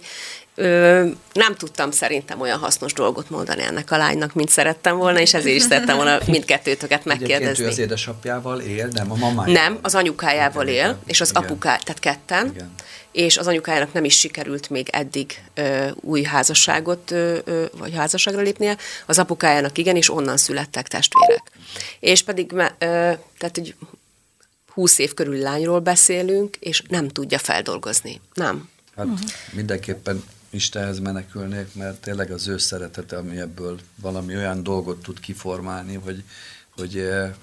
Ö, nem tudtam szerintem olyan hasznos dolgot mondani ennek a lánynak, mint szerettem volna, és ezért is szerettem volna mindkettőtöket megkérdezni. Egyébként az édesapjával él, nem a mamájával? Nem, az anyukájával él, és az apuká, tehát ketten, Igen. és az anyukájának nem is sikerült még eddig ö, új házasságot, ö, ö, vagy házasságra lépnie, az apukájának igen, és onnan születtek testvérek. És pedig, ö, tehát egy 20 év körül lányról beszélünk, és nem tudja feldolgozni. Nem. Hát uh-huh. mindenképpen Istenhez menekülnék, mert tényleg az ő szeretete, ami ebből valami olyan dolgot tud kiformálni, hogy, hogy eh,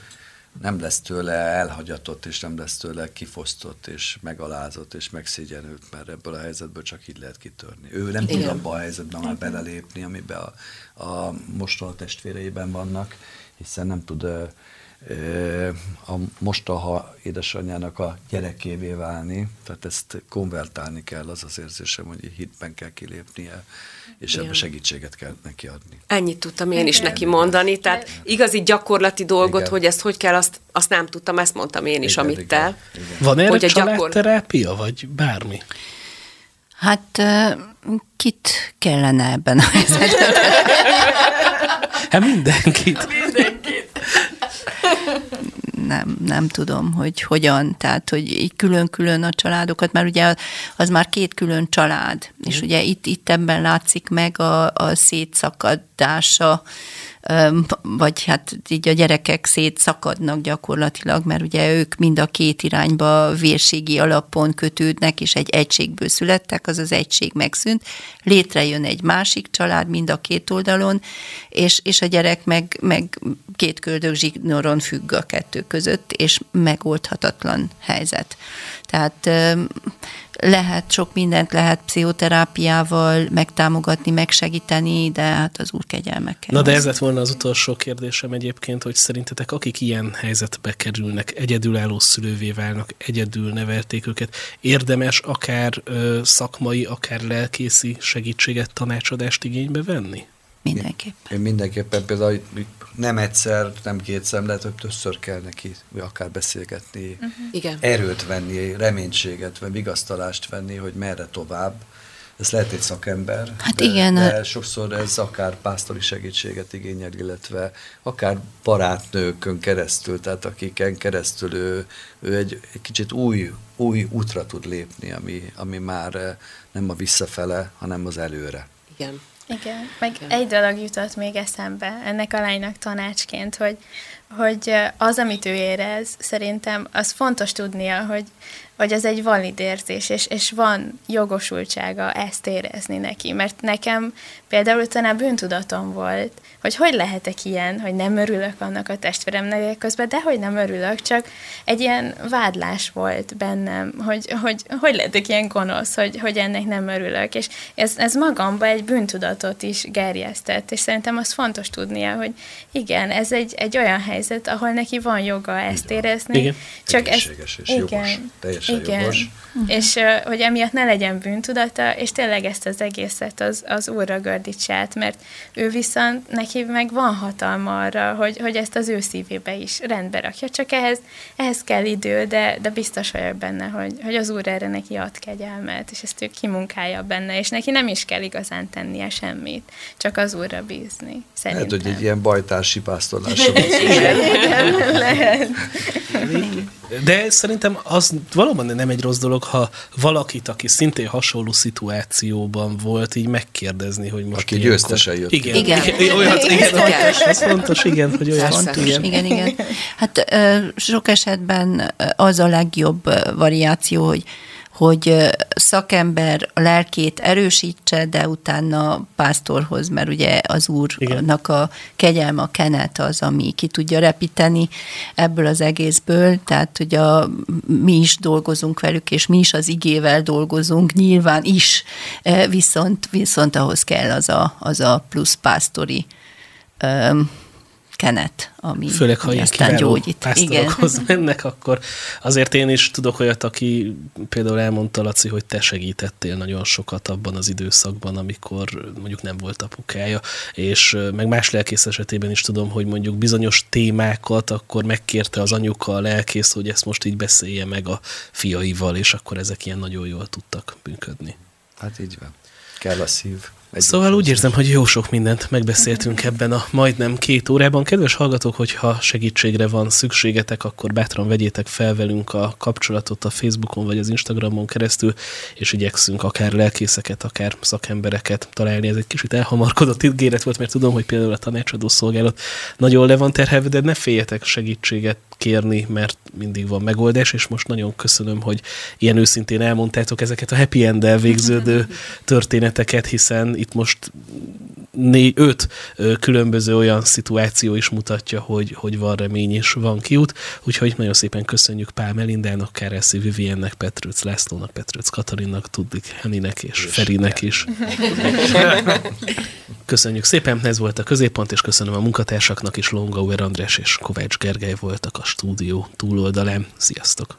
nem lesz tőle elhagyatott, és nem lesz tőle kifosztott, és megalázott, és megszégyenült, mert ebből a helyzetből csak így lehet kitörni. Ő nem Igen. tud abba a helyzetben már belelépni, amiben a, a mostoha testvéreiben vannak, hiszen nem tud eh, a mostoha édesanyjának a gyerekévé válni, tehát ezt konvertálni kell, az az érzésem, hogy hitben kell kilépnie, és ebbe segítséget kell neki adni. Ennyit tudtam én is neki mondani, tehát igazi gyakorlati dolgot, igen. hogy ezt hogy kell, azt, azt nem tudtam, ezt mondtam én is, igen, amit igen, te. Igen. Van erre családterápia, gyakor... vagy bármi? Hát kit kellene ebben a helyzetben? Hát mindenkit. Mindenkit nem, nem tudom, hogy hogyan, tehát, hogy így külön-külön a családokat, mert ugye az már két külön család, és ugye itt, itt ebben látszik meg a, a szétszakadása vagy hát így a gyerekek szétszakadnak gyakorlatilag, mert ugye ők mind a két irányba vérségi alapon kötődnek, és egy egységből születtek, az az egység megszűnt, létrejön egy másik család mind a két oldalon, és, és a gyerek meg, meg két köldök zsignoron függ a kettő között, és megoldhatatlan helyzet. Tehát lehet sok mindent, lehet pszichoterápiával megtámogatni, megsegíteni, de hát az úr kegyelmekkel. Na de ez lett volna az utolsó kérdésem egyébként, hogy szerintetek akik ilyen helyzetbe kerülnek, egyedülálló szülővé válnak, egyedül nevelték őket, érdemes akár ö, szakmai, akár lelkészi segítséget, tanácsadást igénybe venni? Mindenképpen. Én mindenképpen például nem egyszer, nem kétszer, lehet, hogy többször kell neki akár beszélgetni, uh-huh. Igen. erőt venni, reménységet, vagy vigasztalást venni, hogy merre tovább. Ez lehet egy szakember, hát de, igen. de sokszor ez akár pásztori segítséget igényel, illetve akár barátnőkön keresztül, tehát akiken keresztül ő, ő egy, egy kicsit új, új útra tud lépni, ami, ami már nem a visszafele, hanem az előre. Igen. Igen, meg Igen. egy dolog jutott még eszembe ennek a lánynak tanácsként, hogy, hogy az, amit ő érez, szerintem az fontos tudnia, hogy hogy ez egy valid érzés, és, és van jogosultsága ezt érezni neki. Mert nekem például utána bűntudatom volt, hogy hogy lehetek ilyen, hogy nem örülök annak a testvéremnek közben, de hogy nem örülök, csak egy ilyen vádlás volt bennem, hogy hogy, hogy lehetek ilyen gonosz, hogy, hogy ennek nem örülök. És ez, ez magamba egy bűntudatot is gerjesztett, és szerintem az fontos tudnia, hogy igen, ez egy, egy olyan helyzet, ahol neki van joga ezt érezni. Igen. Csak ez, és jogos. Teljesen igen. jogos. És uh, hogy emiatt ne legyen bűntudata, és tényleg ezt az egészet az, az úrra gördítse át, mert ő viszont neki meg van hatalma arra, hogy, hogy ezt az ő szívébe is rendbe rakja, csak ehhez, ehhez kell idő, de, de biztos vagyok benne, hogy, hogy az úr erre neki ad kegyelmet, és ezt ő kimunkálja benne, és neki nem is kell igazán tennie semmit, csak az úrra bízni. Szerintem. Lehet, hogy egy ilyen bajtársi pásztorlásra Igen, igen, lehet. De szerintem az valóban nem egy rossz dolog, ha valakit, aki szintén hasonló szituációban volt, így megkérdezni, hogy most Aki ilyenkor- győztesen jött. Igen, Igen. igen. Olyat, igen, Igen. fontos, ez fontos, igen, hogy olyan Fontos, igen. igen, igen. Hát ö, sok esetben az a legjobb variáció, hogy hogy szakember a lelkét erősítse, de utána pásztorhoz, mert ugye az úrnak a kegyelme, a kenet az, ami ki tudja repíteni ebből az egészből, tehát hogy a, mi is dolgozunk velük, és mi is az igével dolgozunk, nyilván is, ö, viszont, viszont ahhoz kell az a, az a plusz pásztori ö, kenet, ami Főleg, ha aztán gyógyít. pásztorokhoz mennek, akkor azért én is tudok olyat, aki például elmondta, Laci, hogy te segítettél nagyon sokat abban az időszakban, amikor mondjuk nem volt apukája, és meg más lelkész esetében is tudom, hogy mondjuk bizonyos témákat akkor megkérte az anyuka, a lelkész, hogy ezt most így beszélje meg a fiaival, és akkor ezek ilyen nagyon jól tudtak működni. Hát így van. Kell a szív. Szóval úgy érzem, hogy jó sok mindent megbeszéltünk ebben a majdnem két órában. Kedves hallgatók, hogyha segítségre van szükségetek, akkor bátran vegyétek fel velünk a kapcsolatot a Facebookon vagy az Instagramon keresztül, és igyekszünk akár lelkészeket, akár szakembereket találni. Ez egy kicsit elhamarkodott ígéret volt, mert tudom, hogy például a tanácsadó szolgálat nagyon le van terhelve, de ne féljetek segítséget kérni, mert mindig van megoldás, és most nagyon köszönöm, hogy ilyen őszintén elmondtátok ezeket a happy end végződő történeteket, hiszen itt most négy, öt különböző olyan szituáció is mutatja, hogy, hogy van remény és van kiút. Úgyhogy nagyon szépen köszönjük Pál Melindának, Kárászi Viviennek, Petrőc Lászlónak, Petrőc Katalinnak, Tudlik Heninek és, és Ferinek is. Köszönjük szépen, ez volt a középpont, és köszönöm a munkatársaknak is, Longauer András és Kovács Gergely voltak a stúdió túloldalán. Sziasztok!